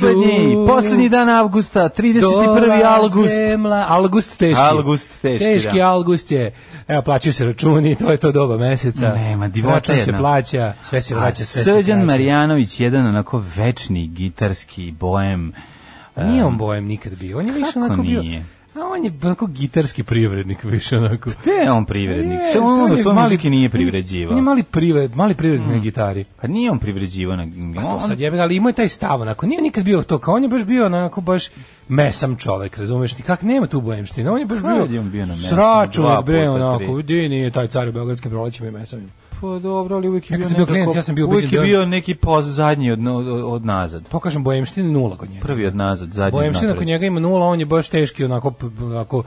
Poslednji, poslednji dan avgusta, 31. avgust. Zemla, avgust teški. Avgust teški, Teški da. avgust je. Evo, plaćaju se računi, to je to doba meseca. Nema, divota Račun se jedna. plaća, sve se vraća, sve se Srđan vraća. Marjanović, jedan onako večni gitarski bojem. Nije on bojem nikad bio. On je više onako bio... A on je onako gitarski privrednik više onako. Te je on privrednik. Što on, on on je svoje muzike nije On privređivao. je mali privred, mali privrednik na gitari. Pa nije on privređivao na... Pa to on- sad jebe, ali imao je taj stav, onako, nije nikad bio to, kao on je baš bio onako baš mesam čovek, razumeš ti, kak nema tu bojemštine, on je baš Kad bio, je on bio na mesam? bre, onako, tri. di nije taj car u Beogradskim prolećima i mesamima. Pa dobro, ali uvijek je bio bio klinac, ja sam bio Uvijek je da bio neki poz zadnji od, od, od nazad. To kažem, bojemštine nula kod njega. Prvi od nazad, zadnji napred. kod njega ima nula, on je baš teški, onako, onako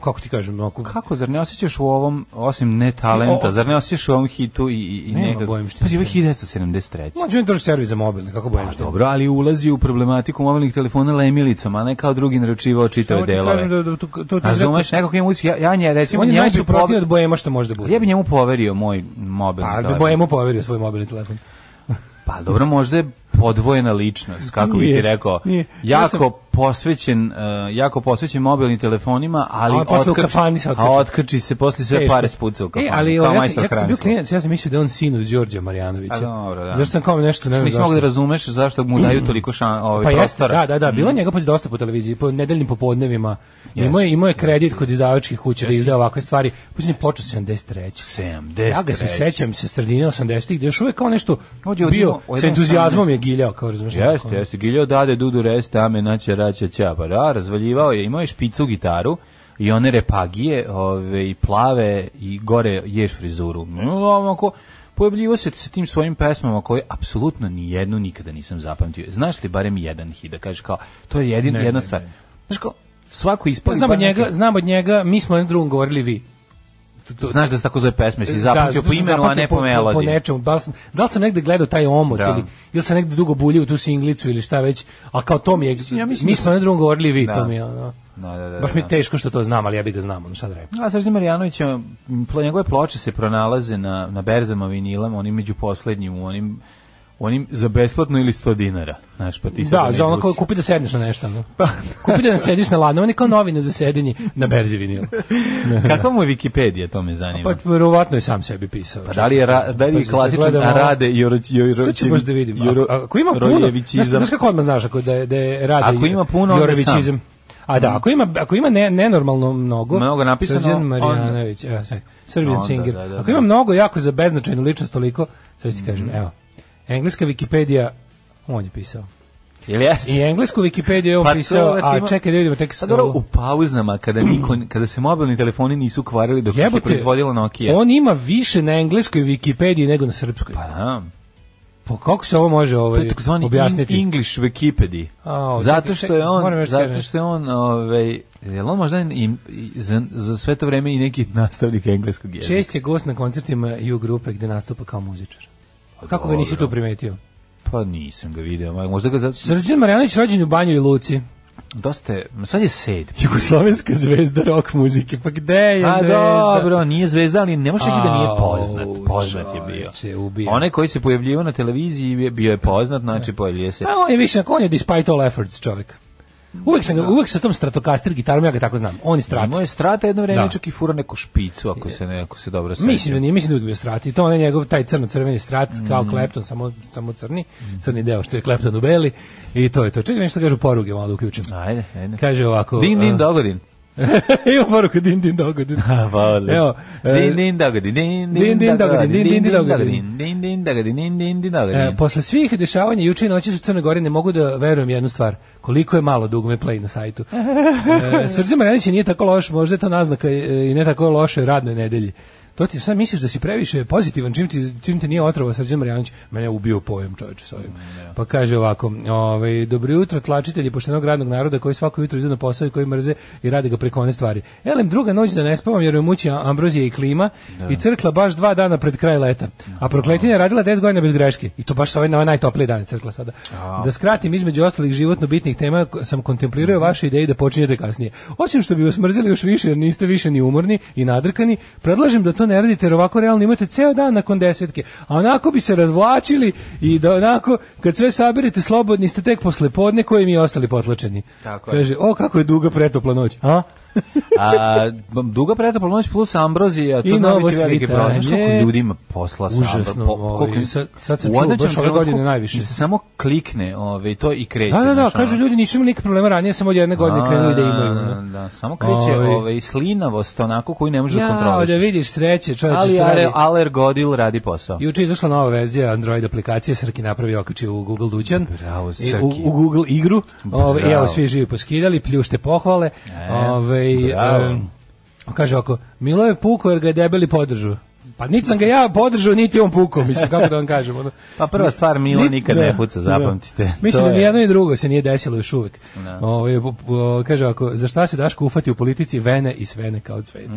kako ti kažem, onako, Kako, zar ne osjećaš u ovom, osim ne talenta, O- o- zar ne osjećaš u ovom hitu i, i, i Nema nekako... bojemštine. Pazi, ovo je 1973. Mlađe on drži servis za mobilne, kako Pa bojemštine. dobro, ali ulazi u problematiku mobilnih telefona lemilicom, a ne kao drugi naručivao čitave delove. kažem da, da, to, to, to, Razumeš, nekako ima ući, ja, ja nje, recimo, on je njemu bi najsuprotniji pover... od bojema što može da ja mobilni Pa, telefon. bojemu poverio svoj mobilni telefon. Pa dobro, možda je podvojena ličnost, kako bi ti rekao, nije. Ja jako sam- posvećen, uh, jako posvećen mobilnim telefonima, ali A posle u otkači- kafani se otkači. A otkači se, posle sve Teško. pare spuca u kafanu. E, ali kao ja, sam, ja sam bio klinac, ja sam mislio da je on sin od Đorđa Marjanovića. A dobro, da. Zašto sam kao nešto, ne znam mogu da razumeš zašto mu daju toliko šan, ovaj, Pa jeste, prostora. da, da, da, bilo je njega pa dosta po televiziji, po nedeljnim popodnevima. Imao je, imao je kredit kod izdavačkih kuća da izdaje ovakve stvari. Posljednji počeo 73. 70. Ja ga se sećam se sredine 80-ih, gde još uvek kao nešto Ovdje bio, sa entuzijazmom 18. je giljao, kao razumiješ. Jeste, jeste. Giljao dade dudu reste, ame raća ća. Pa da, razvaljivao je, imao je špicu gitaru i one repagije, ove, i plave i gore ješ frizuru. No, onako, pojavljivo se sa tim svojim pesmama koje apsolutno ni jednu nikada nisam zapamtio. Znaš li barem jedan hit da kažeš kao, to je jedin, Ne, jedna ne, stvar. Znaš kao, svako Pa ispali znam od bar njega, neki- znam od njega, mi smo jednom drugom govorili vi. Znaš da se tako zove pesme, si zapamtio po Da, imenu, a ne po Po melodiji. nečemu, da li, sam, da li sam negde gledao taj omot Da. ili, ili sam negde dugo buljio tu singlicu ili šta već, a kao to mi je, ja mislim mi da smo jednom drugom govorili vi, Da. to mi je, ono, Da, da, da, baš mi da. je teško što to znam, ali ja bih ga znam, ono šta da rekao. A Srđan Marjanović, njegove ploče se pronalaze na, na berzama vinilama, onim među poslednjim, u onim, onim za besplatno ili 100 dinara. Znaš, pa ti sad Da, za ono kao kupi da sedneš na nešto. No. kupi da sediš na ladno, on je kao novine za sedenje na berzi vinila. Kakva mu je Wikipedija, to me zanima. Pa verovatno je sam sebi pisao. Pa da li je, ra, da li je Pa, klasičan ovo. Rade ću baš da vidim. A- Ako ima puno, znaš, znaš kako odmah znaš ako da je, da je radi Ako ima puno, onda Jorovićizam. A da, ako ima, ako ima ne, nenormalno mnogo, Mnogo napisano, Srđan evo sad, Serbian Onda, Singer. da, da, ako da. ima mnogo jako za beznačajnu ličnost toliko, sad ću ti kažem, evo, engleska Wikipedija, on je pisao. Jel jeste? I englesku Wikipediju je on Pa to, pisao, znači, a čekaj da vidimo tek Pa dobro, u pauzama, kada, niko, kada se mobilni telefoni nisu kvarili dok ih je Jebote, proizvodila Nokia. On ima više na engleskoj Wikipediji nego na srpskoj. Pa da. Pa kako se ovo može To ovaj, je takozvani objasniti? in- English Wikipedia. A, zato čekaj, što je on, zato što je on, ovaj, jel on možda i, i za, za sve to vreme i neki nastavnik engleskog jezika. Čest je gost na koncertima U grupe gde nastupa kao muzičar. A kako ga nisi dobro. tu primetio? Pa nisam ga video, možda ga za, Srđan Marjanović rođen u Banju i Luci. dosta je, sad je sedmi. Jugoslovenska zvezda rock muzike. Pa gde je A zvezda? dobro, nije zvezda, ali ne možeš reći da nije poznat. Poznat je bio. Onaj koji se pojavljivao na televiziji bio je poznat, znači pojavljuje se. A on je više, on je despite all efforts čovjek. Uvek sam ga, uvek sa tom Stratocaster gitarom, ja ga tako znam. On je strat. Imao je strata jedno vreme, Da. čak i fura neku špicu, ako se, ne, ako se dobro seća. Mislim da nije, mislim da je bio strat. I to on je njegov taj crno-crveni strat, kao Mhm. Klepton, samo, samo crni. Crni deo što je Klepton u beli. I to je to. Čekaj nešto kažu poruge, malo da uključim. Ajde, ajde. Kaže ovako... Din, din, a, dogodin. Ima poruku din, din, dogodin. Pa, odlično. E, din, din, dogodin, din, din, din, dogodin, din, din, dogodin. din, din, dogodin, din, din, din, dogodin. E, posle svih dešavanja juče i noći u Crnoj Gori ne mogu da verujem jednu stvar. Koliko je malo dugme play na sajtu. E, Srđan Marjanić nije tako loš, možda je to naznaka e, i ne tako loše radnoj nedelji. To ti sad misliš da si previše pozitivan čim ti čim te nije otrovao Srđan Marjanović, mene je ubio pojem čoveče sa ovim. Pa kaže ovako, ovaj dobro jutro tlačitelji poštenog radnog naroda koji svako jutro idu na posao i koji mrze i rade ga preko one stvari. Elem druga noć da ne spavam jer me muči ambrozija i klima i crkla baš dva dana pred kraj leta. A prokletinja je radila 10 godina bez greške. I to baš sa ovaj na ovaj najtopliji dan crkla sada. Da skratim između ostalih životno bitnih tema sam kontemplirao vaše ideje da počinjete kasnije. Osim što bi vas mrzeli još više jer niste više ni umorni i nadrkani, predlažem da to ne radite jer ovako realno imate ceo dan nakon desetke. A onako bi se razvlačili i da onako kad sve saberete slobodni ste tek posle podne koji mi ostali potlačeni. Tako je. Kaže, o kako je duga pretopla noć. A? A, duga pretopla noć plus ambrozija, to I zna novo biti veliki problem. Znaš koliko ljudi ima posla sa Užasno, po- ovaj, sad- sad se u čuo, baš ove godine najviše. se samo klikne ovaj, to i kreće. Da, da, da, kažu ljudi nisu imali nikakve problema ranije, samo od jedne godine krenuli da imaju. Da, da, samo kreće Ovaj. ovaj, slinavost onako koju ne može da Ja, kontroliš. da vidiš sreće, čovječe Ali što radi. ale, Aler Godil radi posao. Juče izašla nova verzija Android aplikacije, Srki napravio okačio u Google Dućan. Bravo, I Srki. U, u Google igru. Ove, Bravo. evo, svi živi poskidali, pljušte pohvale. Ove, em, kaže ovako, Milo je puko jer ga je debeli podržao. Pa niti sam ga ja podržao, niti on pukao, mislim, kako da vam kažem. Ono. Pa prva stvar, Milo Ni- nikad da, ne puca, zapamtite. da. Mislim To da je- jedno i drugo se nije desilo još uvek. Da. Ovaj, po- po- kaže ovako, za šta se Daško ufati u politici vene i svene kao cvet.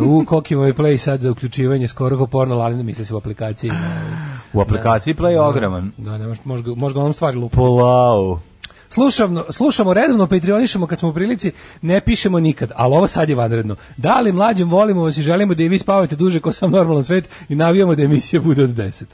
u Kokimoj play sad za uključivanje skoro ko porno, ali ne misli se u aplikaciji. Ovaj. U aplikaciji Play ogroman. Da, ne, ga- može ga onom stvari lupa. Polau. Slušamo, slušamo redovno, patrionišemo kad smo u prilici, ne pišemo nikad, ali ovo sad je vanredno. Da li mlađem volimo vas i želimo da i vi spavate duže ko sam normalan svet i navijamo da emisija bude od 10.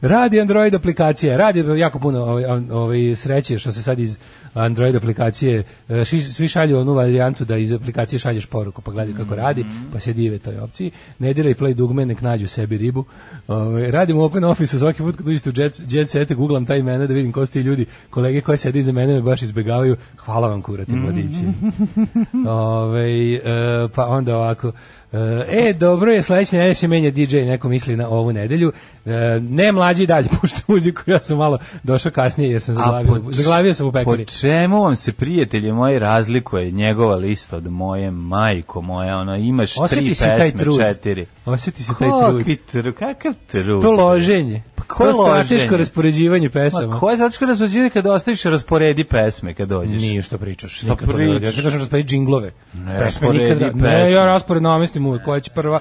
Radi Android aplikacija, radi jako puno ovaj, ovaj, sreće što se sad iz Android aplikacije, e, ši- svi šalju onu varijantu da iz aplikacije šalješ poruku, pa gledaj kako radi, pa se dive toj opciji. Ne diraj play dugme, nek nađu sebi ribu. Ovaj, radim u Open Office svaki put kad uđete u jet, jet sete, googlam taj imena da vidim ko su ti ljudi, kolege koji sede iza mene me baš izbegavaju. Hvala vam kurati mladići. Ovaj, e, pa onda ovako, E, dobro je, sledeće nedelje se menja DJ, neko misli na ovu nedelju. E, ne mlađi dalje pušta muziku, ja sam malo došao kasnije jer sam zaglavio, po- zaglavio sam u pekari. Po čemu vam se prijatelji moji razlikuje njegova lista od moje majko moja, ono imaš Osjeti tri si taj pesme, trud. četiri. Osjeti si taj trud. Trud, kakav trud? To loženje. Pa koje to strateško raspoređivanje pesama. Ma koje zato što razpođivanje kada ostaviš rasporedi pesme kad dođeš? Nije što pričaš. Što radim. Ja pričaš? ti kažem rasporedi džinglove. Ne, pesme nikad. pesme. Ne, ja raspored namestim uvek. Koja će prva,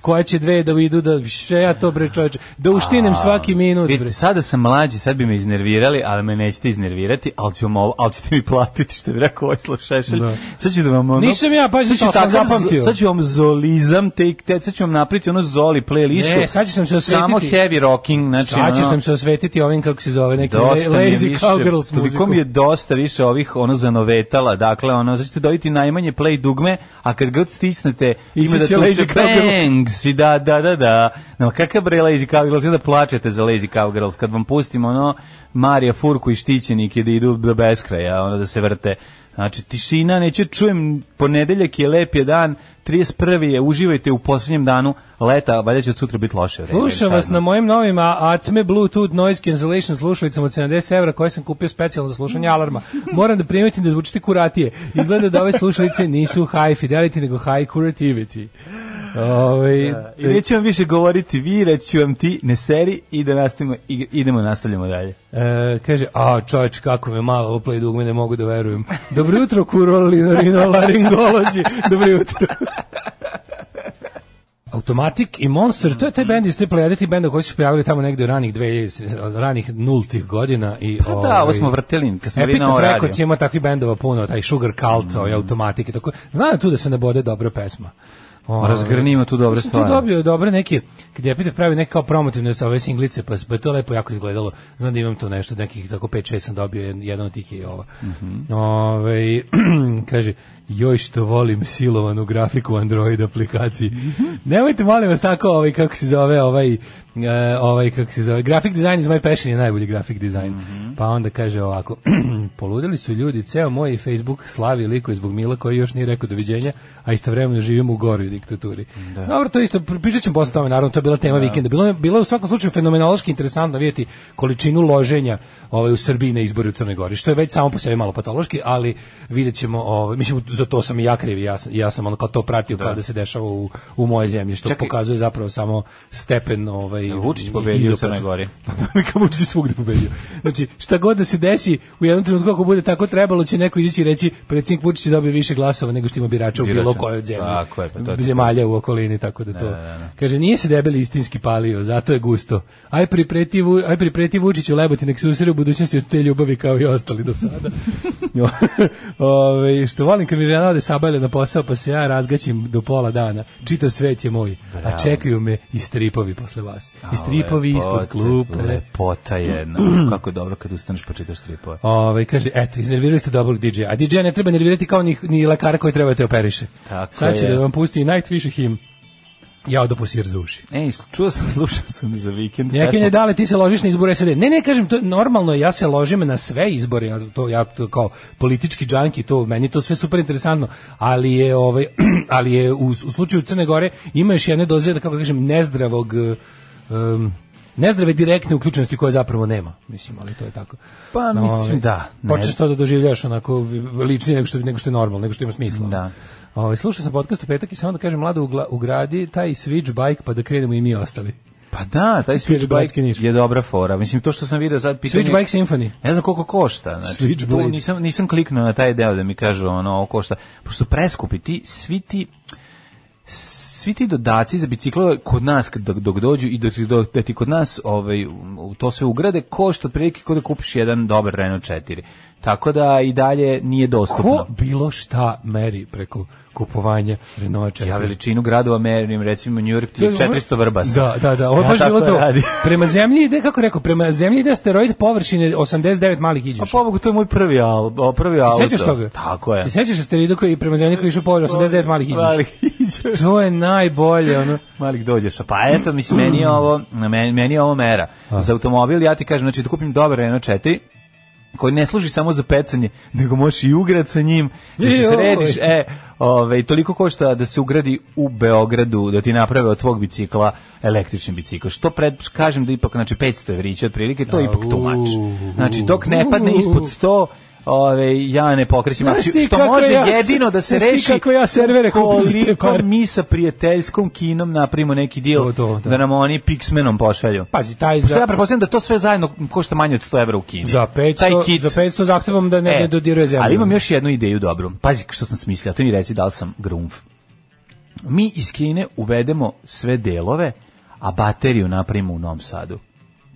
koja će dve da idu, da sve ja to bre čoveče. Da uštinem svaki minut. Vidite, Bre. sada sam mlađi, sad bi me iznervirali, ali me nećete iznervirati, ali, ću vam ali ćete mi platiti što bi rekao Vojislav Šešelj. Da. Sad ću da vam ono... Nisam ja, to sam takav zapamtio. Sad ću vam zolizam, te, te, sad ću vam napriti ono zoli playlistu. Ne, sad ću sam se osvetiti. Samo heavy rocking, znači Sad ću ono- sam se osvetiti ovim kako se zove neki dosta mi je lazy više, cowgirls toliko muziku. mi je dosta više ovih ono zanovetala, dakle ono, sad ćete dobiti najmanje play dugme, a kad god stisnete ima da Ići će tuče Lazy Cowgirls. bangs i da, da, da, da. No, kakav bre Lazy Cowgirls, i da plačete za Lazy Cowgirls, kad vam pustimo ono Marija Furku i Štićenike da idu do beskraja, ono da se vrte. Znači, tišina, neću čujem, ponedeljak je lep je dan, 31. je, uživajte u posljednjem danu leta, valjda će od sutra biti loše vreme. Slušam vas na mojim novim Acme Bluetooth noise cancellation slušalicama od 70 evra koje sam kupio specijalno za slušanje alarma. Moram da primetim da zvučite kuratije. Izgleda da ove slušalice nisu high fidelity nego high curativity. Ove, I neću vam više govoriti, vi, ću vam ti, ne seri i da nastavimo, i- idemo, nastavljamo dalje. E, kaže, a čovječ, kako me malo oplay dugme, ne mogu da verujem. Dobro jutro, kurolino, laringolozi. Dobro jutro. Automatic i Monster, to je taj bend iz te plejade tih benda koji su pojavili tamo negde u ranih dve, ranih nultih godina. I, Pa da, ovo smo vrteli, kad smo bili na ovo radio. Records ima takvih bendova puno, taj Sugar Cult, ovaj Automatic i tako. Znam tu da se ne bode dobra pesma. Ovaj, Razgrnimo tu dobre stvari. Tu dobio dobre neke, kad je Epitaph pravi neke kao promotivne sa ove singlice, pa, pa je to lepo jako izgledalo. Znam da imam tu nešto, nekih tako 5-6 sam dobio, jed- jedan od tih je i ova. Mhm. Ovaj, kaže, joj što volim silovanu grafiku Android aplikaciji. Nemojte molim vas tako ovaj kako se zove ovaj e, ovaj kako se zove graphic design is my passion je najbolji graphic design. Mhm. Pa onda kaže ovako poludeli su ljudi ceo moj Facebook slavi liko zbog Mila koji još nije rekao doviđenja, a istovremeno živimo u goroj diktaturi. Dobro, to isto pričat ćemo posle tome, naravno to je bila tema vikenda. Bilo je bilo u svakom slučaju fenomenološki interesantno vidjeti količinu loženja ovaj u Srbiji na izbori u Crnoj Gori, što je već samo po sebi malo patološki, ali videćemo ovaj mislim za to sam i ja kriv, ja ja sam ono kao to pratio kao da se dešava u u moje zemlji, što Čekaj. pokazuje zapravo samo stepen ovaj Vučić pobedio u. Crnoj Gori. Kao Vučić svugde pobedio. Znači, šta god da se desi, u jednom trenutku ako bude tako trebalo, će neko izaći i reći predsjednik Vučić je dobio više glasova nego što ima birača u bilo kojoj zemlji. Tako je, pa to zemalja u okolini, tako da to. Kaže, nije se debeli istinski palio, zato je gusto. Aj pripreti, aj pripreti Vučiću leboti, nek se usire u budućnosti od te ljubavi kao i ostali do sada. Ove, što volim kad mi žena ode sabajle na posao, pa se ja razgaćim do pola dana. Čitav svet je moj, a čekaju me i stripovi posle vas. I stripovi ispod Lepote, klupe. Lepota jedna. Uf, kako je dobro kad ustaneš pa čitaš stripove. Ove, kaže, eto, iznervirali ste dobrog DJ-a. A DJ-a ne treba nervirati kao ni, ni lekara koji treba da te operiše. Tako Sad će je. da vam pusti i najviše him. Ja odo posir za uši. Ej, čuo sam, slušao sam za vikend. Pesmu- ne dale, ti se ložiš na izbore SAD. Ne, ne, kažem, to normalno, ja se ložim na sve izbore, ja, to, ja to kao politički džanki, to, meni to sve super interesantno, ali je, ovaj, ali je u, u slučaju Crne Gore ima još jedne doze, da kako kažem, nezdravog, um, nezdrave direktne uključenosti koje zapravo nema, mislim, ali to je tako. Pa, No, mislim, ovaj, da. Počneš to da doživljaš onako ličnije nego što, nego što je normalno, nego što ima smisla. Da. Ovaj, slušao sam podcast u petak i samo da kažem, mlado ugradi taj switch bike pa da krenemo i mi ostali. Pa da, taj switchbike Niš. je dobra fora. Mislim, to što sam vidio sad pitanje... Switchbike Symphony. Ne znam koliko košta. Znači, tu nisam, nisam kliknuo na taj deo da mi kažu ono, košta. Pošto preskupi, ti, svi ti svi ti dodaci za biciklo kod nas kad- dok, dok dođu i da ti, do- da ti kod nas ovaj, to sve ugrade košta otprilike kod da kupiš jedan dobar Renault 4. Tako da i dalje nije dostupno. Ko bilo šta meri preko kupovanja Renault 4? Ja veličinu gradova merim, recimo New York ti je je 400 vrbasa. Da, da, da, ovo je Ja baš bilo to. radim. Prema zemlji ide, kako rekao, prema zemlji ide asteroid površine 89 malih A iđoša. pobogu, to je moj prvi, al, prvi auto. Se sećaš toga? Tako je. Se sećaš asteroida koji prema zemlji koji je išao površine 89 malih iđoša? Malih iđoša. To je najbolje, ono. Malih dođeš. Pa eto, mislim, meni je ovo, meni, meni je ovo mera. Za automobil, ja ti kažem, znači da kupim dobar Renault 4, koji ne služi samo za pecanje, nego možeš i ugrat sa njim, da se središ, e, ove, toliko košta da se ugradi u Beogradu, da ti naprave od tvog bicikla električni bicikl. Što pred, kažem da ipak, znači 500 evrića otprilike, to je ipak much. Znači, dok ne padne ispod 100, Ove, ja ne pokrećem akciju, što može ja jedino da se reši kako ja servere koliko mi sa prijateljskom kinom napravimo neki deal To, to, da. da nam oni Pixmenom pošalju. Pazi, taj Što za- ja pretpostavljam da to sve zajedno košta manje od 100 evra u Kini. Za 500, Taj kit. za 500 zahtevom da ne, ne dodiruje zemlju. Ali imam još jednu ideju dobru. Pazi što sam smislio, to mi reci da li sam grumf. Mi iz Kine uvedemo sve delove, a bateriju napravimo u Novom Sadu.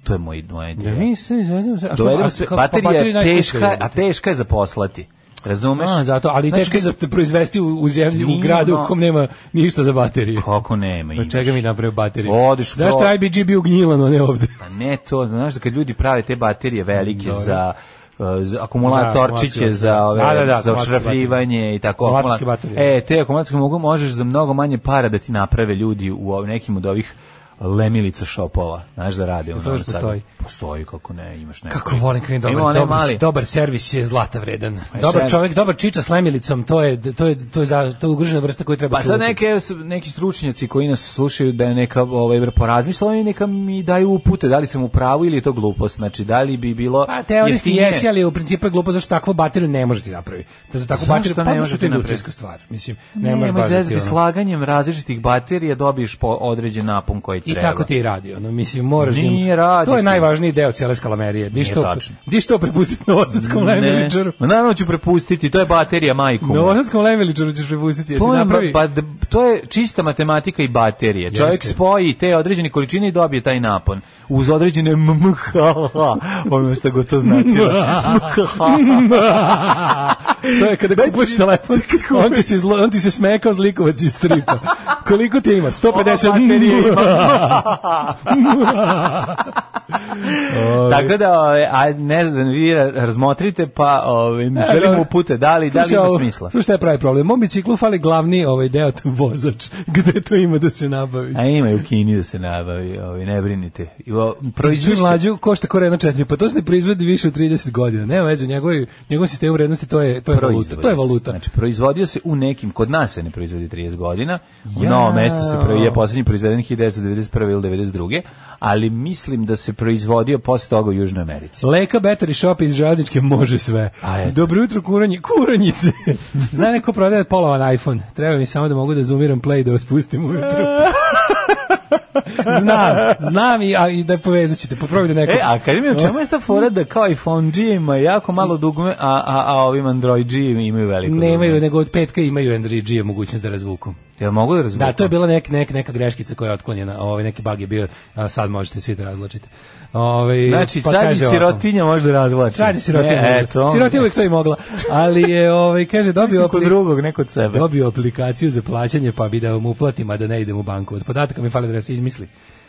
To je moj, moja Da ideja. mi se izvedemo. A što- a sve, kako- pa baterija baterija je teška, a teška je za poslati. Razumeš? A, zato, ali Znači, teško je za proizvesti u, u zemlji, u gradu u kom nema ništa za bateriju. Kako nema, Od imaš. čega mi napravimo bateriju? Odiš Zašto pro- IBG bio gnjilan, a ne ovde? Pa ne to, znaš da kad ljudi prave te baterije velike Dobro. za uh, za Da, akumulatorčiće akumulatorske, za ove da, da, da, za akumulatorske ošrafljivanje i tako Akumulatorske akumula- baterije. E, te akumulatorske mogu možeš za mnogo manje para da ti naprave ljudi u nekim od ovih lemilica šopova, znaš da To Novom još postoji. Postoji, kako ne, imaš neko. Kako volim kad dobar, dobar, mali- dobar servis je zlata vredan. Pa Dobar sad- čovjek, dobar čiča s lemilicom, to je to je to je za to je ugrožena vrsta koju treba Pa sad čuvati. neke, neki stručnjaci koji nas slušaju da je neka ovaj, porazmisla i neka mi daju upute da li sam u pravu ili je to glupost. Znači, da li bi bilo Pa teorijski jesi, ali u principu je glupo zašto takvu bateriju ne možete napraviti. Da za takvu bateriju ne pa zato možete napraviti? industrijska stvar. Mislim, ne Ne, možeš baš da ti ono- slaganjem različitih baterija dobiješ po određen napon koji I treba. tako ti i radi, ono, mislim, moraš da Nije radi To je najvažniji deo cijele skalamerije. Di što, di što prepustiti novosadskom lemeličaru? Ma naravno ću prepustiti, to je baterija majku. Novosadskom lemeličaru ćeš prepustiti. To je, napravi- ba, ba- to je čista matematika i baterije. Čovjek spoji te određene količine i dobije taj napon. Uz određene mmh, ono što go to značilo. to je kada kupuješ telefon, on ti se, zlo, on ti se sme kao zlikovac iz stripa. Koliko ti ima? 150 Ova baterija Tako da, ove, a ne znam, vi ra- razmotrite, pa ove, želimo upute, da li, da li ima smisla. Slušaj, šta je pravi problem? Mom biciklu fali glavni ovaj deo, vozač. Gde to ima da se nabavi? A ima i u Kini da se nabavi, ovaj, ne brinite. I o, Proizvod proizvešće, mlađu košta ko Renault 4, pa to se ne proizvodi više od 30 godina. Nema veze, njegov njegov sistem vrednosti to je to je valuta. proizvodi To je valuta. Znači, proizvodio se u nekim, kod nas se ne proizvodi 30 godina, u Ja. novom mestu se pro, je poslednji proizveden 1991. ili 92. Ali mislim da se proizvodio posle toga u Južnoj Americi. Leka Battery Shop iz Železničke može sve. Dobro jutro, kuranje, kuranjice. Zna neko prodaje polovan iPhone. Treba mi samo da mogu da zoomiram play da vas pustim ujutro. znam, znam i, a, i da povezat ćete. Poprobajte neko. E, a kad mi u čemu je ta fora da kao iPhone G ima jako malo dugme, a, a, a ovim Android G imaju veliko Nemaju, dugme? nego od petka imaju Android G mogućnost da razvuku. Jel mogu da razvuku? Da, to je bila nek, nek, neka greškica koja je otklonjena. Ovaj neki bug je bio, a sad možete svi da razločite. Ovaj Znači, pa sad sirotinja može da razvlači. Sad je sirotinja. E, eto. Sirotinja uvijek to i mogla. Ali je, ovaj, kaže, dobio, apli- drugog, ne kod sebe. dobio aplikaciju za plaćanje, pa bi da vam uplatim, a da ne idem u banku. Od podataka mi fali da se izmisli.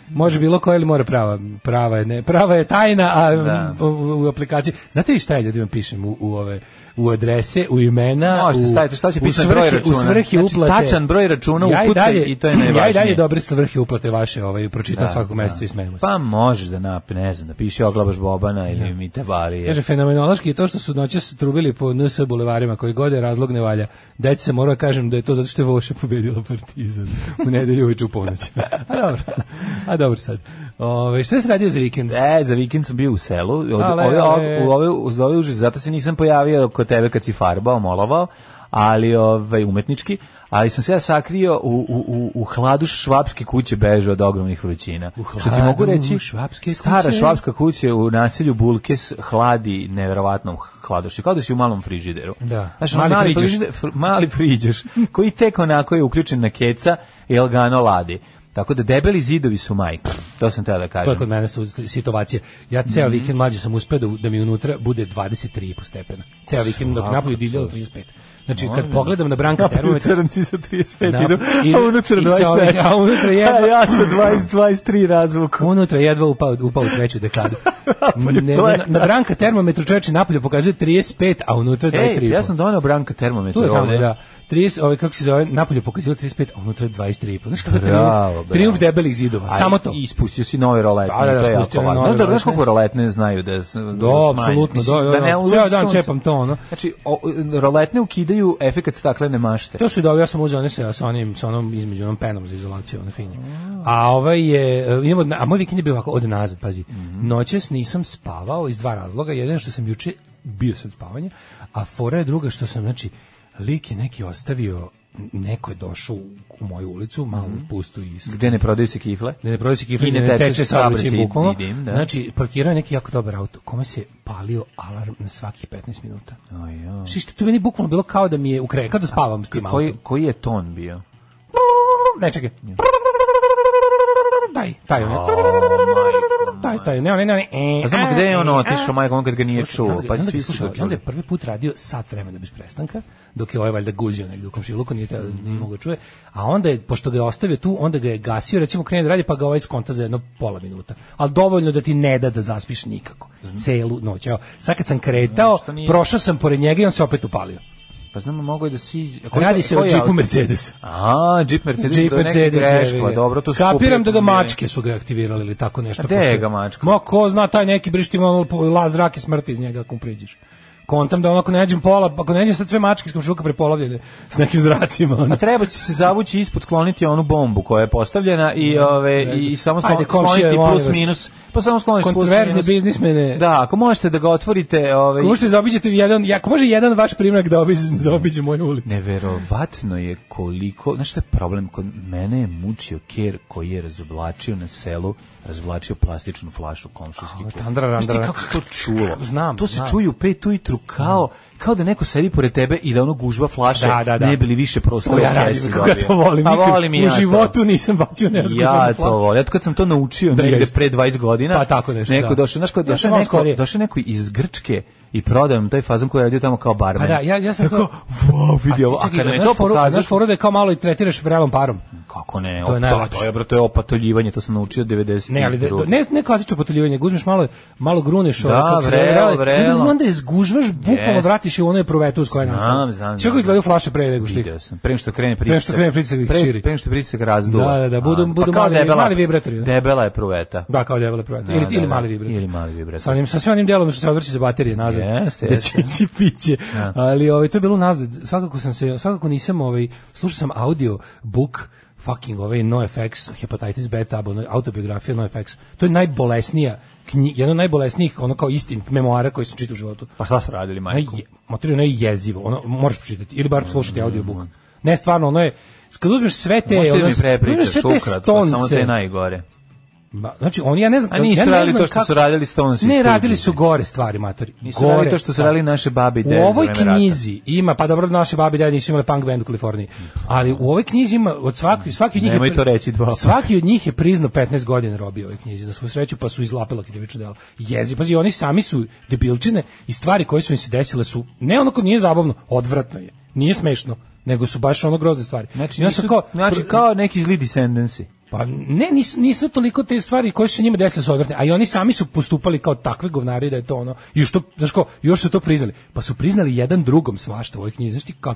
Može bilo koja ili mora prava? Prava je, ne, prava je tajna, a Da. u, u, aplikaciji. Znate vi šta ja ljudima pišem u, u ove u adrese, u imena, Možete u, staviti šta će u pisati broj računa. U svrhi Znači, uplate. tačan broj računa Ja ukucaj dalje- i to je Ja i dalje najvažnije. dobre svrhe uplate vaše, ovaj, pročitam svakog meseca i se. Pa možeš da napi, ne znam, da piše oglabaš Bobana ili mi te bali. Kaže, fenomenološki je to što su noćas trubili po NS bulevarima, koji god je razlog ne valja. Deci se mora kažem da je to zato što je Voša pobedila Partizan u nedelju uveče u ponoć. A dobro, a dobro sad. Ove, šta si radio za vikend? E, za vikend sam bio u selu, od, Ale, ove, ale. u ove, uz ove užice, zato se nisam pojavio kod tebe kad si farbao, molovao, ali ovaj, umetnički, ali sam se ja sakrio u, u, u, u hladu švapske kuće beže od ogromnih vrućina. U Što ti mogu hladu reći, švapske stara kuće? švapska kuća u naselju Bulkes hladi neverovatnom hladošću, kao da si u malom frižideru. Da. Ono Mali mali, friđoš. frižider, fr, mali friđoš, koji tek onako je uključen na keca i ga ladi. Tako da debeli zidovi su majka. To sam teo da To je kažem. kod mene su situacije. Ja ceo Mhm. vikend mlađe sam uspeo da, da mi unutra bude 23,5 stepena. Ceo vikend dok napolju divljalo 35. Znači kad pogledam na Branka termometra, crnci sa 35 Da, idu, i- a unutra i sa 20 ovih- nešto. a unutra jedva- A ja sa 20, 23 razvuku. unutra jedva upao, upao u treću dekadu. ne, na, na Branka termometru čoveče napolju pokazuje 35, a unutra 23,5. Ej, ja sam doneo Branka termometar Tu je tamo, ovde. da. 30, ovaj, kako se zove, napolje pokazilo 35, a unutra je 23,5. Znaš kako je triumf, triumf debelih zidova, A samo to. I ispustio si nove roletne. Da, da, da, to je jako važno. Znaš da, znaš roletne. kako roletne znaju da s- Da, smanje? apsolutno, da, da, ne da. ulazi Ceo dan čepam to, ono. Znači, o, roletne ukidaju efekat staklene mašte. To su dobro, ja sam uzeo one sa, sa onim, sa onom između onom penom za izolaciju, one fine. A ovaj je, e, od- a moj vikend je bio ovako, od nazad, pazi. Noćas nisam spavao iz dva razloga, jedan što sam juče bio sam spavanja, a fora je druga što sam, znači, lik je neki ostavio, neko je došao u, u moju ulicu, malo pustu i Gde ne prodaju se kifle? da ne prodaje se kifle, I ne, ne teče teče saobraćaj bukvalno. da. Znači, parkirao je neki jako dobar auto, kome se palio alarm na svakih 15 minuta. Aj, ja. Što to meni bukvalno bilo kao da mi je ukre, kao da spavam s tim Koji, autom. koji je ton bio? Ne, čekaj. Taj, taj, ne. Taj, taj, ne, ne, ne, ne. A znamo gde je on otišao, majko, on kad ga nije čuo, pa svi ga su slušao, ga i onda je prvi put radio sat vremena bez prestanka, dok je ovaj valjda guzio negde u komšiluku, nije, teo, nije mogo da čuje, a onda je, pošto ga je ostavio tu, onda ga je gasio, recimo krene da radi, pa ga ovaj skonta za jedno pola minuta. Ali dovoljno da ti ne da da zaspiš nikako. Celu noć. Evo, sad kad sam kretao, prošao sam pored njega i on se opet upalio. Pa znamo, mogo je da si... koji- Radi se o džipu? Mercedes. A, džip Mercedes, neki Mercedes. greško, dobro, to Kapiram da ga mačke su ga aktivirali ili tako nešto. A gde je ga mačka? Ma ko zna, taj neki brišti ono laz zrake smrti iz njega ako mu priđeš. Kontam da onako ne nađem pola, ako ne nađem sad sve mačke iz komšiluka prepolavljene s nekim zracima. Ono. A treba će se zavući ispod, skloniti onu bombu koja je postavljena i ove i, i samo Ajde, sklon, komšije, skloniti plus vas. minus. Pa samo skloniš minus. biznismene. Da, ako možete da ga otvorite, ovaj Ako možete zaobiđete jedan, ja- ako može jedan vaš primjerak da obiđe, zaobiđe moju ulicu. Neverovatno je koliko, znaš šta je problem, kod mene je mučio ker koji je razvlačio na selu, razvlačio plastičnu flašu komšijski tandra, randra. kako se to čulo? Znam, To se znam. čuje u pet ujutru kao, kao da neko sedi pored tebe i da ono gužva flaše, Da, da, da. ne bi li više prostora To ja kako ja dobio. to volim. Pa Nikad volim ja u to. životu nisam bacio Ja nezgodnu to volim. Ja to kad sam to naučio Da, negde pre 20 godina. Pa tako nešto, Neko da. došao, znaš Ja došao neko, došao neko iz Grčke i prodao nam taj fazon koji je radio tamo kao barmen. Pa da, ja- ja sam to- wow, vidi ovo. A Čekaj, kad je znaš to pokazao, znaš foru da je kao malo i tretiraš vrelom parom. Kako ne, To je to, najlakše. to je, bro, to je opatoljivanje, to sam naučio 90. Ne, ali da, ne, ne klasično potoljivanje, guzmeš malo, malo gruneš, Da, zove, vrelo, vrelo. Onda, onda je zgužvaš, bukvalno Jest. vratiš i ono je provetu s koje je Znam, znam, znam. izgledaju flaše pre nego što ih... Video sam. Pre što krene pritisak. Pre što krene pritisak ih širi. Pre što pritisak razduva. Da, da, da, budu- A, budu pa mali- debela, mali vibratori, da. Debela je pruveta. Da, kao debele provete. Da, Ili, da, ili da. mali vibrator. Ili mali vibrator. Sa onim, sa svim onim delom što se odvrći za baterije nazad. Jeste, da jeste. će piće. Da. Ali ovaj, to je bilo nazad. Svakako sam se, svakako nisam, ovaj, slušao sam audio book fucking ovaj NoFX, hepatitis beta, ono, autobiografija NoFX. To je najbolesnija knjiga, jedna od najbolesnijih, ono kao istin, memoara koji sam čitao u životu. Pa šta su radili, majko? je, materiju, ono je jezivo, ono, moraš pročitati, ili bar slušati audiobook. Ne, stvarno, ono je, kad uzmeš sve te... Ono, sve te ukratko, samo te najgore. Ba, znači oni ja ne znam, A nisu ja ne radili znam to što kako- su radili Stones i Ne, radili su gore stvari, matori. Nisu gore radili to što su radili naše babe i dede U ovoj vreme rata. knjizi ima, pa dobro, naše babi i dede nisu imale punk band u Kaliforniji, ali u ovoj knjizi ima od svaki, svaki od njih Nemoj je, to reći dva. Svaki od njih je priznao 15 godina robio ovoj knjizi, na svu sreću, pa su izlapila krivično delo. Jezi, pazi, oni sami su debilčine i stvari koje su im se desile su, ne ono ko nije zabavno, odvratno je, nije smešno, nego su baš ono grozne stvari. Znači, nisu, znači kao neki zli descendency. Pa ne, nisu, nisu toliko te stvari koje su njima desile su odvratne, a i oni sami su postupali kao takve govnari da je to ono, i što, znaš ko, još su to priznali, pa su priznali jedan drugom svašta u ovoj knjizi, znaš ti kao,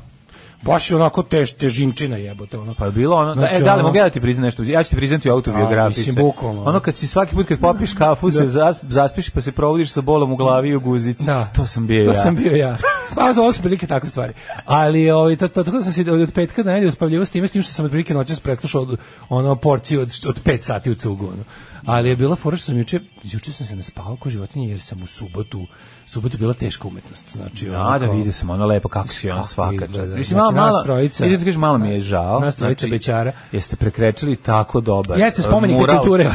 baš je onako tež, težinčina jebote, ono. Pa je bilo ono, Znači, da, e, da li mogu ja da ti priznam nešto? Ja ću ti priznati u autobiografiji. A, mislim, bukvalno. Ono kad si svaki put kad popiješ kafu, se zas, zaspiš pa se provodiš sa bolom u glavi i u guzici. Da. To sam bio to ja. sam bio ja. Pa za ovo su prilike takve stvari. Ali ovaj to, to, tako sam se od, od petka do nedelje uspavljivao s time, s tim što sam otprilike noćas preslušao od, ono porciju od, od 5 sati u cugu. Ono. Ali je bila fora što sam juče, juče sam se naspavao ko životinje jer sam u subotu, subotu bila teška umetnost. Znači, Ja, ono da vidio sam ono lepo kako si on svaka. izgleda. Mislim, Znači, malo, trojica- izvinite, kažeš, malo mi je žao. Nas trojica bećara. Jeste prekrečili tako dobar. Jeste uh, spomenik kulture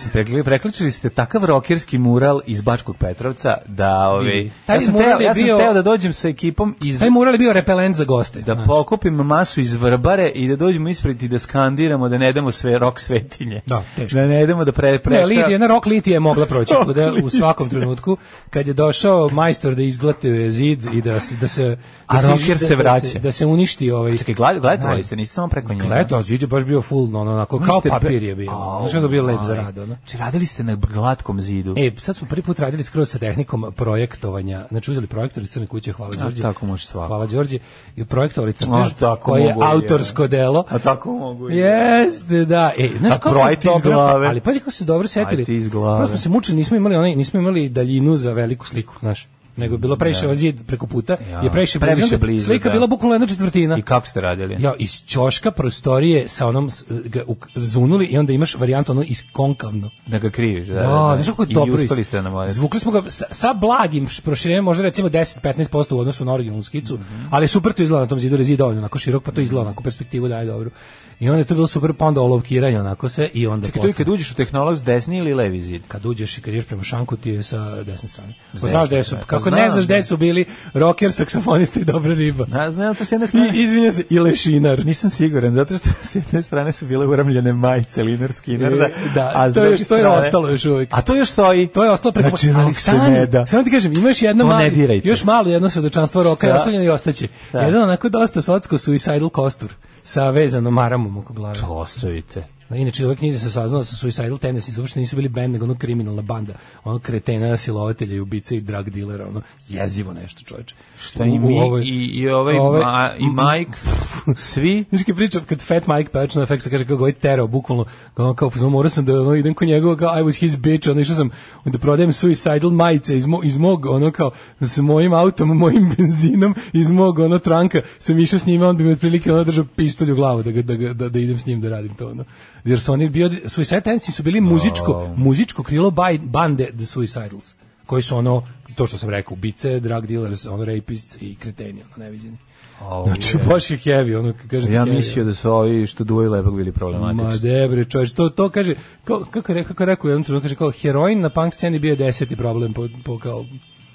otišao. se prekli- Preključili ste takav rokerski mural iz Bačkog Petrovca da ovaj Taj ja sam mural teo, ja sam bio- teo da dođem sa ekipom iz Taj mural je bio repelent za goste. da znaš. pokupim masu iz Vrbare i da dođemo ispred i da skandiramo da ne damo sve rok svetinje. Da, teško. Da ne idemo da pre Ne. Lidija, na rok Litija je mogla proći kuda, u svakom trenutku kad je došao majstor da izglatuje zid i da se da se A da rocker da- se da vraća. da se uništi ovaj Čekaj, gled- gledali ste, niste samo preko njega. Gledao, zid je baš bio full, ono, onako, kao papir je bio. Znaš je bio lep za maj. rad, ono. Znači, radili ste na glatkom zidu. E, sad smo prvi put radili skroz sa tehnikom projektovanja. Znači uzeli projektor iz Crne kuće, hvala Đorđe. tako može svako. Hvala Đorđe. I projektovali tako koji je autorsko delo. A tako mogu. Jeste, da. E, znaš A kako iz dobro- glave. Ali pazi kako se dobro setili. Ajde iz glave. Prvo smo se mučili, nismo imali onaj, nismo imali daljinu za veliku sliku, znaš. Nego je bilo previše ovaj zid preko puta, Ja, je previše previše blizu. Slika da. bila bukvalno jedna četvrtina. I kako ste radili? Ja, iz ćoška prostorije sa onom ga zunuli i onda imaš varijantu ono iskonkavno. Da ga kriviš, da. Da, da, da. znaš kako je I dobro. ste na more. Zvukli smo ga sa, sa blagim proširenjem, možda recimo 10-15% u odnosu na originalnu skicu, Mhm. ali super to izgleda na tom zidu, jer je zid dovoljno onako širok, pa to izgleda onako perspektivu daje dobro. I onda je to bilo super, pa onda olovkiranje onako sve i onda Čekaj, to je kad uđeš u tehnolog desni ili levi zid? kad uđeš i kad ideš prema šanku ti je sa desne strane. Pa znaš gde su, strane. kako Ne znaš gde da. su bili rocker, saksofonista i dobra riba. Na, znam, to s jedne strane... I, se, i lešinar. Nisam siguran, zato što s jedne strane su bile uramljene majice Linar Skinnerda, E, da, a s to je još- to je ostalo još uvijek. A to još stoji? To je ostalo preko Znači, ali se ne da. Samo ti kažem, imaš jedno ne malo, još malo jedno svedočanstvo roka je ostavljeno i ostaće. Jedan onako dosta socko suicidal kostur sa vezanom maramom oko glave. To ostavite. Inače, u ovoj knjizi se saznalo da su Suicidal Tendencies uopšte nisu bili band, nego ono kriminalna banda. Ono kretena, silovatelja i ubice i drug dilera, ono jezivo nešto, čoveče. Šta i mi, ovoj- i, i ovaj, ovoj- ma, i Mike, svi, kad pričam, kad Fat Mike Patch na FX kaže kako je terao, bukvalno, kao kao, kao morao sam da ono, idem kod njega, kao I was his bitch, ono, išao sam da prodajem suicidal majice iz, mo, iz mog, ono, kao, sa mojim autom, mojim benzinom, iz mog, ono, tranka, sam išao s njima, on bi mi otprilike, ono, držao pištolj u glavu da, da, da, da idem s njim da radim to, ono. Jer su oni bio, Suicide Tendencies su bili muzičko, muzičko krilo baj, bande The Suicidals, koji su ono, to što sam rekao, ubice, drug dealers, ono, rapists i kreteni, ono, neviđeni. Au, Znači, je. baš je heavy, ono, kažete ja mislio da su ovi što duvaju lepak bili Ma problematični. debre, čovječ, to, to kaže, kao, kako, je kako je rekao u jednom trenutku, kaže, kao, heroin na punk sceni bio je deseti problem po, po, kao, po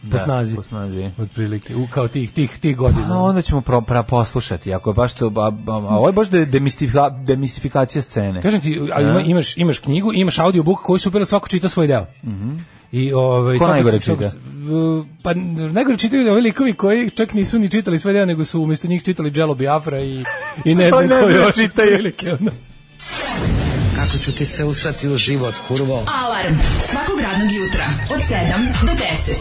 Da, snazi. po snazi. Otprilike, u, kao tih, tih, tih godina. A onda ćemo pro, pra, poslušati, ako je baš to, a, a, a ovo je baš de, demistifika, demistifikacija scene. Kažem ti, a ima, imaš, imaš knjigu, imaš audiobook koji super, svako čita svoj deo. I ovaj Ko svako- najgore svako- čita? Pa najgore čitaju ovi likovi koji čak nisu ni čitali sve deo, nego su umjesto njih čitali Jello Biafra i, i ne znam ko još. čitaju? Kako ću ti se usrati u život, kurvo? Alarm svakog radnog jutra od 7 do 10.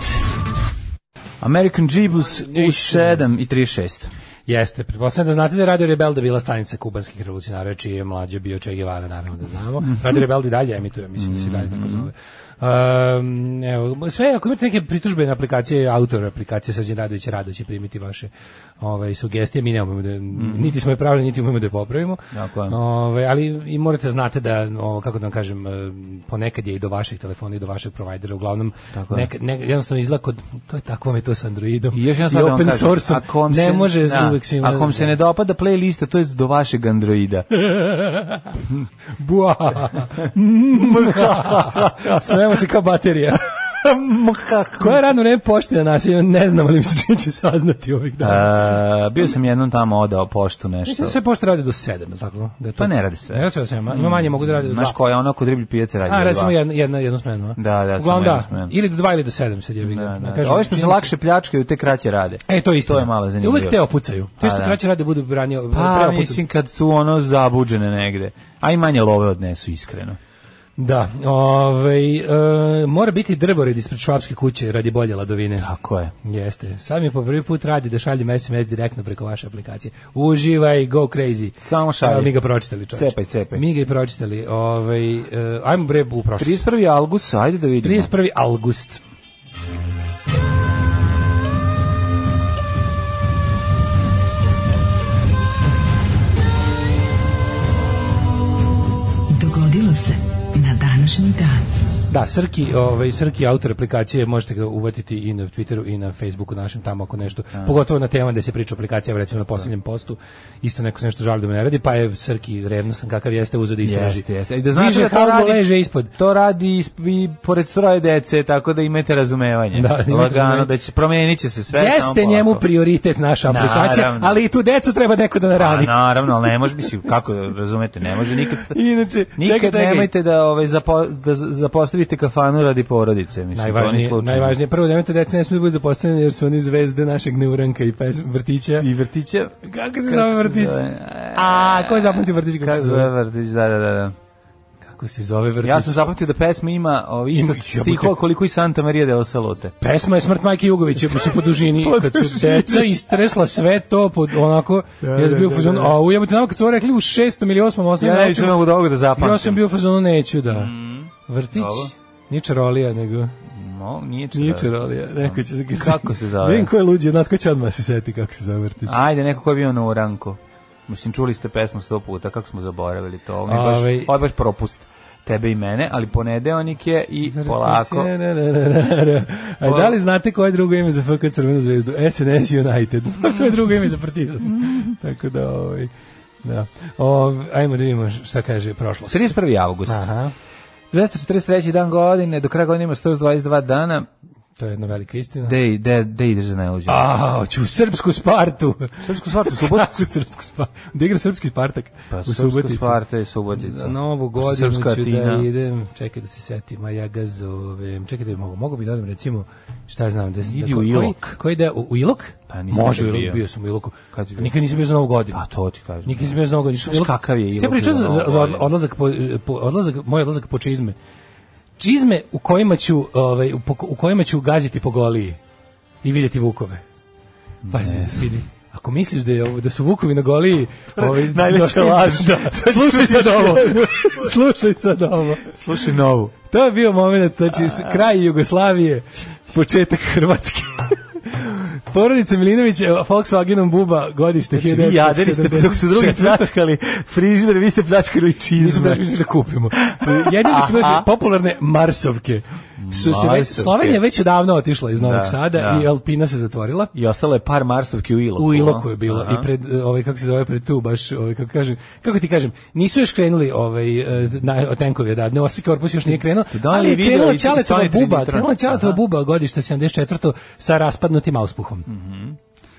American Jeebus u 7 i 36. Jeste, pretpostavljam da znate da je Radio Rebelde bila stanica kubanskih revolucionara, čiji je mlađe bio Che Guevara, naravno da znamo. Radio Rebelde i dalje emituje, mislim da se dalje tako zove. Um, evo, sve, ako imate neke pritužbe na aplikacije, autor aplikacije Srđan Radović rado će primiti vaše ovaj, sugestije, mi ne umemo da, niti smo je pravili, niti umemo da je popravimo. Tako je. Ovaj, ali i morate da znate da, ovo, kako da vam kažem, eh, ponekad je i do vaših telefona i do vašeg provajdera, uglavnom, Tako je. nekad, nekad, jednostavno izgleda kod, to je tako vam je to sa Androidom I još i da open source ako ne se, može da, uvek svima. Ako vam se ne dopada playlista, to je do vašeg Androida. Bua. Smejemo se kao baterija. Koja je radno vreme pošte na nasilje? Ne znam, ali mi se čini će saznati ovih dana. A, bio sam jednom tamo odao poštu nešto. Mislim da sve pošte rade do 7, je li tako? Da je to- Pa ne radi sve. Ne radi sve do 7, ima manje, mogu da rade do 2. Znaš koja je ono kod riblji pijace radi? A, do recimo dva. jedna, jedna, jednu smenu, a? Da, da, Uglavnom da, smenu. ili do 2 ili do 7 sad je Da, da. Kažem, Ove što se lakše pljačkaju, te kraće rade. E, to je isto. To je mala zanimljivost. Uvek te opucaju. Te Pa što da. kraće rade budu branio. Pa, mislim, kad su ono zabuđene negde. A i manje love odnesu, iskreno. Da, ovaj, e, mora biti drvored ispred švapske kuće radi bolje ladovine. Tako je. Jeste. Sad mi po prvi put radi da šaljem SMS direktno preko vaše aplikacije. Uživaj, go crazy. Samo šalji. Evo, mi ga pročitali, čovječe. Cepaj, cepaj. Mi ga i pročitali. Ovaj, e, ajmo bre u prošlost. 31. august, ajde da vidimo. 31. august. Washington. Da, Srki, ovaj Srki autor aplikacije, možete ga uvatiti i na Twitteru i na Facebooku našem tamo ako nešto. Pogotovo na tema da se priča o aplikacijama, recimo na posljednjem postu. Isto neko se nešto žali da me ne radi, pa je Srki revnosan kakav jeste uzeo da istraži. Jeste, jeste. I da znaš Diže da to radi, leže ispod. to radi i, pored troje dece, tako da imate razumevanje. Da, imate Lagano, razumevanje. da će, promenit će se sve. Jeste njemu prioritet naša aplikacija, Naravno. ali i tu decu treba neko da A, naradi. naravno, ali ne može, mislim, kako razumete, ne može nikad... Inače, Nikad čekaj, čekaj. nemojte da ovaj zapo, da zapostavite kafanu radi porodice, mislim, to Najvažnije, ni slučajno. najvažnije, prvo nemojte deca ne smiju da budu zaposleni jer su oni zvezde našeg neuranka i pes, vrtića. I vrtića. Kako se zove vrtić? A, ko je zapamtio vrtić kako se zove vrtić, da, da, da. da. Kako se zove vrtić? Ja sam zapamtio da pesma ima o, isto Ima- stihova koliko i Santa Maria del Salote. Pesma je Smrt majke Jugovića, mislim po dužini, kad su deca istresla sve to pod onako, ja sam bio u fazonu, a ujebate nama kad su ovo rekli u šestom ili osmom, osam, Ja ne više mogu da ovoga da zapamtim. ja sam bio u fazonu, neću da. Vrtić, dobro. nije čarolija, nego... No, nije čarolija. Nije čarolija, neko će se... Kako se zove? Vidim ko je luđi od nas, ko će odmah se seti kako se zove vrtić. Ajde, neko ko je bio na uranku. Mislim, čuli ste pesmu sto puta, kako smo zaboravili to. Ovo je baš, Ovaj- ovo je baš propust tebe i mene, ali ponedeonik je i polako. A da li znate koje je drugo ime za FK Crvenu zvezdu? SNS United. to je drugo ime za Partizan. Tako da, ovaj, da. O, ajmo da vidimo šta kaže prošlost. 31. avgust. Aha, 243. dan godine, do kraja godine ima 122 dana. To je jedna velika istina. Gde, gde, gde ideš za najluđe? A, hoću u srpsku Spartu. Srpsku Spartu, Suboticu? u srpsku Spartu. Da igra srpski Spartak Pa, u Srpska Subotici. Sparta je Subotica. Za novu godinu Srpska ću Atina. da idem, čekaj da se setim, a ja ga zovem, čekaj da mogu, mogu bi da odem recimo, šta znam, da, Idi da u Ilok. Koji da, u, u Ilok? Pa nisam Može bio. bio sam u Iloku. Kad bio? Nikad nisam bio za novu godinu. Pa to ti kažem. Nikad nisam bio za novu godinu. Znaš kakav je Ilok pričao za za, za, odlazak po, po, odlazak, moj odlazak po čizme. Čizme u kojima ću, ovaj, u, kojima ću gaziti po goliji i vidjeti vukove. Pazi, vidi. Ako misliš da je ovo, da su vukovi na goliji, ovaj Najveća došli- laž. Da, slušaj sad ovo. slušaj sad ovo. Slušaj novu. To je bio moment, znači kraj Jugoslavije, početak Hrvatske. Porodica Milinović je Volkswagenom Buba godište Znači, vi jaderi ste, dok su drugi 1974. pljačkali frižider, vi ste pljačkali Nismo čizme. mislili da kupimo. Jedino su popularne Marsovke. Su se već. Slovenija već odavno otišla iz Novog Da, Sada da. i Alpina se zatvorila. I ostalo je par Marsovki u Iloku. U Iloku je bilo Aha. i pred ovaj kako se zove pred tu baš ovaj kako kažem kako ti kažem nisu još krenuli ovaj eh, na tenkovi odavde Osi korpus još nije krenuo ali je krenula Ćaletova buba krenula Ćaletova buba godište 74 sa raspadnutim auspuhom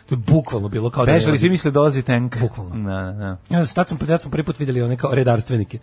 to je bukvalno bilo kao da Bežali ne- svi misle dolazi tank. Bukvalno. Da, da. Ja tad smo tad smo prvi put videli one kao redarstvenike.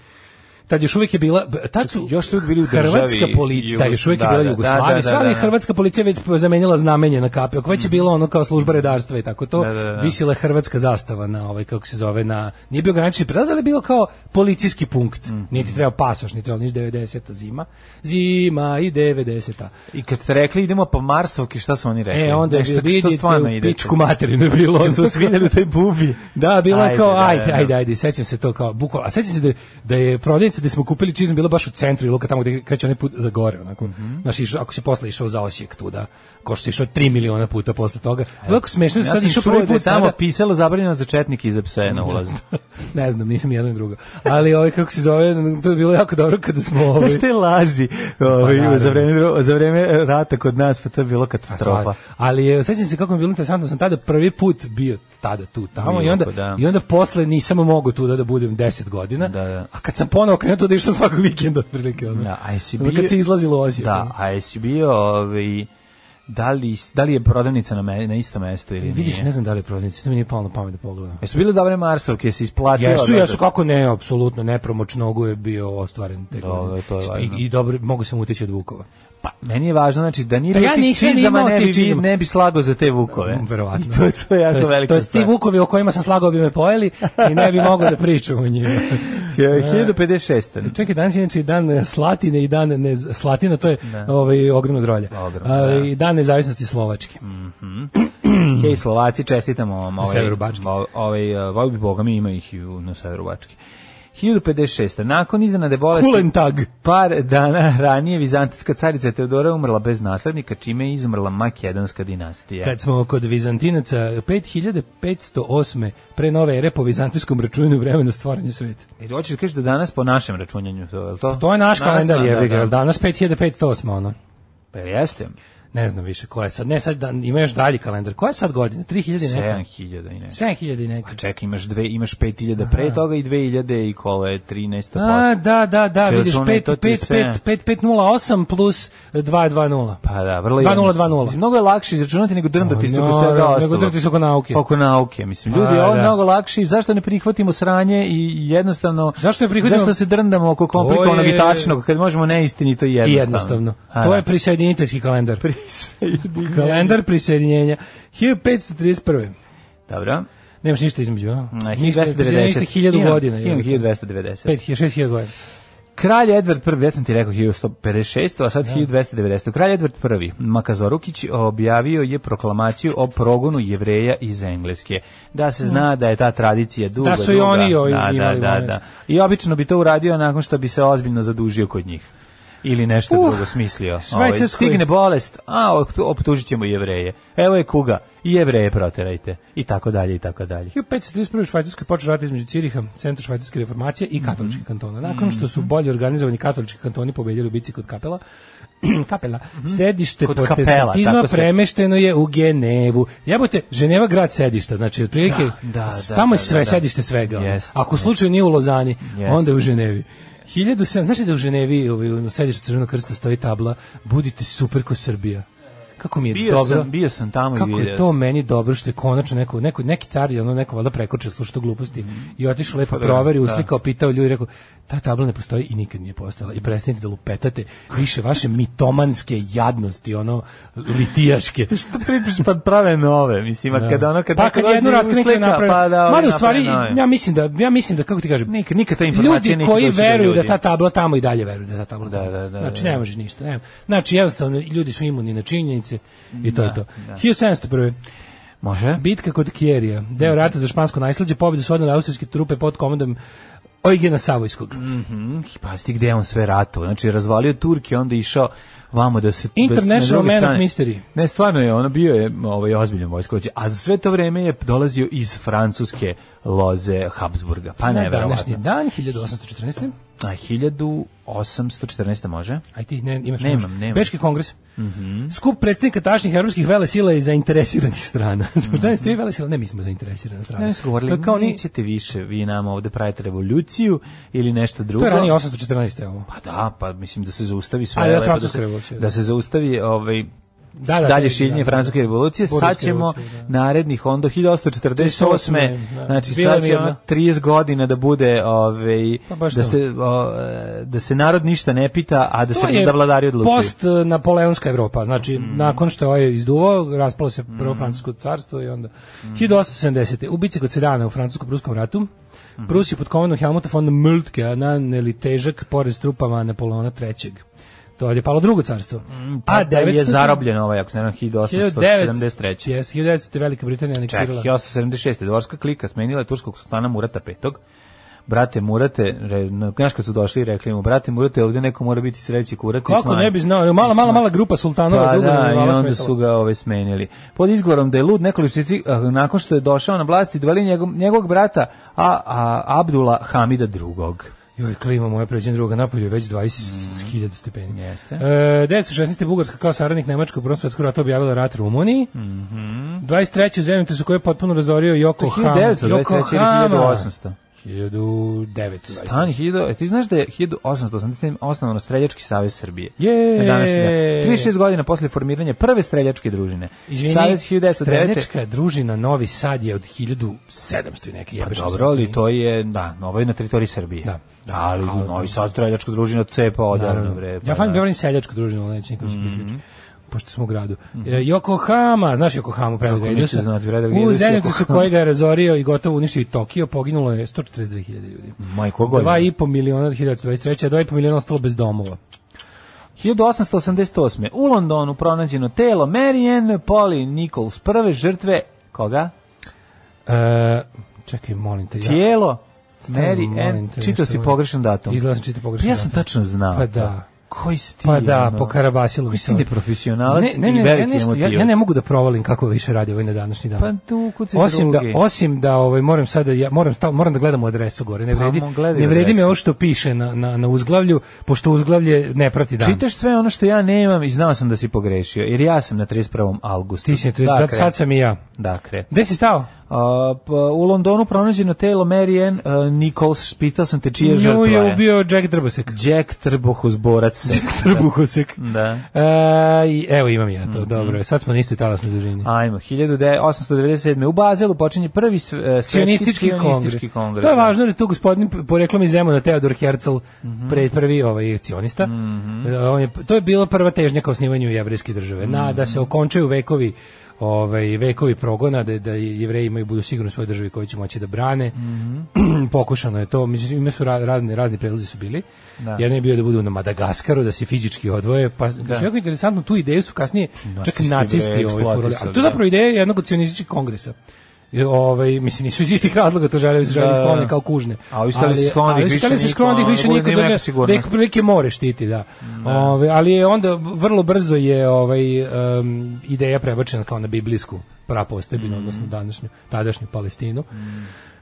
Tad još uvijek je bila, tad su Još su bili u državi Hrvatska policija, da, još uvijek je Da, bila da, Jugoslavija, da, da, sve, ali da, da. Hrvatska policija već zamenila znamenje na kapi, ako već je bilo ono kao služba redarstva i tako to, Da, da, da. visila je hrvatska zastava na ovaj, kako se zove, na, nije bio granični prelaz, ali je bilo kao policijski punkt. Mhm. Nije ti trebao pasoš, nije trebalo niš 90 zima, zima i 90 I kad ste rekli idemo po Marsovki, šta su oni rekli? E, onda je vidite, stvarno u idete? pičku materinu je bilo. Kad su vas vidjeli u toj bubi. Da, bilo je kao, ajde, ajde, ajde, sećam se to kao, bukvalno, a sećam se da, da je prodavnica gde smo kupili čizme bila baš u centru Iloka, tamo gde kreće onaj put za gore, onako, Mhm. znaš, išao, ako si posle išao za Osijek tu, da, ko što si išao 3 miliona puta posle toga, je jako smešno, ja sam sam išao prvi da je put tamo pisalo zabranjeno za četnike i za pse na ulazu. ne znam, nisam jedno i drugo, ali ovaj, kako se zove, to je bilo jako dobro kada smo, ovaj, te laži ovaj, naravno. za, vreme, za vreme rata kod nas, pa to je bilo katastrofa. Stvar. Ali je, sećam se kako mi je bilo interesantno, sam tada prvi put bio tada tu tamo i onda da. i onda posle nisam mogao tu da, da budem 10 godina. Da, da. A kad sam ponovo krenuo tu da išao svakog vikenda otprilike ono. Da, a jesi bio... kad se izlazilo Osijek. Da, a jesi bio, ovaj, da li, da li je prodavnica na, me, na isto mesto ili Vidiš, nije? ne znam da li je prodavnica, to mi nije palo na pamet da pogledam. Jesu bile dobre Marsovke, se isplatio? Jesu, jesu, kako ne, apsolutno, nepromoć nogu je bio ostvaren te godine. to je važno. I, I dobro, mogu sam uteći od Vukova. Pa, meni je važno, znači, da nije Da bilo ja čizama, ne bi, čizama. ne bi slago za te vukove. Mm, Verovatno. I to, je- to je jako to velika to jest ti. Vukovi o kojima sam slagao bi me pojeli i ne bi mogao da pričam o njima. 1056. Čekaj, danas je inače i dan Slatine i dan ne, Slatina, to je ovaj, ogromno drolje. Ogromno, da. I dan nezavisnosti Slovačke. Hej, Slovaci, čestitamo vam. Ovaj, Ovaj, uh, ovaj bi Boga mi ima ih i na severu Bačke. 1056. Nakon iznenade bolesti... Kulen tag. Par dana ranije vizantijska carica Teodora umrla bez naslednika, čime je izumrla makedonska dinastija. Kad smo kod Vizantinaca, 5508. pre nove ere po vizantijskom računu vremena stvaranja sveta. I hoćeš da kažeš da danas po našem računjanju, to, je li to? To je naš Danas, kalendar, da, je da, da. danas 5508. ono. Pa jeste? Ne znam više ko je sad. Ne, sad da, ima još dalji kalendar. Koja je sad godina? 3000 i neka? 7000 i neka. 7000 i neka. A čekaj, imaš dve, imaš 5000 pre toga i 2000 i kola je 13 A, da, da, da, Sve vidiš, računaj, 5, to ti je 5, sve. 5, 5508 plus 220. Pa da, vrlo 2020. Mislim, mnogo je lakše izračunati nego drndati se oko svega nego ostalo. drndati se oko nauke. Oko nauke, mislim. Ljudi, A, ovo je da. mnogo lakše i zašto ne prihvatimo sranje i jednostavno... Zašto ne prihvatimo- Zašto se drndamo oko komplikovanog je- i tačnog, kad možemo neistinito i I jednostavno? jednostavno. A, To da. je prisjediniteljski kalendar. Kalendar prisjedinjenja. 1531. Dobro. Nemaš ništa između, a? Na, Ništa, 1290. prisjedinjenje ste 1000 Imam- godina. Imam 1290. 5000, 6000 godina. Kralj Edward I, već sam ti rekao 1156, a sad 1290. Kralj Edward I, Makazorukić, objavio je proklamaciju o progonu jevreja iz Engleske. Da se zna da je ta tradicija duga, Da su i duga. oni ovi da, da, da, da. I obično bi to uradio nakon što bi se ozbiljno zadužio kod njih. Ili nešto Uh, drugo smislio. Ovaj, stigne bolest, a optu- optužit ćemo jevreje. Evo je kuga, i jevreje proterajte. I tako dalje, i tako dalje. 1531. u Švajcarskoj počeo rat između Ciriha, centra švajcarske reformacije i Mhm. katoličkih kantona. Nakon što su bolje organizovani katolički kantoni pobedili u bici kod kapela, kapela, sedište Mhm. Kod kapela, protestantizma tako se- premešteno je u Genevu. Jebote, Ženeva grad sedišta, znači otprilike Da, da, da, tamo je da, sve da. sedište svega. ono. Jeste, Ako slučaju nije u Lozani, Jeste. onda je u Ženevi. 1700, znaš da u Ženevi ovaj, u sedištu Crvenog krsta stoji tabla Budite super ko Srbija. Kako mi je Bio dobro. sam, bio sam tamo Kako i je vidio to sam. meni dobro što je konačno neko, neko neki car je ono neko valjda prekočio slušao gluposti i otišao lepo Pa da, proverio, da. uslikao, pitao ljudi, rekao ta tabla ne postoji i nikad nije postojala i prestanite da lupetate više vaše mitomanske jadnosti, ono litijaške. Što pričaš pa prave nove, mislim, Da. kad ono kad pa kad jednu i raskrnike uslika, naprave, pa da, ovi u stvari, nove. ja mislim da, ja mislim da, kako ti kažem, Nikad, nikad ta informacija ljudi koji veruju da ta tabla tamo i dalje veruju da je ta tabla Da, da, da, znači da. ne može ništa, nema. Znači jednostavno ljudi su imuni na činjenice i to je Da, to. da. 1701. Može? Bitka kod Kjerija, deo rata za špansko najslađe, pobjedu su odnale austrijske trupe pod komandom Eugena Savojskog. Mhm, Pazi ti gde je on sve ratovao. Znači, razvalio Turke, onda išao vamo da se... da se na International druge Man of Mystery. Ne, stvarno je, ono bio je ovaj, ozbiljan vojskovođa. A za sve to vreme je dolazio iz francuske loze Habsburga. Pa ne, Na današnji dan, 1814. A 1814. može? Aj ti, ne, imaš Nemam, možeš. nemam. Bečki kongres. Skup predsjednika tačnih evropskih velesila i zainteresiranih strana. Šta je ste velesila? Ne, mi smo zainteresirana strana. Ne su govorili, To kao ni, nećete više, vi nama ovde pravite revoluciju ili nešto drugo. to je ranije 814. ovo. Pa da, pa mislim da se zaustavi sve. A, da, francuska se, da. Da se zaustavi ovaj, Da, da, dalje da, šiljenje da, da. francuske revolucije. Sad ćemo da. narednih onda 1848. Da. Znači Bila sad će mirna. ono 30 godina da bude ovaj, Pa da, se, o, da se narod ništa ne pita, a da To se da vladari odlučuju. Post Napoleonska Evropa, znači Mhm. nakon što je ovaj izduvao, raspalo se prvo francusko carstvo i onda Mhm. 1870. U bici kod Sedana u francusko-pruskom ratu, Mhm. Prus je pod komandom Helmuta von Moltke naneli težak porez trupama Napoleona III. To je palo drugo carstvo. Pa da je 900 zarobljen ovaj, ako se ne znam, 1873. Jes, 1900. Velika Britanija Čekaj, anektirala. 1876. Dvorska klika smenila je turskog sultana Murata V. Brate Murate, znaš kad su došli i rekli mu, brate Murate, ovdje neko mora biti sreći kurat i Kako slan." ne bi znao, mala, mala, mala grupa sultanova Pa da, je i onda smetala. su ga ove smenili. Pod izgovorom da je lud nekoliko mjeseci, ah, nakon što je došao na vlast i doveli njegov, njegovog brata a, a, Abdula Hamida drugog. Joj, klima moja pređen druga napolju već 20.000 stepeni. Mm. Jeste. E, 1916. Bugarska kao saradnik Nemačka u Prvom svetskom ratu objavila rat Rumuniji. Mm -hmm. 23. u zemljotresu koje je potpuno razorio Yokohama. 1923. ili 1800. 1900. Stani, 1000, e, ti znaš da je 1887 osnovano Streljački savez Srbije. Je. Na današnji dan. 36 godina posle formiranja prve streljačke družine. Izvini, Savez 1909. streljačka družina Novi Sad je od 1700 i neke Pa jebeš. dobro, ali to je, da, ovo je na teritoriji Srbije. Da. Da, ali ali- Novi Sad streljačka družina cepa odavno, Naravno. bre. pa ja da. govorim seljačku družinu, ali neće nikom se Mhm. priključiti. Pošto smo u gradu. E, Yokohama, znaš Yokohama, neću Idusa? znati, U Yokohama. koji ga je razorio i gotovo uništio i Tokio, poginulo je 142.000 ljudi. Majko godina. 2,5 miliona od 1923. a 2,5 miliona ostalo bez domova. 1888. U Londonu pronađeno telo Marianne Polly Nichols, prve žrtve koga? E, čekaj, molim te. Ja. Tijelo Mary Ann, čitao si pogrešan datum. Izgleda sam čitao pogrešan Pa ja sam datum. tačno znao. Pa to. da. Koji si ti? Pa da, ono? po Karabasilu Koji si ti ovo- neprofesionalac Ne, ne, i ne, ja, nešto, ja, ne mogu da provalim kako više radi ovaj na današnji dan. Pa tu osim da drugi. osim da ovaj moram sada ja moram stav, moram da gledam adresu gore ne Pa, vredi gledaj ne vredi me ovo što piše na, na, na uzglavlju pošto uzglavlje ne prati dan Čitaš sve ono što ja nemam i znao sam da si pogrešio, jer ja sam na 31. augustu. ti si na 30, sad, Dakle, sad sam i ja Dakle, gde si stao pa, u Londonu pronađeno telo Mary Ann uh, Nichols, pitao sam te čije žrtva Nju je je. ubio Jack Drbosek Jack Trbuhozborac. Trbuhosek Da. E, evo imam ja Mhm. to, dobro je. Sad smo na istoj talasnoj dužini. Ajmo, 1897. u Bazelu počinje prvi sve- e, Sionistički kongres. kongres. To je da. važno jer je tu gospodin poreklom iz Zemuna Teodor Herzl Mhm. pred prvi ovaj cionista. E, On je, to je bila prva težnja ka osnivanju jevrejske države. Na da se Mhm. okončaju vekovi ovaj vekovi progona da da jevreji imaju budu sigurno u svojoj državi koju će moći da brane. Mhm. Pokušano je to, međutim ima su ra- razni razni predlozi su bili. Da. Jedan je bio da budu na Madagaskaru, da se fizički odvoje, pa što je jako interesantno, tu ideju su kasnije čak Nacisti, nacisti bre, ovaj furali. A to je da. zapravo ideja jednog od cionističkih kongresa. Ovaj mislim nisu iz istih razloga to žele žele Da, da. sklone kao kužne. A ovi stali su skloni da ali više niko, skloni da više niko nema da da ih prilike more štiti, da. Ovaj ali je onda vrlo brzo je ovaj em, ideja prebačena kao na biblijsku prapostojbinu, Mm. odnosno današnju tadašnju Palestinu.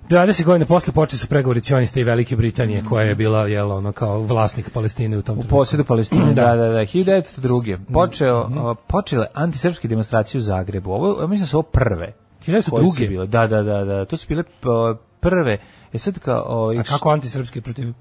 20 godina posle počeli su pregovori cionista i Velike Britanije, koja je bila jel, ono kao vlasnik Palestine u tom U trenutku. posjedu Palestine, da, da, da. 1902. Mhm. Počeo, a, počele antisrpske demonstracije u Zagrebu. Ovo, mislim da su ovo prve. Koje su 1902. bile. Da, da, da, da. To su bile p- prve. E sad kao... O, A kako antisrpski protiv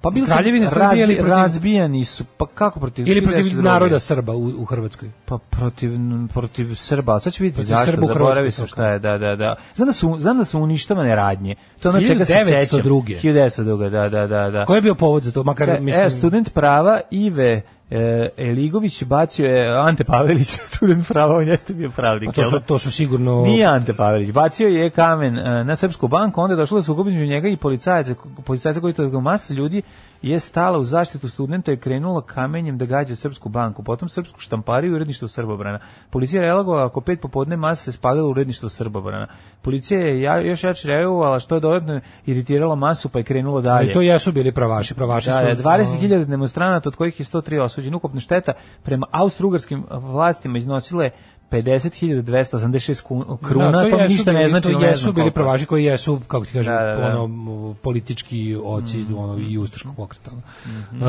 Pa bili su Kraljevine Srbije ili protiv- razbijani su, pa kako protiv... ili protiv 1902. naroda Srba u, u Hrvatskoj? Pa protiv, protiv Srba, sad ću vidjeti Protiv zašto, Srba u zaboravio Hrvatskoj, sam šta je, da, da, da. Znam da su, znam da su uništavane radnje. To je ono čega se sećam. 1902.. 1902. Da, da, da, da. Koji je bio povod za to? Makar, E, mislim... Evo, student prava Ive e, Eligović bacio je Ante Pavelić, student prava, on jeste bio pravnik. Pa to su, da? to su sigurno... Nije Ante Pavelić, bacio je kamen e, na Srpsku banku, onda je došlo da sukob između njega i policajaca, policajaca koji to masa ljudi je stala u zaštitu studenta i krenula kamenjem da gađa Srpsku banku, potom Srpsku štampariju i uredništvo Srbobrana. Policija je reagovala oko pet popodne masa se spadala u uredništvo Srbobrana. Policija je ja, još jače reagovala što je dodatno iritirala masu pa je krenula dalje. Ali to jesu bili pravaši, pravaši Da, su... da, 20.000 demonstranata, od kojih je 103 osuđeni. Ukupna šteta prema austro-ugarskim vlastima iznosila je 50.286 ku- kruna, Da, to, jesu ništa ne bili- znači. To ne jesu bili koliko. pravaši koji jesu, kako ti kažem, Da, da, da. ono, politički oci ono, i ustaškog pokreta. Mhm. E,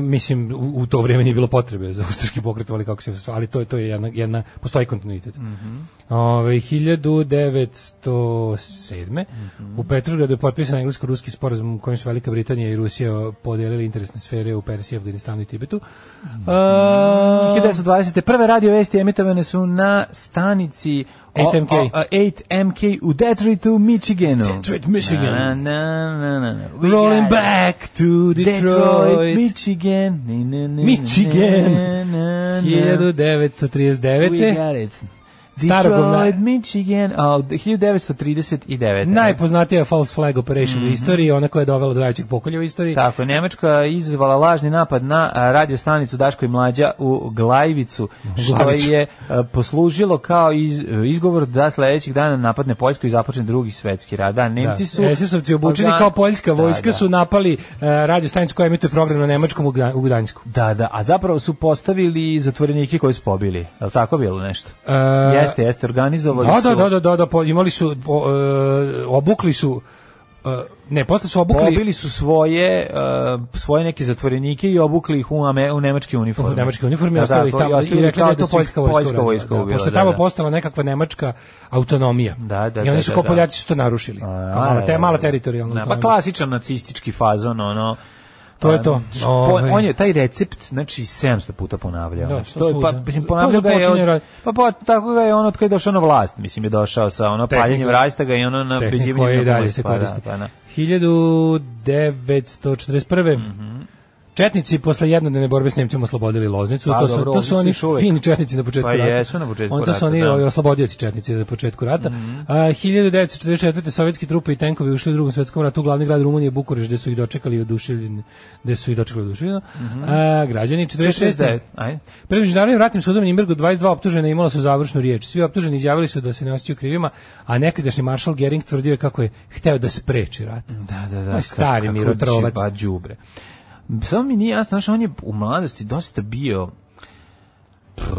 mislim, u, u to vrijeme nije bilo potrebe za ustaški pokret, ali kako se ali to, je- to je jedna, jedna postoji kontinuitet. Mhm. Ove, 1907. U Petrogradu je potpisan englesko-ruski sporazum u kojem su Velika Britanija i Rusija podelili interesne sfere u Persiji, Afganistanu i Tibetu. Mhm. A, 1920. Prve radio vesti emitovane su na stanici o- 8MK. o- o- 8MK u Detroitu, Michiganu. Detroit, Michigan. Na, na, na, na, na. We Rolling back to Detroit. Detroit, Michigan. Ni, ni, ni, Michigan. na, na, na. 1939. We got it. Starog Michigan, a, 1939. Najpoznatija false flag operation u istoriji, ona koja je dovela do najvećeg pokolja u istoriji. Mhm. Tako, je, Nemačka izazvala lažni napad na radio stanicu Daško i Mlađa u Glajvicu, što Glavicu. je poslužilo kao iz, izgovor da sledećeg dana napadne Poljsku i započne drugi svetski rad. Da, Nemci su... SS-ovci obučeni organ- kao poljska Da, vojska da. su napali uh, radio stanicu koja emituje program na nemačkom u, u. Da, da, a zapravo su postavili zatvorenike koji su pobili. Je li tako bilo nešto? Uh, jeste, jeste, organizovali Da, su... da, da, da, da, da, po- imali su, po, e, obukli su, e, ne, posle su obukli, Pobili su svoje uh, svoje neke zatvorenike i obukli ih u, ame, u nemačke uniforme. u nemačke uniforme Da, ostavili ih to- i tamo i rekli da je to su poljska vojska. Poljska vojska da, ubila, Pošto je da, tamo da. postala nekakva nemačka autonomija. Da, da, I oni da, su da, kao da. Poljaci su to narušili. A, Kao mala, te, da, mala da. teritorijalna Da, pa klasičan nacistički fazon, ono. To je to. š- po- Ovaj. On je taj recept, znači 700 puta ponavljao. Da, znači, to je, pa, mislim, ponavljao ga je od, pa, pa tako ga je on od kada je došao na vlast, mislim je došao sa ono Tehnika. paljenjem rajstaga i ono na Tehnika koja i na dalje pomoć, se pa da, koristi. pa da. 1941. Mhm. Četnici posle jednodnevne borbe s Nemcima oslobodili Loznicu. Pa, to su, dobro, to su oni fini četnici na početku Pa rata. jesu na početku On, to su oni da. Oslobodioci četnici na početku rata. A, 1944. sovjetski trupe i tenkovi ušli u drugom svetskom ratu u glavni grad Rumunije, Bukureš, gde su ih dočekali oduševljeni, gde su ih dočekali oduševljeno. A, građani 46. 49, ajde. Pred međunarodnim ratnim sudom u Nimbergu 22 optužena imala su završnu riječ. Svi optuženi izjavili su da se ne osjećaju krivima, a nekadašnji maršal Gering tvrdio je kako je hteo da spreči rat. Da, da, da. Stari mirotrovac. Pa đubre. Samo mi nije jasno, znaš, on je u mladosti dosta bio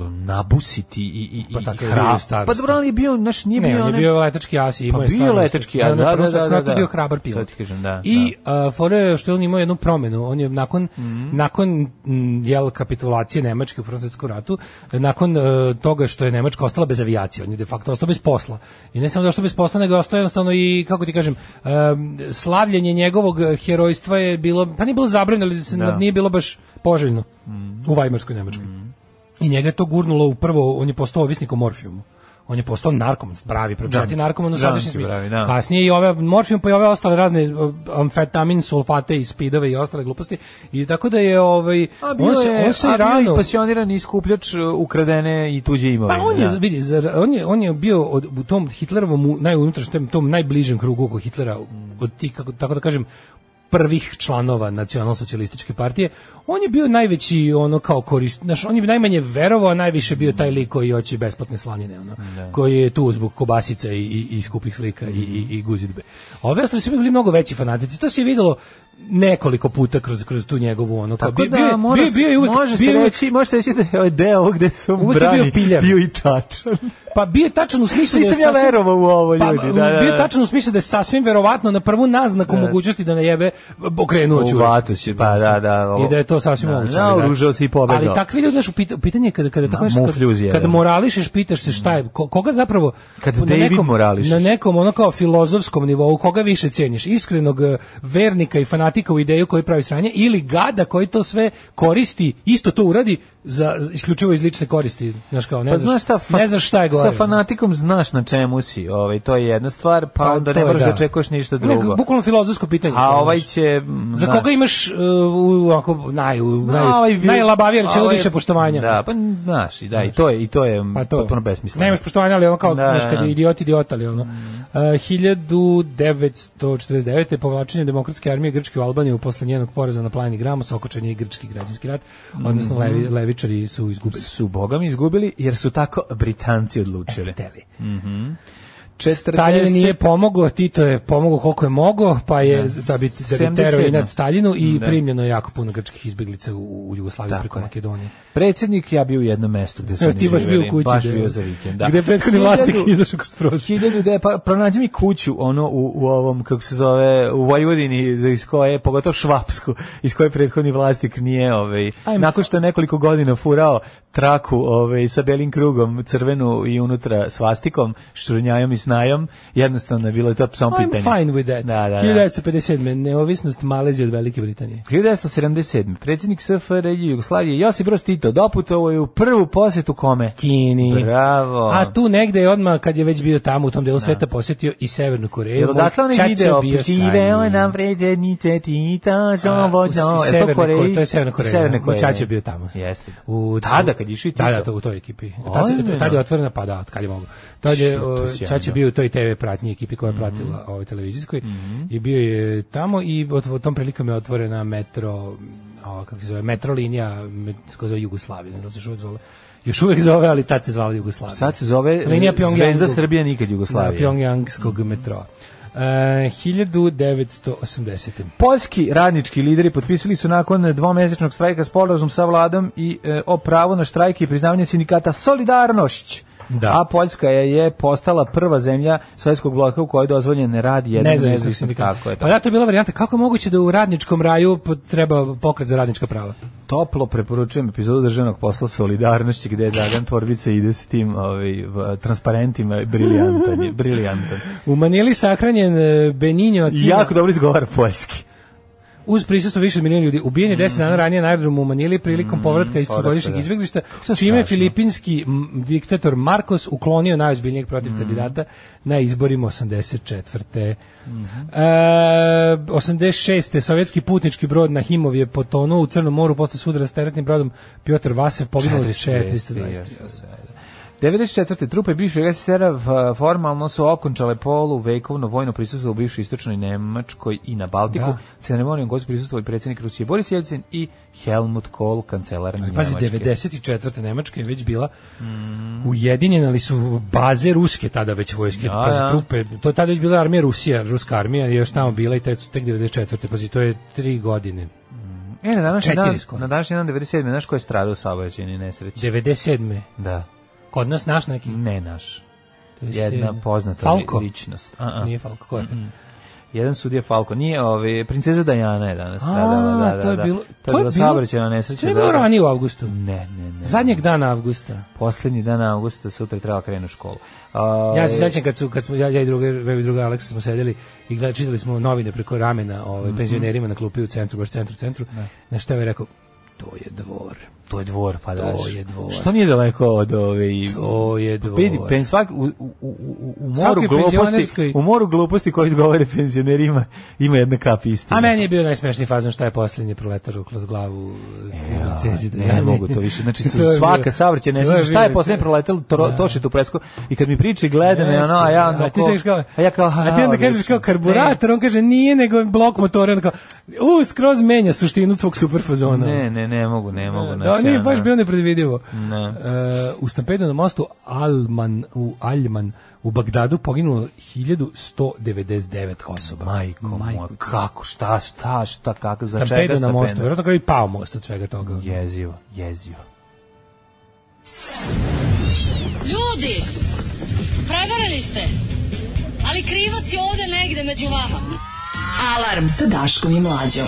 nabusiti i, i, Pa i tako je hra- bio u starosti. Pa dobro, ali je bio, znaš, nije Ne, bio... on je bio letački as i imao Pa je bio letački isto. as, da, da, svetskom da, ratu da. bio hrabar pilot. kažem, da, I fora je što on imao jednu promenu. On je nakon, Mhm. nakon m, jel, kapitulacije Nemačke u Prvom svetskom ratu, nakon e, toga što je Nemačka ostala bez avijacije, on je de facto ostao bez posla. I ne samo da ostao bez posla, nego je ostao jednostavno i, kako ti kažem, e, slavljenje njegovog herojstva je bilo, pa nije bilo zabranjeno, ali Da. nije bilo baš poželjno u Vajmarskoj Nemačkoj. I njega je to gurnulo u prvo, on je postao ovisnik o morfijumu. On je postao narkoman, pravi, Da. narkoman u Znam sadašnjem ti smislu. da. Kasnije i ove morfijum pa i ove ostale razne uh, amfetamin, sulfate i spidove i ostale gluposti. I tako da je ovaj A bio on se je, on se a bio rano i pasionirani skupljač uh, ukradene i tuđe imovine. pa on je da. vidi zar- on je on je bio od, u tom Hitlerovom najunutrašnjem tom najbližem krugu oko Hitlera od tih kako tako da kažem prvih članova nacionalsocijalističke partije, on je bio najveći ono kao korist, znaš, on je najmanje verovao, a najviše bio taj lik koji hoće besplatne slanine, ono, koji je tu zbog kobasica i, i, i skupih slika i, i, i guzidbe. A ove ostali su bili mnogo veći fanatici, to se je videlo nekoliko puta kroz, kroz tu njegovu ono, kao, Tako bio- da, bio- mora bio- se- bio je uvek- može se bio reći, može se reći da je deo gde se bio brani piljar. bio i tačan. Pa bio je tačan u smislu da je Nisam ja sasvim- verovao u ovo, ljudi, Pa, da, da, da. Bio je tačan u smislu da je sasvim verovatno na prvu naznaku mogućnosti da najebe okrenuo ću. vatu će, pa da, da. ovo- I da je to sasvim Da, moguće. da, oružao se i pobegao. Ali takvi ljudi, znaš, pitanje je kada, kada tako nešto, muflju kad, uzjebe. kada morališeš, pitaš se šta je, ko- koga zapravo, Kad na David nekom, morališeš. na nekom ono kao filozofskom nivou, koga više ceniš, iskrenog eh, vernika i fanatika u ideju koji pravi sranje, ili gada koji to sve koristi, isto to uradi, za, isključivo iz lične koristi, znaš kao, ne Pa znaš, znaš šta, fa- ne znaš šta je gore. Sa fanatikom znaš na čemu si, ovaj, to je jedna stvar, pa, Pa, onda ne moraš da da. očekuješ ništa Ne, drugo. bukvalno filozofsko pitanje. A ovaj znaš. će... mm, Za znaš, koga imaš uh, ako, naj, u, naj, ovaj bi- najlabavije rečeno ovaj- više poštovanja. Da, pa znaš, i da, i to je, i to je Pa to. potpuno besmisleno. Nemaš poštovanja, ali ono kao, Da, znaš, kad da. je idiot, idiot, ali ono. Uh, 1949. povlačenje demokratske armije Grčke u Albaniju posle njenog poraza na planini Gramos, okočen je i grčki građanski rat, odnosno Mhm. levi, levičari su izgubili. Su bogami izgubili jer su tako Britanci odlučili. Hteli. 40... Stalin nije pomogao, Tito je pomogao koliko je mogao, pa je da bi, da bi terao 77. inat Staljinu i Da. primljeno je jako puno grčkih izbeglica u, u Jugoslaviju Tako preko je. Makedonije. Predsjednik ja bio u jednom mestu gde oni ti baš bio u kući. Baš da. bio za vikend, da. Gde prethodni vlasnik izašao kroz prozor. Hiljadu de, pa pronađi mi kuću ono u, u ovom kako se zove u Vojvodini iz koje pogotovo Švapsku iz koje prethodni vlasnik nije ovaj nakon što je nekoliko godina furao traku ovaj sa belim krugom crvenu i unutra svastikom štrunjajom i snajom jednostavno je bilo to samo I'm pitanje fine with that. Da, da, da. 1957. Neovisnost Malezije od Velike Britanije. 1977. Predsjednik SFRJ Jugoslavije Josip Broz Tito doputovao je u prvu posjetu kome? Kini. Bravo. A tu negde je odmah, kad je već bio tamo u tom delu sveta, posjetio i Severnu Koreju. Jel odatle onaj ćaća video njim. nam predsjednice Tita Je Severne to je Severna Koreja. Severne Moj Koreje. ćaća je bio tamo. Jeste. U, Tada kad je išao i Da, da, to, u toj ekipi. Tad, se- tad je otvorena, pa da, kad je mogo. Tad je, Što. Mhm. ćaća bio u toj TV pratnji ekipi koja je pratila ovoj televizijskoj i bio je tamo i od, tom prilikom je otvorena metro, o, kako se zove, metro linija, kako se zove Jugoslavija, ne znam da se uvek zove. Još uvek zove, ali tad se zvala Jugoslavija. Sad se zove Linija Zvezda Srbija nikad Da, Jugoslavija. Pyongyangskog metroa. E, 1980. Poljski radnički lideri potpisali su nakon dvomesečnog strajka sporazum sa vladom i e, o pravu na štrajk i priznavanje sindikata Solidarnošć. Da. A Poljska je, je postala prva zemlja sovjetskog bloka u kojoj je dozvoljen rad jedan sindikata. Tako je, Pa da, to je bila varijanta. Kako je moguće da u radničkom raju treba pokret za radnička prava? Toplo preporučujem epizodu državnog posla Solidarnošći gde Dragan Torbica ide s tim ovaj, transparentima, briljantan je, briljantan. U Manili sahranjen e, I Aquino. jako dobro izgovara poljski. Uz prisustvo više od milijuna ljudi. Ubijen je 10 dana ranije na aerodromu u Manili prilikom povratka iz povratka, trogodišnjeg da. izbeglišta, čime je filipinski diktator Marcos uklonio najozbiljnijeg protiv Mm. kandidata na izborima 84. Mhm. E, 86. sovjetski putnički brod na Himov je potonuo u Crnom moru posle sudara s teretnim brodom Piotr Vasev poginuo 423 osobe. 94. trupe bivšeg SSR-a formalno su okončale polu vekovno vojno prisustvo u bivšoj istočnoj Nemačkoj i na Baltiku. Da. Ceremonijom su prisustvovali predsjednik Rusije Boris Jelcin i Helmut Kohl, kancelar Pazi, Nemačke. 94. Nemačka je već bila ujedinjena, ali su baze ruske tada već vojske, Da, pazi, da. trupe, to je tada već bila armija Rusija, ruska armija je još tamo bila i tek, tek 94. Pazi, to je tri godine. E, na današnji dan, skoro. na današnji dan 97. Znaš ko je stradao u saobraćajnoj nesreći? 97. Da. Kod nas naš neki. Ne naš. 97. Jedna poznata Falko? ličnost. A, a. Nije Falko, ko je? Jedan sudija Falko. Nije, ovaj, princeza Dajana je danas A, stradala. Da, da, to je da. bilo- To je bila saobraćajna nesreća. To je da, bilo da. ranije u avgustu. Ne, ne, ne. Zadnjeg dana avgusta. Poslednji dan avgusta, sutra treba krenu u školu. A, Ja se sećam kad su kad smo ja, ja i druga i druga Aleksa smo sedeli i gledali čitali smo novine preko ramena ovaj Mhm. penzionerima na klupi u centru, baš centru, centru. Na šta je rekao to je dvor. To je dvor, pa da. To je dvor. Što nije daleko od ove i To je dvor. Vidi, pen svak u, u, u, u moru gluposti, u moru gluposti koji govore penzionerima ima jedna kap istine. A meni je bio najsmešniji fazon šta je posljednji proletar kroz glavu Ja, Cezi da ne, ja mogu to više. Znači, su svaka savrće, ne znaš šta je poslednje proletelo, to, Da. toši tu presku. I kad mi priči, gleda me, ono, a ja, ono, a ti kažeš kao, a ja kao, a ti onda kažeš kao karburator, on kaže nije nego blok motora, on kao, u, skroz menja suštinu tvog super fazona. Ne, ne, ne mogu, ne mogu. Da, znači, nije ono, baš bilo nepredvidivo. Ne. E, u stampedu na mostu Alman, u Aljman u Bagdadu poginulo 1199 osoba. Majko, moja, kako, šta, šta, šta, kako, za čega Stampedu na mostu, vjerojatno kao i pao most od svega toga. Jezivo, jezivo. Ljudi, prevarili ste, ali krivac je ovde negde među vama. Alarm sa Daškom i Mlađom.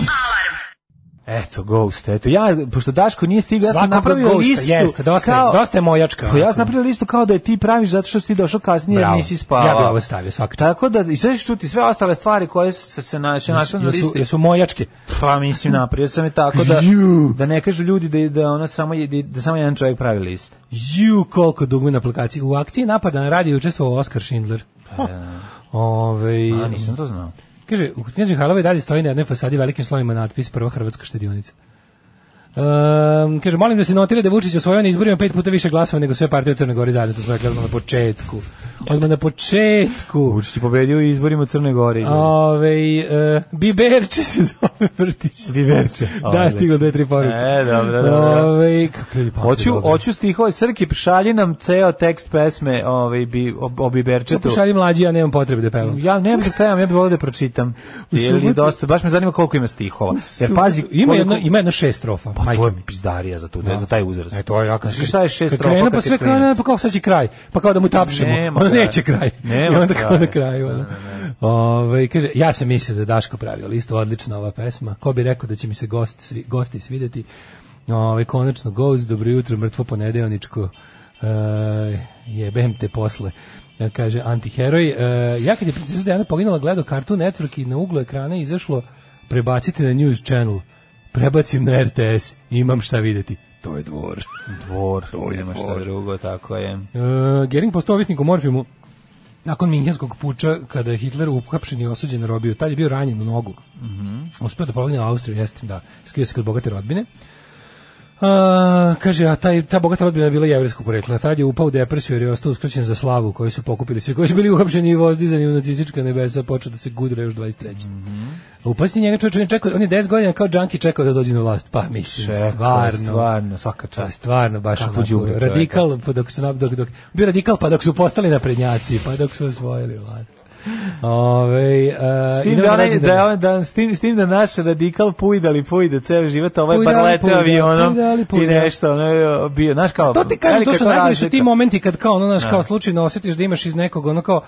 Eto, Ghost, eto. Ja, pošto Daško nije stigao, ja sam napravio Ghosta, listu. jeste, dosta, je- dosta je mojačka. Pa ja sam napravio listu kao da je ti praviš zato što si došao kasnije jer Bravo. nisi spavao. Ja bih ovo stavio čast. Tako da, i sve čuti sve ostale stvari koje se, se naše našle na listi. jesu mojačke. Pa mislim napravio sam je tako da da ne kažu ljudi da da ono samo je da samo jedan čovjek pravi list. Ju, koliko dugme na aplikaciji. U akciji napada na radio učestvovao Oskar Schindler. Ove, A nisam to znao. Kaže, u Knjez Mihajlova i dalje stoji na jednoj fasadi velikim slovima natpis Prva Hrvatska štedionica. Um, kaže, molim da se notira da Vučić osvojio na izborima pet puta više glasova nego sve partije u Crnoj Gori zajedno, to smo rekli na početku. Odmah na početku. Vučić je pobedio u izborima u Crnoj Gori. Ove, uh, Biberče se zove vrtić. Biberče. Da, stiglo dve, tri poruke. E, dobro, dobro. Ove, kako ljudi pamte Hoću, dobro. hoću stihove Srki, šalji nam ceo tekst pesme ovaj, bi, o, o Biberčetu. pošalji mlađi, ja nemam potrebe da pevam. Ja ne bih da pevam, ja bih volio da pročitam. Jer dosta, baš me zanima koliko ima stihova. Jer pazi, ima koliko- jedno, ima jedno šest strofa. Pa to je pizdarija za, tu, Da. za taj uzrast. E to je ja kad Znaš šta je šest strofa krene, kad pa sve kao, pa kao sad će kraj. Pa kao da mu tapšemo. Nema Ono kraja. neće kraj. Nema I onda kao na kraju. ono. Ovaj, kaže, ja sam mislio da je Daško pravio listu, odlična ova pesma. Ko bi rekao da će mi se gost, svi, gosti svideti. Ovaj, konačno Ghost, dobro jutro, mrtvo ponedeoničko. E, jebem te posle. E, kaže antiheroj. E, ja kad je princesa Diana poginula gledao Cartoon Network i na uglu ekrana izašlo prebacite na News Channel. Prebacim na RTS, imam šta videti. To je dvor. Dvor, to nema šta drugo, tako je. Uh, Gering postao ovisnik o morfijumu nakon Minhenskog puča, kada je Hitler uhapšen i osuđen na robiju. Tad je bio ranjen u nogu. Uspeo da pobegne u Austriju, jeste, da. Skrio se kod bogate rodbine. A, kaže, a taj, ta bogata rodbina je bila jevrijskog porekla. Tad je upao u depresiju jer je ostao uskraćen za slavu koju su pokupili svi koji su bili uhapšeni i vozdizani u nacistička nebesa, počeo da se gudra još 23. Mm -hmm. Upasti njega čovječ, on je, čekao, on je 10 godina kao džanki čekao da dođe na vlast. Pa mislim, Čekao, stvarno. stvarno, svaka Pa čast. stvarno baš Kako onako, radikal pa dok su dok, dok bio radikal pa dok su postali naprednjaci pa dok su osvojili vlast. Ove, uh, S tim, da, onaj, da, on- da, s, tim, s tim da naš radikal pujdali pujde ceo život, ovaj bar Pujdali, leteo pujdali, avionom pujdali, i nešto, ono bio, znaš kao, To ti kažem, velika to su najbolji su ti momenti kad kao ono naš Da. kao slučajno osjetiš da imaš iz nekog ono kao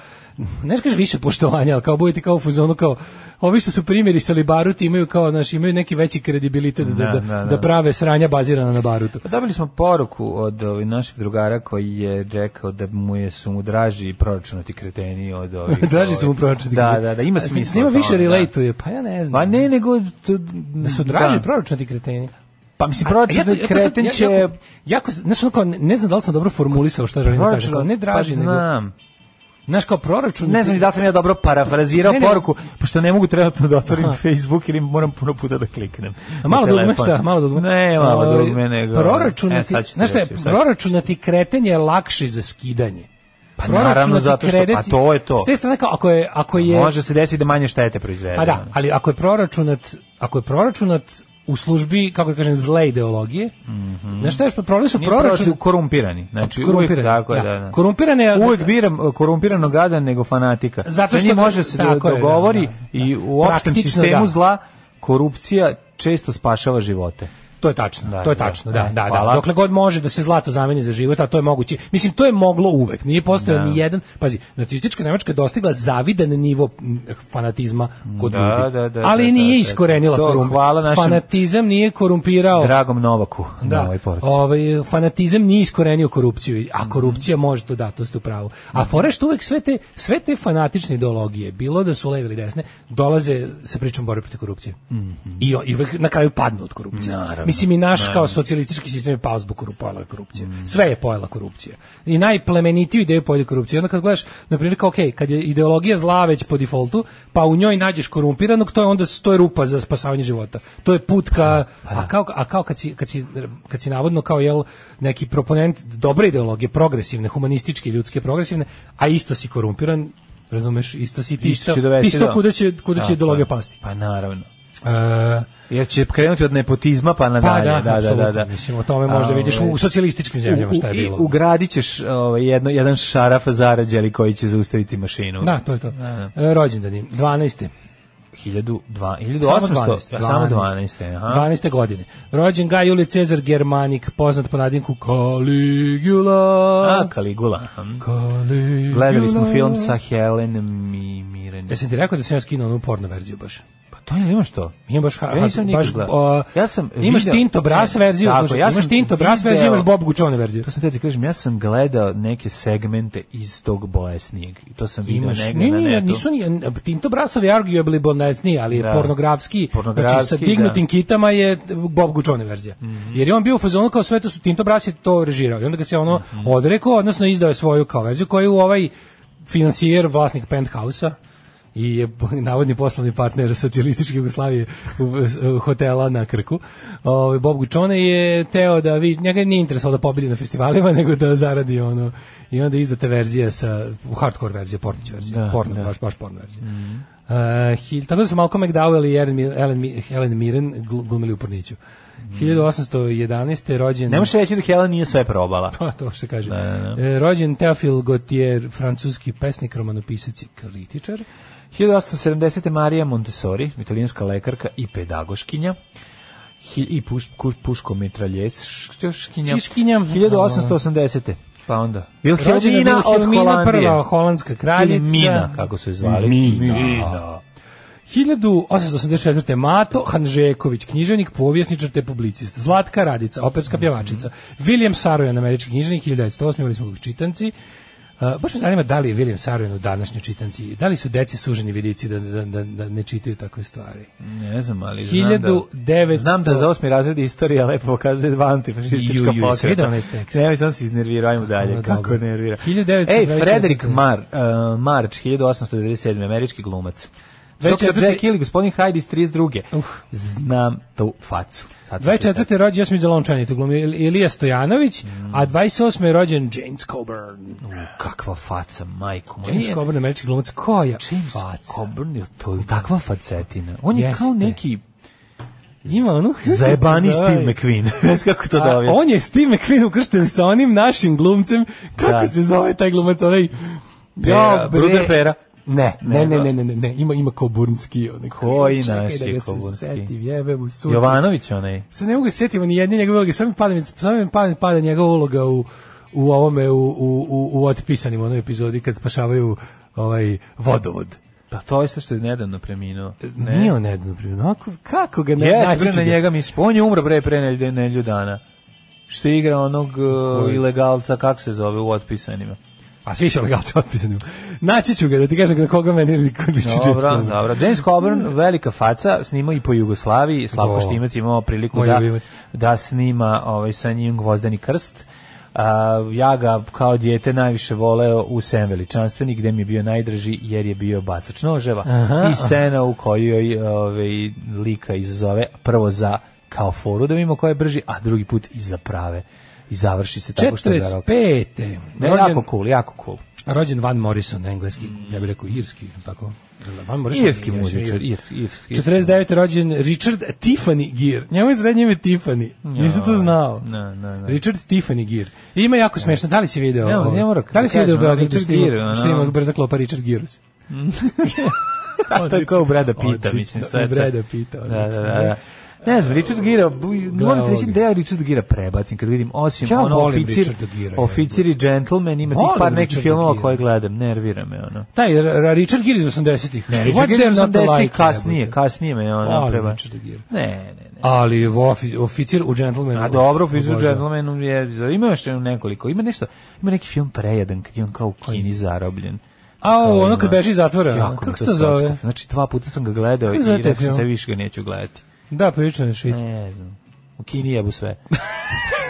ne kažeš više poštovanja, ali kao budete kao u fuzonu kao ovi što su primjerisali baruti imaju kao, znaš, imaju neki veći kredibilitet da, Da, da, da, da, da. prave sranja bazirana na barutu. Pa Dobili smo poruku od ovih naših drugara koji je rekao da mu je su mu draži proračunati kreteni od ovih. Draži su mu ovih- proračunati. Da, da, da, ima smisla. Tome, više da. relatuje, pa ja ne znam. Pa ne, nego... to- Da su draži da. proračunati kreteni. Pa mislim, proračunati ja kreten će... Jako, jako, ono kao, ne, znam da li sam dobro formulisao šta želim da kažem. Ne draži, pa nego, znam. Znaš, kao proračun... Ne znam ni da sam ja dobro parafrazirao Ne, ne. poruku, pošto ne mogu trenutno da otvorim Aha. Facebook ili moram puno puta da kliknem. A malo dugme, šta? Malo dugme? Ne, malo Ovaj, dugme, nego... Proračunati, E, znaš šta je, proračunati kretanje je lakše za skidanje. Pa naravno, zato što- a to je to. S te strane, kao, ako je, ako je, Može se desiti da manje štete proizvede. pa da, ali ako je proračunat, ako je proračunat u službi, kako da kažem, zle ideologije, znaš šta je, problem su proračun, korumpirani. Znači, uvijek korumpirani, tako je, da, da. Korumpirane, Uvijek biram uh, korumpiranog gada nego fanatika. Zato što- može se tako je, da, dogovori da, da. i u opštem sistemu da. zla korupcija često spašava živote. To je tačno, Da, to je da, tačno, da, da, da. hvala. Dokle god može da se zlato zameni za život, a to je moguće. Mislim, to je moglo uvek. Nije postojao Da. ni jedan, pazi, nacistička Nemačka je dostigla zavidan nivo fanatizma kod Da, ljudi. da, da, ali da, nije da, da. iskorenila To korum- hvala našem Fanatizam nije korumpirao. Dragom Novaku na Da, ovoj poruci. ovaj, fanatizam nije iskorenio korupciju, a korupcija može to da, to ste u pravu. A što uvek sve te, sve te fanatične ideologije, bilo da su leve ili desne, dolaze sa pričom borbe protiv korupcije. I, o- I uvek na kraju padnu od korupcije. Naravno, Mislim i naš kao socijalistički sistem je pao zbog koru- pojela korupcije. Sve je pojela korupcija. I najplemenitiju ideju pojela korupcije. Onda kad gledaš, na primjer, kao, ok, kad je ideologija zla već po defaultu, pa u njoj nađeš korumpiranog, to je onda to je rupa za spasavanje života. To je put ka, a kao, a kao kad, si, kad, si, kad si navodno kao jel, neki proponent dobre ideologije, progresivne, humanističke, ljudske, progresivne, a isto si korumpiran, razumeš, isto si ti Isto isto, kuda će, kuda će ideologija pasti. Pa naravno. E, Jer će krenuti od nepotizma pa Pa nadalje. da, da, da, da, apsolutno. da. Mislim, o tome možda vidiš u ovaj, socijalističkim zemljama šta je u- bilo. I ugradit ćeš ovaj, jedno, jedan šaraf zarađali koji će zaustaviti mašinu. Da, to je to. Da, E, rođendani, 12. 1002, Samo 1800, 12. a samo 12. Aha. 12. godine. Rođen Gaj Julije Cezar Germanik, poznat po nadimku Caligula. A, Kaligula. hm. Caligula. Gledali smo film sa Helen i Miren. Jesam ti rekao da sam ja skinuo onu porno verziju baš? To je imaš to. Ima baš, ha, Ja nisam nikad baš gledao. Ja sam imaš video- Tinto Brass E, verziju, tako, ja imaš Tinto Brass verziju, video- imaš Bob Gučone verziju. To sam te ti kažem, ja sam gledao neke segmente iz tog bolesnijeg. To sam vidio Imaš, negde nije, na netu. nisu ni, Tinto Brasov je arguably bolesniji, ali je Da. pornografski, Pornografski, znači sa dignutim da. kitama je Bob Gučone verzija. Jer je on bio u fazonu kao sve to su, Tinto Bras je to režirao i onda ga se ono odrekao, odnosno izdao je svoju kao verziju koju ovaj financijer, vlasnik Penthouse-a, i je navodni poslovni partner socijalističke Jugoslavije u, hotela na Krku. Ovaj Bob Gučone je teo da vi njega nije interesovalo da pobedi na festivalima nego da zaradi ono i onda izdate verzija sa u hardcore verzija, pornić verzija, Da, porno, da. baš baš porno verzija. Uh, hil- tako da su Malcolm McDowell i Mi- Helen Mirren gl- glumili u Porniću. 1811. rođen... Ne možeš reći da Helen nije sve probala. Pa, to se kaže. Da, da, da. E, rođen Teofil Gautier, francuski pesnik, romanopisac i kritičar. 1870. Marija Montessori, italijanska lekarka i pedagoškinja. I puš, kuš, puško mitralječkinja. Šiškinja. 1880. Pa onda. Wilhelmina Rođena od Holandije. prva holandska kraljica. Ili Mina, kako su je zvali. Mina. 1884. Mato Hanžeković, književnik, povjesničar te publicist. Zlatka Radica, operska pjevačica. William Sarojan, američki književnik, 1908. Imali smo čitanci. Uh, baš me zanima da li je William Sarojan u današnjoj čitanci, da li su deci suženi vidici da, da, da, da ne čitaju takve stvari. Ne znam, ali znam da, 1900 znam da za osmi razred istorija lepo pokazuje dva antifašistička Ju, ju, pokreta. onaj tekst? Ne, sam se iznervirao, ajmo dalje, Dobro, kako nervira. 1924. Ej, Frederick Mar, uh, March, 1897. američki glumac. 24. Jack ili gospodin Hyde iz 32. Uf. Znam tu facu. Sad sam se 24. rođen, ja sam iz Lončani, tu glumi Ilija Stojanović, a 28. je rođen James Coburn. setio. Kakva faca, majko. moja. James Coburn, američki glumac, koja James faca. Coburn, je to takva facetina. On je Jeste. kao neki Ima ono... zajebani. Steve McQueen. Znaš kako to A, dobije? on je Steve McQueen ukršten sa onim našim glumcem, kako Da. se zove taj glumac, onaj... Pera, Bruder Pera. Ne, ne, ne, ne, ne, ne, ne, ima, ima Koburnski. Onaj, Koji naš da je ga se Koburski? setim, jebe mu. Jovanović onaj. Sad ne mogu se setiti ni jedne njegove uloge, samo mi pada, samo mi pada, pada njegova uloga u, u ovome, u, u, u, u otpisanim onoj epizodi kad spašavaju ovaj vodovod. Pa to je što je nedavno preminuo. Ne. Nije on nedavno preminuo. Kako, kako ga ne Jeste, naći ću na ga. njega mi on je umro bre pre nelju dana. Što igra onog uh, ilegalca, kako se zove u otpisanima. A svi su legalci otpisani. Naći ću ga da ti kažem na koga meni će Dobro, dobro. James Coburn, velika faca, snimao i po Jugoslaviji, Slavko Do. Štimac imao priliku Moj da, ljubimac. da snima ovaj, sa njim Gvozdeni krst. A, ja ga kao dijete najviše voleo u Sem veličanstvenik gde mi je bio najdraži jer je bio bacač noževa Aha. i scena u kojoj ovaj, lika izazove prvo za kao foru da vidimo ko je brži, a drugi put i za prave i završi se tako što je ga rok. 45. Ne, jako cool, jako cool. Rođen Van Morrison, engleski, ja bih rekao irski, tako. Van Morrison. Irski muzičar, irski, irski. 49. rođen Richard Tiffany Gear. Njemu je srednje ime Tiffany. Nisam to znao. Ne, ne, ne. Richard Tiffany Gear. I ima jako smešno. Da li si video? Ne, ne mora da li si da video kažem, Beograd Richard što ima, brza klopa Richard je kao u Brada Pita, mislim, sve u to. Brada Pitta, Da, da, odlično. da. Ne znam, Richard Gira, moram ti reći da ja Richard Gira prebacim kad vidim, osim Ja ono oficir, Gira, oficir i gentleman, ima tih par nekih filmova Gira. koje gledam, nervira me ono. Taj Richard Gere iz 80-ih. Ne, Richard Gira there not to 80 like, kasnije, jebote? kasnije me ono Volim preba. Richarda Gere. Ne, ne, ne. Ali ofi, oficir u Gentlemanu. A dobro, Fizu Obožavam. Gentlemanu je, ima još nekoliko, ima nešto, ima neki film prejadan kad je on kao u Kini zarobljen. A, ono kad beži iz zatvora. Kako se to zove? Znači, dva puta sam ga gledao i rekao sam se više ga neću gledati. Da, prilično je shit. Ne znam. U Kini jebu sve.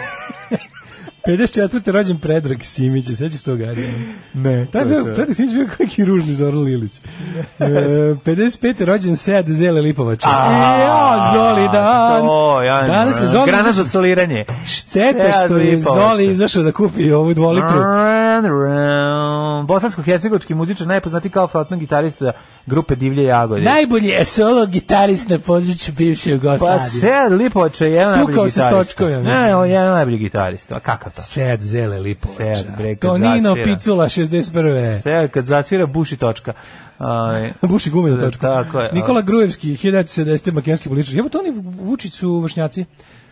54. rođen Predrag Simić, se sećaš toga? Arija? Ne. Taj bio, Predrag Simić bio kao neki ružni Zoran Lilić. E, 55. rođen Sead Zele Lipovača. E, ja, Zoli dan. To, ja, Danas je Zoli Grana za soliranje. Šteta što je Lipovača. Zoli izašao da kupi ovu dvolitru. Bosansko-hercegovački muzičar, najpoznati kao frontman gitarista grupe Divlje jagode. Najbolji je solo gitarist na području bivše Pa Jugoslavije. Sead Lipovač je jedan najbolji Tukao se s gitarista. točkovima. Ne, on je jedan najbolji gitarista. A kakav to? Sead Zele Lipovača. Sead, bre, kad Tonino zasvira. Picula 61. Sead kad zasvira buši točka. Aj, Buši gume na točku. Tako je. Nikola Grujevski, 1970. makedonski političar. Jebo to oni Vučić su vršnjaci.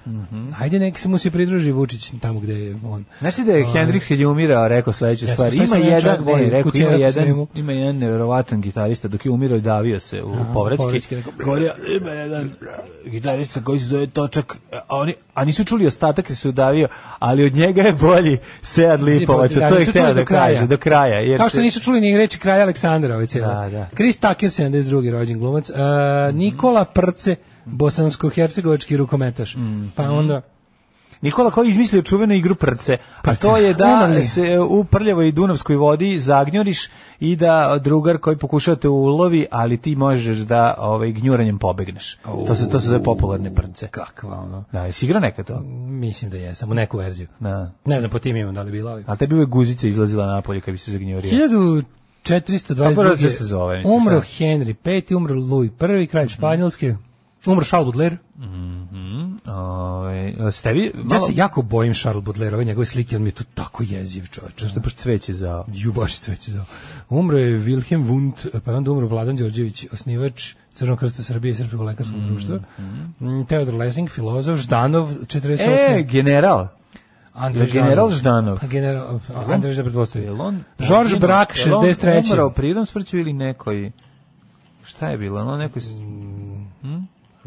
Mhm. Hajde nek se mu se pridruži Vučić tamo gde je on. Znaš ti da je Hendrix kad je umirao rekao sledeću Jeste, stvar, ima ja jedan, ne, rekao, ima jedan, ima jedan nevjerovatan gitarista dok je umirao i davio se u povraćki, rekao, Govorio, ima jedan gitarista koji se zove Točak, a, oni, a nisu čuli ostatak jer se udavio, ali od njega je bolji Sead Lipovača, Da, to je htio da kaže, do kraja. Jer Kao što nisu čuli ni reči kraja Aleksandra ovaj cijela. Da, da. Chris Tucker, 72. rođen glumac. Uh, Nikola Prce, bosansko-hercegovački rukometaš. Mhm. Pa onda... Nikola koji je izmislio čuvenu igru prce, a Prce. to je da se u prljavoj i dunavskoj vodi zagnjoriš i da drugar koji pokušava te ulovi, ali ti možeš da ovaj, gnjuranjem pobegneš. To se, to se zove popularne prce. Kakva ono. Da, jesi igrao nekad to? Mislim da je, samo neku verziju. Da. Ne znam po tim imam da li je bila. ali- A tebi uvek guzica izlazila napolje kad bi se zagnjurio. 1422. Kako da se zove, mislim, umro šta? Henry V, umro Louis I, kralj Španjolske, umro Charles Baudelaire. Ove, s tebi, Ja malo, se jako bojim Charles Baudelaire, ove njegove slike, on mi je tu tako jeziv čovječ. što baš cveće za... Ju, baš cveće za. Umro je Wilhelm Wundt, pa je onda umro Vladan Đorđević, osnivač Crvenog krsta Srbije i Srpskog lekarskog društva. Mm, Teodor Lessing, filozof, Ždanov, 48. E, general. Andrej je general Ždanov. Pa General, Andrej. George Jel Brack, on 63. Umrao prirodnom smrću ili nekoj... Šta je bilo? Ono nekoj...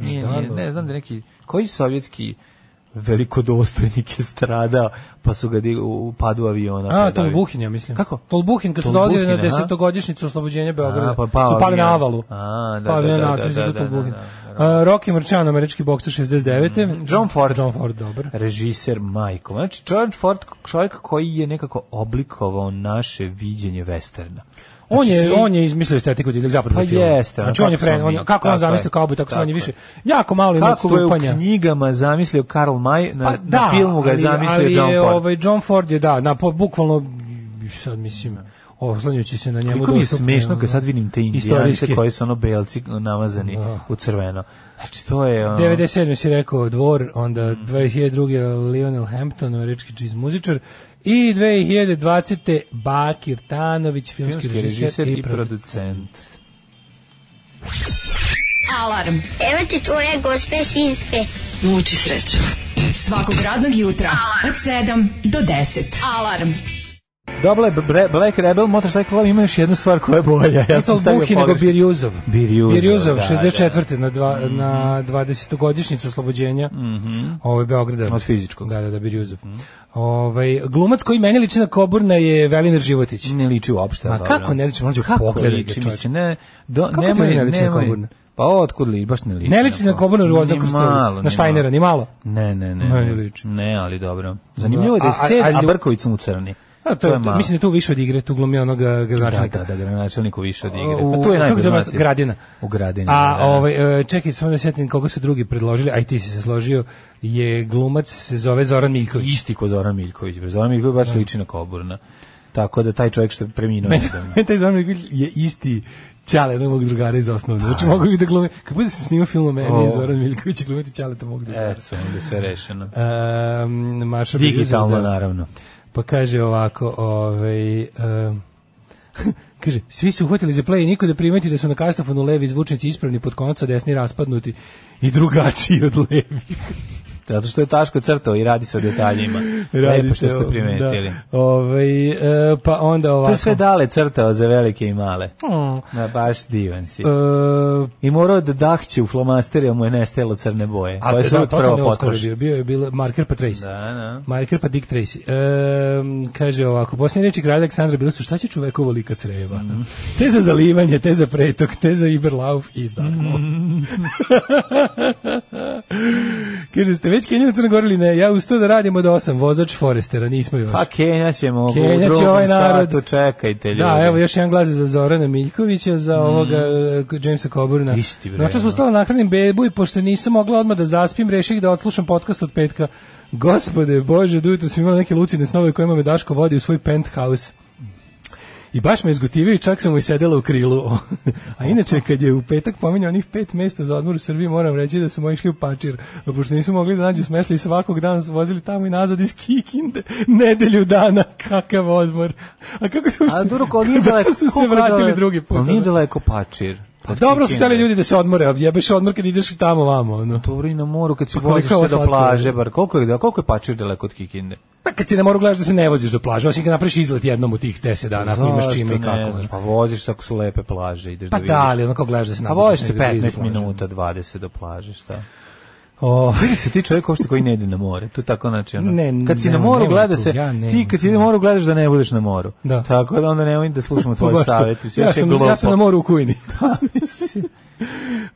Nije, nije, ne znam da neki... Koji sovjetski velikodostojnik je stradao, pa su ga u, padu aviona. A. Tolbuhin, ja mislim. Kako? Tolbuhin, kad su dolazili na aha. desetogodišnjicu oslobođenja Beograda, A, pa pao su pali na avalu. A, da, da, da, da, avalu, da, da, da, Tolbuhin. da, A, Rocky Marčan, američki bokser 69. John Ford. John Ford, dobar. režiser majkom. Znači, George Ford, čovjek koji je nekako oblikovao naše viđenje westerna. On je, Znači, svi- on je izmislio estetiku divljeg zapadnog Pa filma. jeste, Znači on je kako pre, on, kako on zamislio kao bi, tako tako je. više. Jako malo ima Kako ga je u odstupanja. knjigama zamislio Karl May, na, Pa da, na filmu ga je zamislio ali John Ford. Ovaj, John Ford je, da, na, po, bukvalno, sad mislim, oslanjujući se na njemu. Koliko mi je smešno kad sad vidim te indijanice koji su ono belci namazani Da. u crveno. Znači, to je... Ono, 97. si rekao Dvor, onda Mm. 2002. Lionel Hampton, američki džiz muzičar, i 2020. Bakir Tanović, filmski, filmski režiser, i producent. Alarm. Evo ti tvoje gospe sinske. Muči srećo. Svakog radnog jutra od 7 do 10. Alarm. Dobila je Black Rebel Motorcycle Club ima još jednu stvar koja je bolja. Ja sam stavio Buhi nego. Birjuzov. Birjuzov, Birjuzov, da, 64. na, dva, na 20-godišnjicu oslobođenja ovaj, Beograda. Od fizičkog. Da, da, da, Birjuzov. Ovaj, glumac koji meni liči na Koburna je Velimir Životić. Ne liči uopšte. Ma dobro. kako ne liči, mlađo, Kako pogledaj ga, liči, čoveče. mislim, ne, do, Kako nemoj, ne liči na nemoj. Coburna? Pa otkud li, baš ne liči. Ne liči na Koburna Krstovu, malo, na Štajnera, ni malo. Ne, ne, ne. Meni ne. liči. Ne, ali dobro. Zanimljivo je da je A- a- sed, a a lju- Brković mu crni. A, to, je, to, malo. mislim da tu više od igre, tu glumi onoga Da, gradonačelnika. da, da, gradonačelniku više od igre. Pa tu je najpoznatiji. Gradina. U Gradini. A da, da. ovaj e, čekaj, samo da se setim koga su drugi predložili, aj ti si se složio, je glumac se zove Zoran Miljković. Isti ko Zoran Miljković. Zoran Miljković baš liči na Koburna. Tako da taj čovjek što je preminuo. Taj Zoran Miljković je isti Ćale jednog mog drugara iz osnovne. Znači mogu bi da glume. Kako bude se snimao film o meni O. i Zoran Miljković i glumiti Ćale to mog drugara. Eto, onda sve rešeno. Um, Maša Digitalno, da. naravno. Pa kaže ovako, ovaj... Um, kaže, svi su uhvatili za play i niko da primeti da su na kastofonu levi zvučnici ispravni pod konca, desni raspadnuti i drugačiji od levi. Zato što je Taško crtao i radi se o detaljima. Lepo što ste primetili. Da. Ovaj, e, pa onda ovako. To je sve dale crtao za velike i male. Mm. Na, baš divan si. E, I morao da dahće u flomastere, jer mu je nestajalo crne boje. a koje to da, oskoro je bio, bio je bilo marker pa Tracy. Da, da. Marker pa Dick Tracy. E, kaže ovako, posljednje reči kralja Aleksandra bile su šta će čovekovo lika creva? Mhm. Te za zalivanje, te za pretok, te za Iberlauf i izdahnuo. Mhm. kaže, ste već Kenija na Gori ili ne? Ja uz to da radimo do 8, vozač Forestera, nismo još. Pa Kenja ćemo Kenja u će drugom ovaj narod. satu, čekajte ljudi. Da, evo još jedan glas za Zorana Miljkovića, za ovoga e, Jamesa Coburna. Mm. Isti, bre, Noćas ono. ustala nahranim bebu i pošto nisam mogla odmah da zaspim, reših da odslušam podcast od petka. Gospode, Bože, jutra sam imala neke lucidne snove kojima me Daško vodi u svoj penthouse. I baš me izgotivio i čak sam mu i sedela u krilu. A inače, kad je u petak pominjao onih pet mesta za odmor u Srbiji, moram reći da su moji išli u Pačir. A pošto nisu mogli da nađu smešta i svakog dana su vozili tamo i nazad iz Kikinde. Nedelju dana, kakav odmor. A kako uopšte... A ko nije daleko, su se vratili daleko? drugi put? Ali nije daleko Pačir. Pa dobro su hteli ljudi da se odmore, jebeš odmor kad ideš tamo vamo. Ono. Dobro i na moru kad si Pa voziš se do plaže, bar koliko je, da, koliko je Pačir daleko od Kikinde? Pa kad si na moru gledaš da se ne voziš do plaže, osim kad napraviš izlet jednom u tih 10 dana, ako imaš čime i kako. znaš. Pa voziš se ako su lepe plaže, ideš Pa da vidiš. da, ali ono kao gledaš da se A nabudiš voziš se negde blizu 15 plaže. minuta, 20 do plaže, šta? O, Vidi se ti čovjek uopšte koji ne ide na more. To je tako znači ono. Ne, kad si nema- na moru gleda se, ja ti nemam kad si na moru gledaš da ne budeš na moru. Da. Tako da onda nemoj da slušamo Pa tvoje sve Ja je sam, glupo. ja sam na moru u Kujni.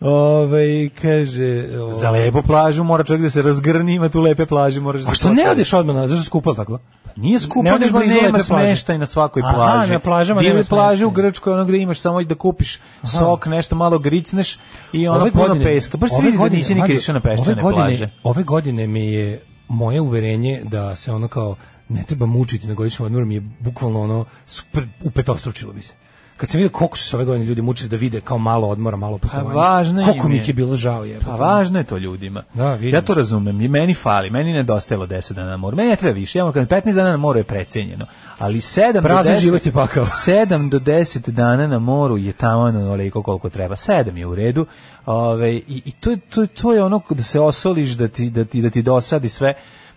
Ove, kaže... O, Za lepu plažu mora čovjek da se razgrni, ima tu lepe plaže, moraš da A se što ne postaviš. odeš odmah zašto si kupal tako? Nije skupo, Ne odeš blizu nema lepe plaže. smeštaj na svakoj Aha, plaži. na plažama Divlje nema plaže u. Grčkoj, ono gde imaš samo da kupiš sok, nešto malo gricneš i ono Ove puno godine- peska. Baš se ove vidi da godine, nisi nikad išao na peščane ove godine, plaže. Ove godine mi je moje uverenje da se ono kao ne treba mučiti na godišnjem odmoru mi je bukvalno ono super, upetostručilo bi se. Kad sam vidio koliko su se ove godine ljudi mučili da vide kao malo odmora, malo putovanja. važno Koliko mi ih je bilo žao je. Pa važno je to ljudima. Da, vidim. ja to razumem. I meni fali, meni nedostajalo 10 dana na moru. Meni ne treba više. Ja moram kad 15 dana na moru je precenjeno. Ali 7 do Prazan 10 život je pakao. 7 do 10 dana na moru je tamo onoliko koliko treba. 7 je u redu. Ove, i, i to, to, to je ono da se osoliš da ti, da ti, da ti dosadi sve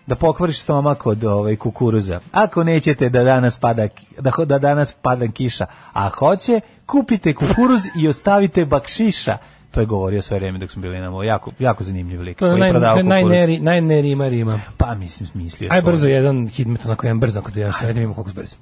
da pokvariš stomak od ovaj kukuruza. Ako nećete da danas pada da, da danas pada kiša, a hoće, kupite kukuruz i ostavite bakšiša. To je govorio sve vreme dok smo bili na. Jako, jako zanimljiv lik. To je naj, najneri, najnerima Rima. Pa mislim, smislio. Aj brzo jedan hitmet, onako jedan brzo, ako ja sve da vidimo koliko brzo.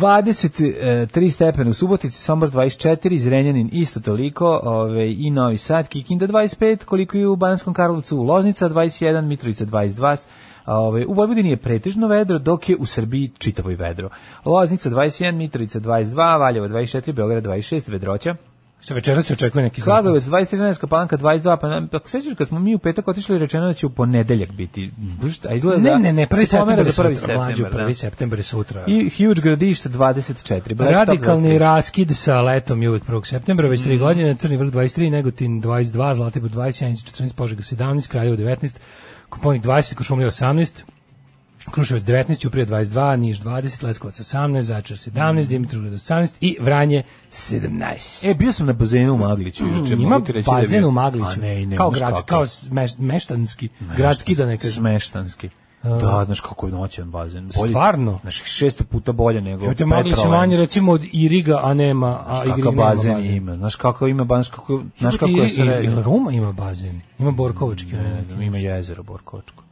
23 stepena u Subotici, Sombor 24, Zrenjanin isto toliko, ove, i Novi Sad, Kikinda 25, koliko i u Bananskom Karlovcu, Loznica 21, Mitrovica 22, Ove, u Vojvodini je pretežno vedro, dok je u Srbiji čitavo i vedro. Loznica 21, Mitrovica 22, Valjevo 24, Beograd 26, Vedroća. Što večera se očekuje neki zakon. Kragujevac 23, Zrenjanska palanka 22, pa ako sećaš kad smo mi u petak otišli rečeno da će u ponedeljak biti. A izgleda Ne, da ne, ne, prvi se septembar je za sutra, prvi septembar. prvi da. septembar je sutra. I Huge gradište 24. Blacktop Radikalni 23. raskid sa letom je uvek 1. septembra, već Mm. 3 godine, Crni vrh 23, Negotin 22, Zlatibor 20, Janica 14, Požega 17, Kraljevo 19, Koponik 20, Košumlija 18, Kruševac 19, Ćuprija 22, Niš 20, Leskovac 18, Zaječar 17, Dimitrovgrad 18 i Vranje 17. E, bio sam na bazenu u Magliću. juče, Mm, ima da bazen bio- u Magliću. A ne, ne, kao kakav. kao smeš, meštanski, gradski da ne kažem. Smeštanski. Da, znaš kako je noćan bazen. Stvarno? Znaš, šesto puta bolje nego Maglić je Petroland. manje recimo od Iriga, a nema, a Igrig kakav nema bazen, bazen. ima. Znaš kako ima bazen, kako, znaš kako je srednje. Jel Ruma ima bazen? Ima Borkovački. ne, neki. Ima jezero Borkovačko.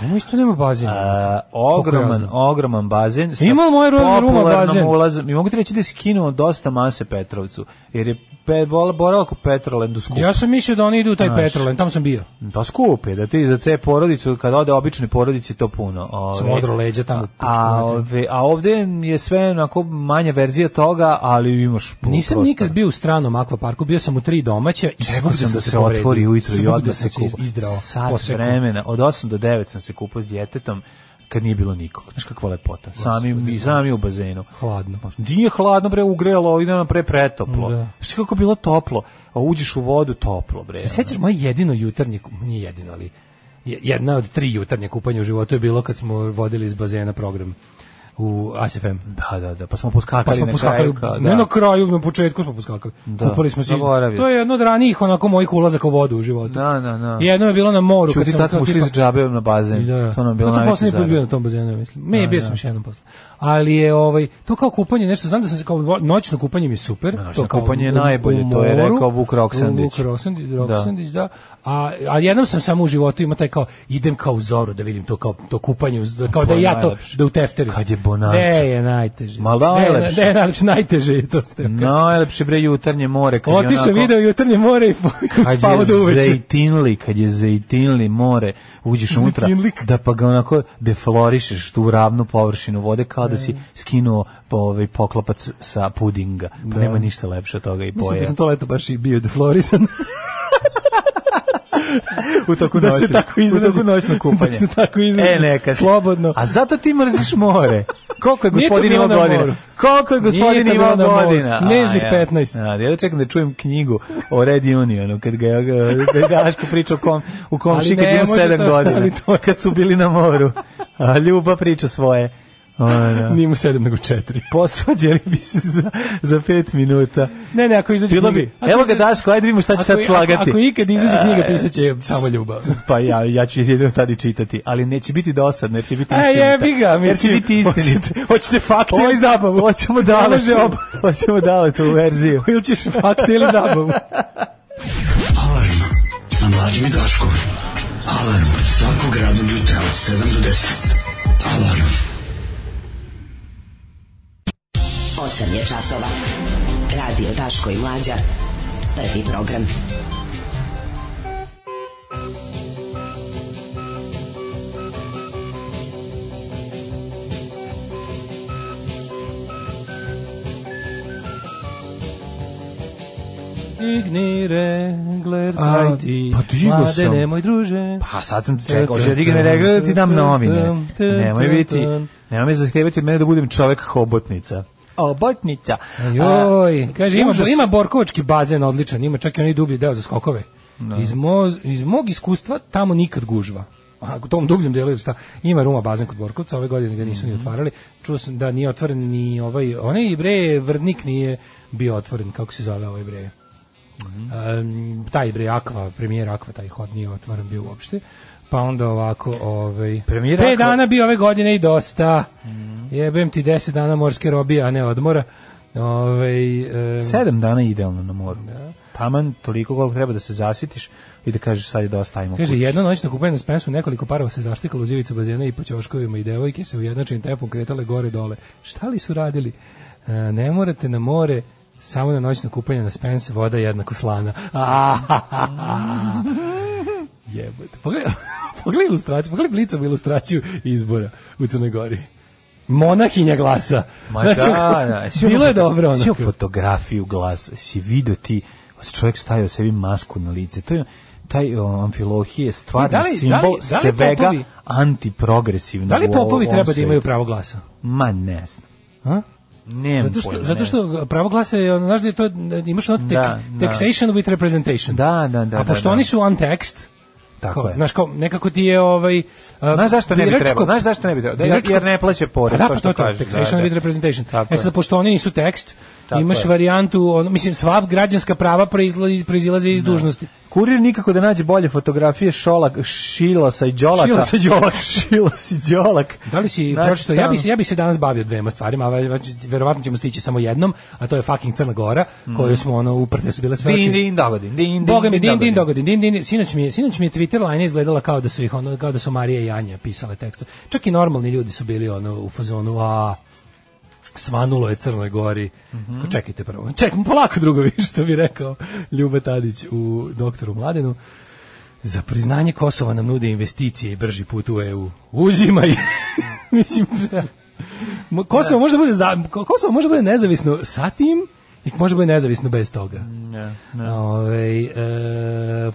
Ruma isto nema bazen. A, ogroman, ogroman bazen. Ima rodne Ruma bazen. ulazom. I mogu ti reći da je skinuo dosta mase Petrovcu. Jer je pe, boravak u Petrolandu skup. Ja sam mislio da oni idu u taj Znaš. Tamo sam bio. Pa skup je, da ti za ce porodicu, kad ode običnoj porodici, to puno. Ove, Sam odro leđa tamo. A, ove, a ovde je sve onako manja verzija toga, ali imaš pu- Nisam prostora. nikad bio u stranom akvaparku, bio sam u tri domaća i Čekao svugde sam sam da se se otvori ujutro i odmah sam se kupa. Sat vremena, od 8 do 9 sam se kupao s djetetom kad nije bilo nikog. Znaš kakva lepota. Sami, i sami u bazenu. Hladno. Nije hladno, bre, ugrelo, ovdje nam pre pretoplo. Da. Znaš kako bilo toplo? A uđeš u vodu, toplo, bre. Se sećaš moje jedino jutarnje, nije jedino, ali je- jedna od tri jutarnje kupanja u životu je bilo kad smo vodili iz bazena program u ASFM. Da, da, da, pa smo poskakali Pa smo na poskakali, kraju. kao, ne da. na kraju, na početku smo poskakali. Da, Kupali smo se. To je sam. jedno od ranijih onako mojih ulazaka u vodu u životu. Da, da, da. Jedno je bilo na moru. Čuti, tad smo ušli tipa- za džabe na bazen. Da. To nam je bilo Tad sam najveći poslednji put bio na tom bazenu, mislim. Me Da, bio da. sam još jednom posle. Ali je ovaj to kao kupanje nešto, znam da sam se kao noćno kupanje mi je super. noćno to kao kupanje je najbolje, u to je moru, rekao Vuk Roksandić. Vuk Roksandić, Roksandić, da. A, a jednom sam samo u životu ima taj kao idem kao u zoru da vidim to kao to kupanje uz- kao da ja to da u tefteru. Kad je bonanza. Ne, je najteže. Ma Ne, najlepše. Ne, ne, najlepše, najteže je to ste. Najlepše bre jutarnje more. Kad Otišao onako- video jutarnje more i spavao do uveče. zejtinli, kad je zejtinli more, uđeš unutra, da pa ga onako deflorišeš tu ravnu površinu vode kao da si skinuo po, ovaj poklopac sa pudinga. Pa Da. nema ništa lepše od toga i Mislim da poje. sam to leto baš i bio deflorisan. u toku da se noćnog- tako u izrazim. toku noćnog kupanja. Da se tako izrazim. E, neka. Slobodno. A zato ti mrziš more. Koliko je gospodin na godina? Koliko je gospodin moru. godina? Nežnih ja. 15. A, ja čekam da čujem knjigu o Red Unionu, kad ga kad je Daško priča u kom, u komši kad ima može sedam to, godina, ali to- kad su bili na moru. A Ljuba priča svoje. Ona. Nije mu sedam nego četiri. Posvađali bi se za, za pet minuta. Ne, ne, ako izađe Bilo knjiga- bi. ako Evo ga izađe- Daško, ajde vidimo šta će ako- sad ako- slagati. Ako, ikad izađe knjiga, pisat će samo ljubav. Pa ja, ja ću jedino tada i čitati, ali neće biti dosadno, jer će biti E, istinita. jebi ga, Jer će biti istinita. Hoćete, hoćete fakte ili zabavu? Hoćemo dale, hoćemo dale tu verziju. Ili ćeš fakte ili zabavu? Alarm sa mlađim i Daškom. Alarm svakog radnog jutra od 7 do 10. Alarm. 8 je časova. Radio Daško i Mlađa. Prvi program. Digni regler, daj ti, pa mlade, sam. nemoj druže. Pa sad sam te čekao, hoće da digne regler da ti dam novine. Nemoj biti, nemoj me zahtevati od mene da budem čovek hobotnica. Obotnica. Joj, kaže, ima, ima Borkovački bazen odličan, ima čak i onaj dublji deo za skokove. Iz, mo, iz mog iskustva tamo nikad gužva. A u tom dubljem delu sta, ima Ruma bazen kod Borkovca, ove godine ga nisu ni otvarali. Čuo sam da nije otvoren ni ovaj, onaj bre, Vrdnik nije bio otvoren, kako se zove ovaj bre. Em, taj bre Akva, premijer Akva, taj hod nije otvoren bio uopšte. Pa onda ovako, ovaj, Premijer pet Akva- dana bio ove godine i dosta. Jebem ti 10 dana morske robije, a ne odmora. Ovaj em, Sedam dana idealno na moru. Taman toliko koliko treba da se zasitiš i da kažeš sad je dosta, ajmo Kaže, jedno noćno kupanje na Spensu, nekoliko parova se zaštikalo uz ivicu bazena i po ćoškovima i devojke se ujednačenim tempom kretale gore dole. Šta li su radili? E, ne morate na more, samo na noćno kupanje na Spence, voda je jednako slana. Jebote. Pogledaj, pogledaj ilustraciju, pogledaj blicovu ilustraciju izbora u Crnoj Gori. Monahinja glasa. Ma da, da. jesi bilo je dobro onako. fotografiju glas, si vidio ti, čovjek stavio sebi masku na lice. To je taj amfilohije je stvarno Da li- da li- simbol da li svega popovi- antiprogresivnog Da li popovi treba da svetu. imaju pravo glasa? Ma ne znam. A? Nemam Zato što, pojma, zato ne što pravo glasa je, znaš da je to, da imaš ono Da, da. taxation with representation. Da, da, da, A pošto da, da. oni su untaxed, Tako kao, je. Znaš, kao, nekako ti je ovaj... a, Znaš zašto ne bi trebalo? Znaš zašto ne bi trebalo? Da, jer ne plaća porez, da, to pa što to je kažeš, da, da. with representation. E sad, pošto oni nisu tekst, Tako imaš je. varijantu, ono, mislim, sva građanska prava proizlazi, proizilaze iz dužnosti. Kurir nikako da nađe bolje fotografije Šolak, Šilasa i Đolaka. Šilasa i Đolaka. Šilas i Đolak. Da li si Znači, pročitao? Ja bi, se- ja bi se danas bavio dvema stvarima, a ve- verovatno ćemo stići samo jednom, a to je fucking Crna Gora, koju smo ono uprte su bile sve Din, oči- din, dogodin, din, din, Boga mi din din dogodin. din din sinoć mi je sinoć mi je Twitter line izgledala kao da su ih ono kao da su Marija i Anja pisale tekstove. Čak i normalni ljudi su bili ono u fazonu a svanulo je Crnoj Gori. Mhm. Čekajte prvo. Čekam polako drugovi što bi rekao Ljuba Tadić u Doktoru Mladenu. Za priznanje Kosova nam nude investicije i brži put u EU. Uzimaj. Mislim, Kosovo može da bude za, Ko- Kosovo može da bude nezavisno sa tim i može da bude nezavisno bez toga. Ne, ne. Ovaj, e,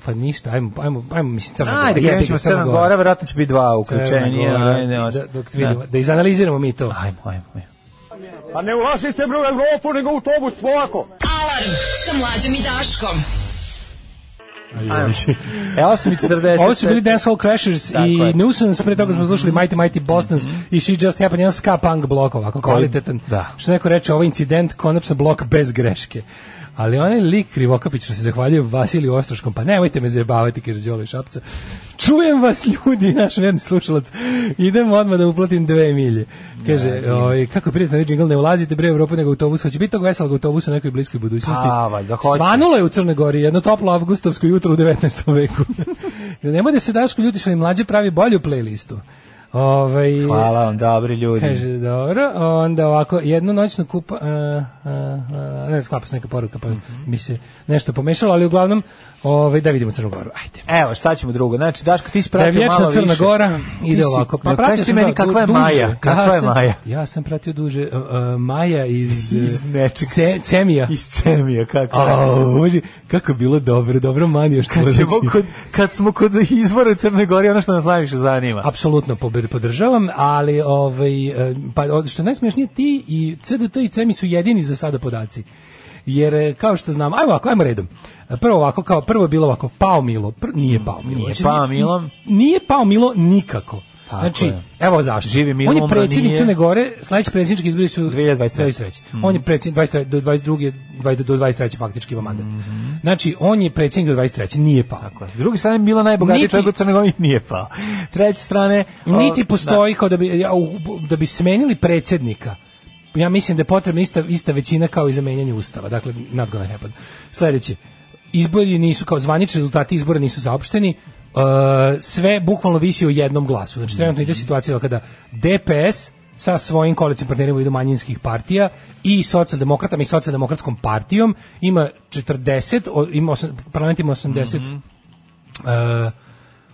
pa ništa, ajmo, ajmo, ajmo mislim Crna Gora. Ajde, jebi ga, ćemo Crna Gora, verovatno će biti dva uključenja. Da, dok vidimo, da izanaliziramo mi to. Ajmo, ajmo, ajmo. Pa ne ulazite bre u Evropu, nego u autobus polako. Alarm sa mlađom i Daškom. Evo sam i 40. Ovo su bili Dancehall Crashers Tako i. Mhm. Nuisance, pre toga smo slušali Mighty Mighty Bostons i She Just Happened, jedan ska punk blok ovako kvalitetan. da. Što neko reče, ovaj incident, konačno blok bez greške. Ali onaj lik Krivokapić što se zahvaljuje Vasiliju Ostroškom, pa nemojte me zajebavati, kaže Đole Šapca. Čujem vas ljudi, naš verni slušalac. Idem odmah da uplatim dve milje. Kaže, ovaj, kako prijatno je džingl, ne ulazite bre u Evropu nego autobus. Hoće biti tog veselog autobusa u nekoj bliskoj budućnosti. Pa, valjda hoće. Svanulo je u Crnoj Gori, jedno toplo avgustovsko jutro u 19. veku. Nemoj da se Daško ljuti što im mlađe pravi bolju playlistu. Ovaj, Hvala vam, dobri ljudi. Kaže, dobro, onda ovako, jednu noćnu kupa, uh, uh, uh, ne sklapa se neka poruka, pa mi se nešto pomešalo, ali uglavnom, ovaj, da vidimo Crnu Goru, ajde. Evo, šta ćemo drugo? Znači, Daško, ti Da ispratio vječna malo Crna više. Gora, Ti ide si- ovako. Pa Jel pratio kažeš ti sam meni da, kakva je duže. Maja? Kakva Ja je Maja? Ja sam pratio duže, uh, uh, Maja iz, uh, Iz nečeg. Ce, Cemija. Iz Cemija, kako. Au, uži, kako je bilo dobro, dobro manio što Kad, ćemo znači- kod, kad smo kod izbora u Crnoj Gori, ono što nas najviše zanima. Apsolutno podržavam, ali ovaj, e, pa što najsmešnije ti i CDT i CEMI su jedini za sada podaci. Jer e, kao što znam, ajmo ovako, ajmo redom. Prvo ovako, kao prvo je bilo ovako, pao Milo, pr- nije pao Milo. Nije Znači, pao Milo. Nije pao Milo nikako. Tako znači, je. evo zašto. Živi Milo, On je predsjednik nije. Crne Gore, sledeći predsjednički izbori su 2023. On je predsjednik 23, do 22. 20, do 23. faktički ima mandat. Mhm. Znači, on je predsjednik do 23. Nije pao. S druge strane, Milo najbogatiji Niti- čovjek u Crnoj Gori nije pao. Treće strane... o, Niti postoji kao da bi da bi smenili predsjednika. Ja mislim da je potrebna ista ista većina kao i za menjanje ustava. Dakle, not gonna happen. Sledeće. Izbori nisu kao zvanični rezultati izbora nisu saopšteni. Uh, sve bukvalno visi o jednom glasu. Znači trenutno ide situacija kada DPS sa svojim koalicijim partnerima idu manjinskih partija i socijaldemokratama i socijaldemokratskom partijom ima 40, o- ima osam, parlament ima 80 uh,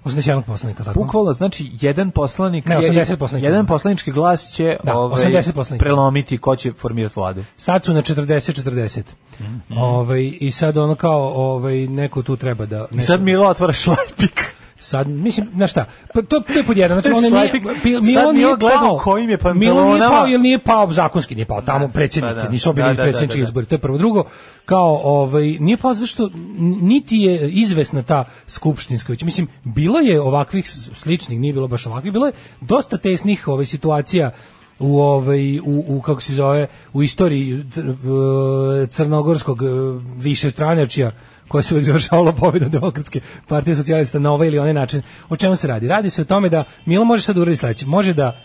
81 poslanika, tako? Bukvalno, znači, jedan poslanik... Ne, je- 80 poslanika. Jedan poslanički glas će Da, ovaj, 80 poslanika. prelomiti ko će formirati vladu. Sad su na 40-40. Ovaj, I sad ono kao, ovaj, neko tu treba da... I neko- sad Milo otvara šlajpik. Sad, mislim, na šta, pa to, to je pod jedan, znači on nije, Šlajpik. Pi- Sad Milo Milo nije gleda pao, u kojim je Milo nije pao jer nije pao, zakonski nije pao, tamo predsjednik, da, da. nisu bili Da, da, predsjednički da, da. izbori, to je prvo. Drugo, kao, ovaj, nije pao zato što n- niti je izvesna ta skupštinska, već, mislim, bilo je ovakvih sličnih, nije bilo baš ovakvih, bilo je dosta tesnih ovaj, situacija u ovaj u, u kako se zove u istoriji crnogorskog eh, više stranačija koje se uvijek završavalo pobjedom demokratske partije socijalista na ovaj ili onaj način. O čemu se radi? Radi se o tome da Milo može sad uraditi sledeće. Može da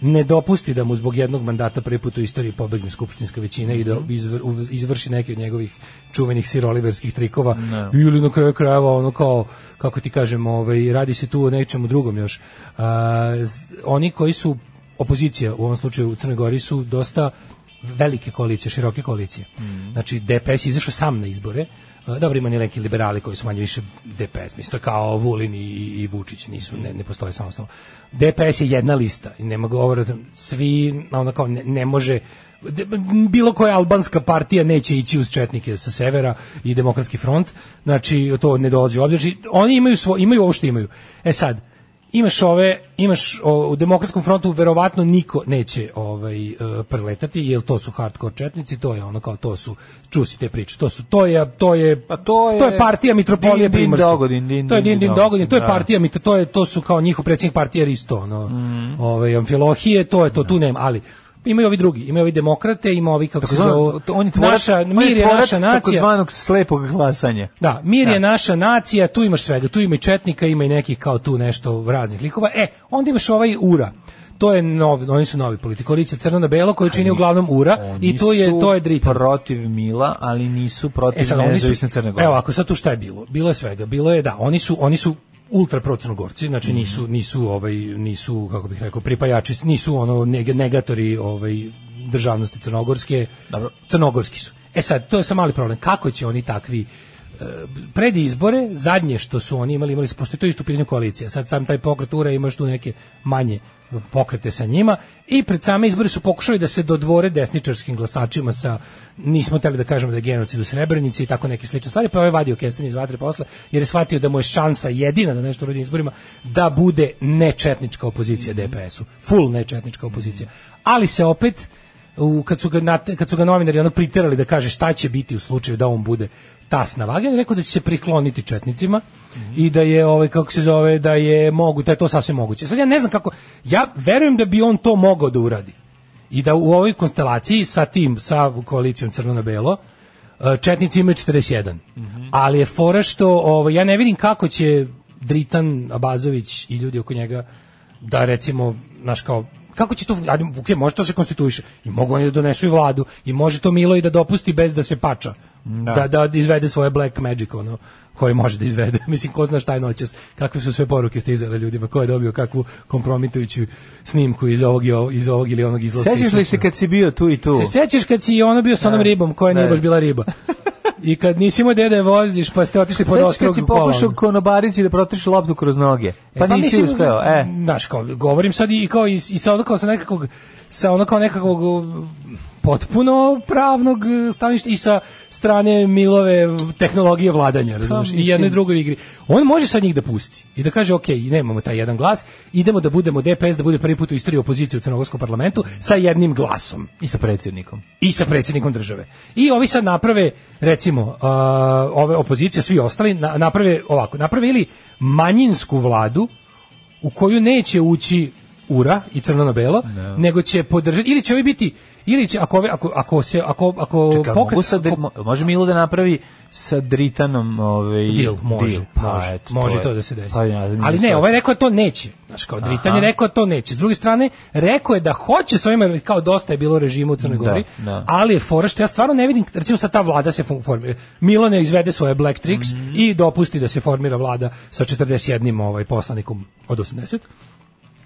ne dopusti da mu zbog jednog mandata prvi put u istoriji pobegne skupštinska većina i da izvr, uv- izvrši neki od njegovih čuvenih siroliverskih trikova ili na kraju krajeva ono kao kako ti kažem ovaj radi se tu o nečemu drugom još A, oni koji su opozicija u ovom slučaju u Crnoj Gori su dosta velike koalicije, široke koalicije. Znači DPS je izašao sam na izbore. Dobro ima neki liberali koji su manje više DPS, mislim kao Vulin i, i Vučić nisu ne, ne postoje samostalno. DPS je jedna lista i nema govora svi ono kao ne, ne može bilo koja albanska partija neće ići uz četnike sa severa i demokratski front. Znači to ne dolazi u obzir. Znači, oni imaju svo, imaju ovo što imaju. E sad imaš ove imaš o, u demokratskom frontu verovatno niko neće ovaj e, preletati jer to su hardcore četnici to je ono kao to su čusi te priče to su to je to je Pa to je, to je partija mitropolije Din, din, primorske dogodin, din, to je din din dogodin to je da. partija mit to je to su kao njihov predsjednik partije Risto ono Mhm. ovaj amfilohije to je to tu nema ali imaju ovi drugi imaju ovi demokrate ima ovi kako se zove on je tvorac, naša on mir je tvorac naša nacija takozvanog slepog glasanja. da, mir je Da. naša nacija, tu imaš svega, tu ima i četnika, ima i nekih kao tu nešto raznih likova. E, onda imaš ovaj Ura. To je novi, oni su novi politik. Koalicija crno na belo koji čini uglavnom Ura i to je to je Dritan. protiv Mila, ali nisu protiv E sad nezavisne Crne Gore. Evo, ako sad tu šta je bilo? Bilo je svega. Bilo je da, oni su oni su ultra procrnogorci, znači nisu nisu ovaj nisu kako bih rekao pripajači, nisu ono neg- negatori ovaj državnosti crnogorske. Dobro. Crnogorski su. E sad, to je sam mali problem. Kako će oni takvi pred izbore, zadnje što su oni imali, imali su, pošto je to isto u pitanju koalicija, sad sam taj pokret ura imaš tu neke manje pokrete sa njima i pred same izbore su pokušali da se dodvore desničarskim glasačima sa, nismo teli da kažemo da je genocid u Srebrenici i tako neke slične stvari, pa je ovaj vadio kestenje iz vatre posle, jer je shvatio da mu je šansa jedina da nešto uradi na izborima, da bude nečetnička opozicija DPS-u, full nečetnička opozicija. Ali se opet u, kad, su ga, kad su ga novinari ono priterali da kaže šta će biti u slučaju da on bude tas na vagi, on je rekao da će se prikloniti četnicima i da je ovaj kako se zove da je mogu da je to sasvim moguće. Sad ja ne znam kako ja verujem da bi on to mogao da uradi. I da u ovoj konstelaciji sa tim sa koalicijom crno na belo e, četnici imaju 41. Ali je fora što ovaj ja ne vidim kako će Dritan Abazović i ljudi oko njega da recimo naš kao kako će to ajde, ok, može to se konstituiše i mogu oni da donesu i vladu i može to Milo i da dopusti bez da se pača da, da, izvede svoje black magic ono koje može da izvede mislim ko zna šta je noćas kakve su sve poruke stizale ljudima ko je dobio kakvu kompromitujuću snimku iz ovog, i iz ovog ili onog izlaska Sećaš li se kad si bio tu i tu? se sećaš kad si ono bio sa onom Da. ribom koja nije Da. baš bila riba i kad nisi imao gde da voziš pa ste otišli pod Sećaš ostrog kad si pokušao ono. konobarici da protriš loptu kroz noge? Pa, nisi mislim, uspeo, e. Znaš, kao, govorim sad i kao i, i sa ono kao sa nekakvog sa ono kao nekakvog potpuno pravnog uh, stanovišta i sa strane Milove tehnologije vladanja, razumiješ, i jedno i drugo u igri. On može sad njih da pusti i da kaže, ok, nemamo taj jedan glas, idemo da budemo DPS, da bude prvi put u istoriji opozicije u Crnogorskom parlamentu sa jednim glasom I sa predsjednikom. i sa predsjednikom države. I ovi sad naprave, recimo, uh, ove opozicije, svi ostali, na- naprave ovako, naprave ili manjinsku vladu u koju neće ući ura i crno na belo, nego će podržati, ili će ovi biti, ili će, ako, ove- ako, ako se, ako, ako Čekaj, pokret- mogu sad, ako- mo- može Milo da napravi sa Dritanom ovaj, Deal, može, deal? Pa, može, eto, može je- to da se desi. Pa, ja, Ali ne, ovaj je rekao da to neće. Znaš, kao Dritan je Aha. rekao da to neće. S druge strane, rekao je da hoće s ovima, jer kao dosta je bilo režima u Crnoj Da, Gori, da. ali je fora što ja stvarno ne vidim, recimo sad ta vlada se formira. Milo ne izvede svoje black tricks Mhm. i dopusti da se formira vlada sa 41 ovaj, poslanikom od 80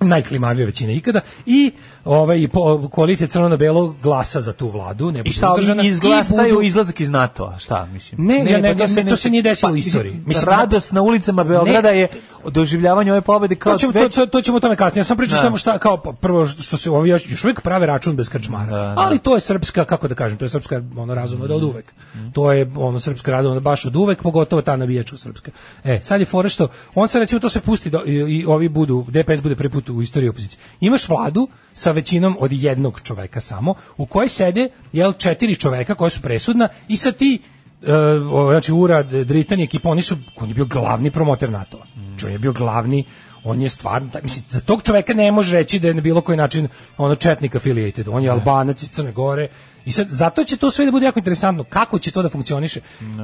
najklimavija većina ikada i ovaj po, koalicija crno na belo glasa za tu vladu ne I šta, oni izglasaju budu- izlazak iz NATO-a, šta, mislim? Ne, ja ne- pa ne- to se nije desilo u istoriji. Mislim, radost na ulicama Beograda je doživljavanje ove pobede kao to ćemo, već... to, to, to ćemo o tome kasnije. Ja sam pričao Da. samo šta kao pa, prvo što se ovi još, još uvijek prave račun bez krčmara. Da, da. Ali to je srpska kako da kažem, to je srpska ono razumno da od uvek. To je ono srpska razumno baš od uvek, pogotovo ta navijačka srpska. E, sad je fora što on se recimo to se pusti do, i, i ovi budu DPS bude prvi put u istoriji opozicije. Imaš vladu sa većinom od jednog čoveka samo, u kojoj sede jel četiri čoveka koja su presudna i sa ti e, o, znači Ura, Dritan i ekipa, oni su, on je bio glavni promoter NATO-a. Znači, on je bio glavni, on je stvarno, taj- mislim, za tog čoveka ne može reći da je na bilo koji način ono četnik affiliated, on je albanac iz Crne Gore. I sad, zato će to sve da bude jako interesantno, kako će to da funkcioniše.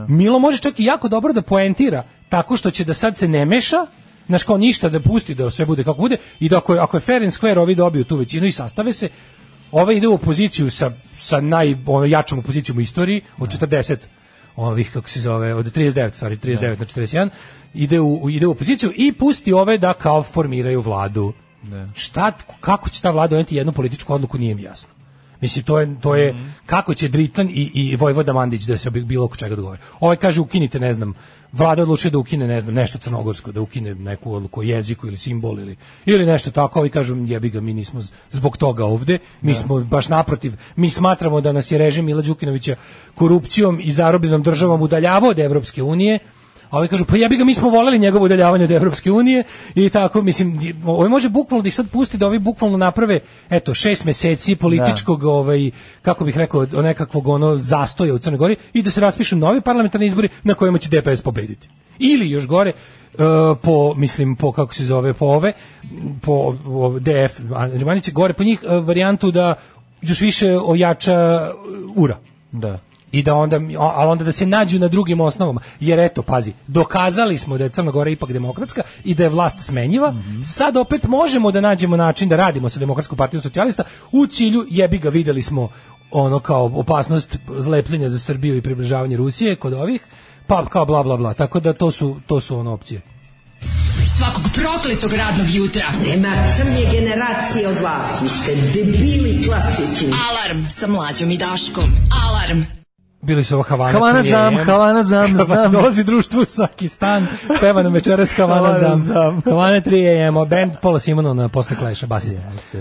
Milo može čak i jako dobro da poentira tako što će da sad se ne meša, znaš kao ništa da pusti da sve bude kako bude i da ako ako je fair and square ovi dobiju tu većinu i sastave se, ovaj ide u opoziciju sa, sa naj, ono, jačom opozicijom u istoriji od 40 ovih kako se zove od 39 stvari 39 na 41 ide u u- ide u opoziciju i pusti ove da kao formiraju vladu. Šta kako će ta vlada doneti jednu političku odluku nije mi jasno. Mislim to je to je kako će Dritan i i Vojvoda Mandić da se bilo oko čega dogovore. Ovaj kaže ukinite ne znam vlada odlučuje da ukine ne znam nešto crnogorsko da ukine neku odluku o jeziku ili simbol ili ili nešto tako. Ovi kažu jebi ga mi nismo zbog toga ovde. Mi smo baš naprotiv. Mi smatramo da nas je režim Mila Đukanovića korupcijom i zarobljenom državom udaljavao od Evropske unije a ovi kažu pa jebi ga mi smo voleli njegovo udaljavanje od Evropske unije i tako mislim ovaj može bukvalno da ih sad pusti da ovi bukvalno naprave eto šest meseci političkog ovaj kako bih rekao nekakvog ono zastoja u Crnoj Gori i da se raspišu novi parlamentarni izbori na kojima će DPS pobediti. Ili još gore e, po mislim po kako se zove po ove po o, DF će gore po njih e, varijantu da još više ojača ura Da. I da onda ali onda da se nađu na drugim osnovama jer eto pazi dokazali smo da je Crna Gora ipak demokratska i da je vlast smenjiva sad opet možemo da nađemo način da radimo sa demokratskom partijom socijalista u cilju jebi ga videli smo ono kao opasnost zlepljenja za Srbiju i približavanje Rusije kod ovih pa kao bla bla bla tako da to su to su ono opcije Svakog prokletog radnog jutra. Nema crnje generacije od vas. Vi ste debili klasični. Alarm sa mlađom i Daškom. Alarm. Bili su ovo Havana. Havana 3 zam, AM. Havana zam, znam. Dolazi društvo u svaki stan, peva nam večeras Havana zam. Havana 3 AM, band Pola Simonov na posle kleša, basista.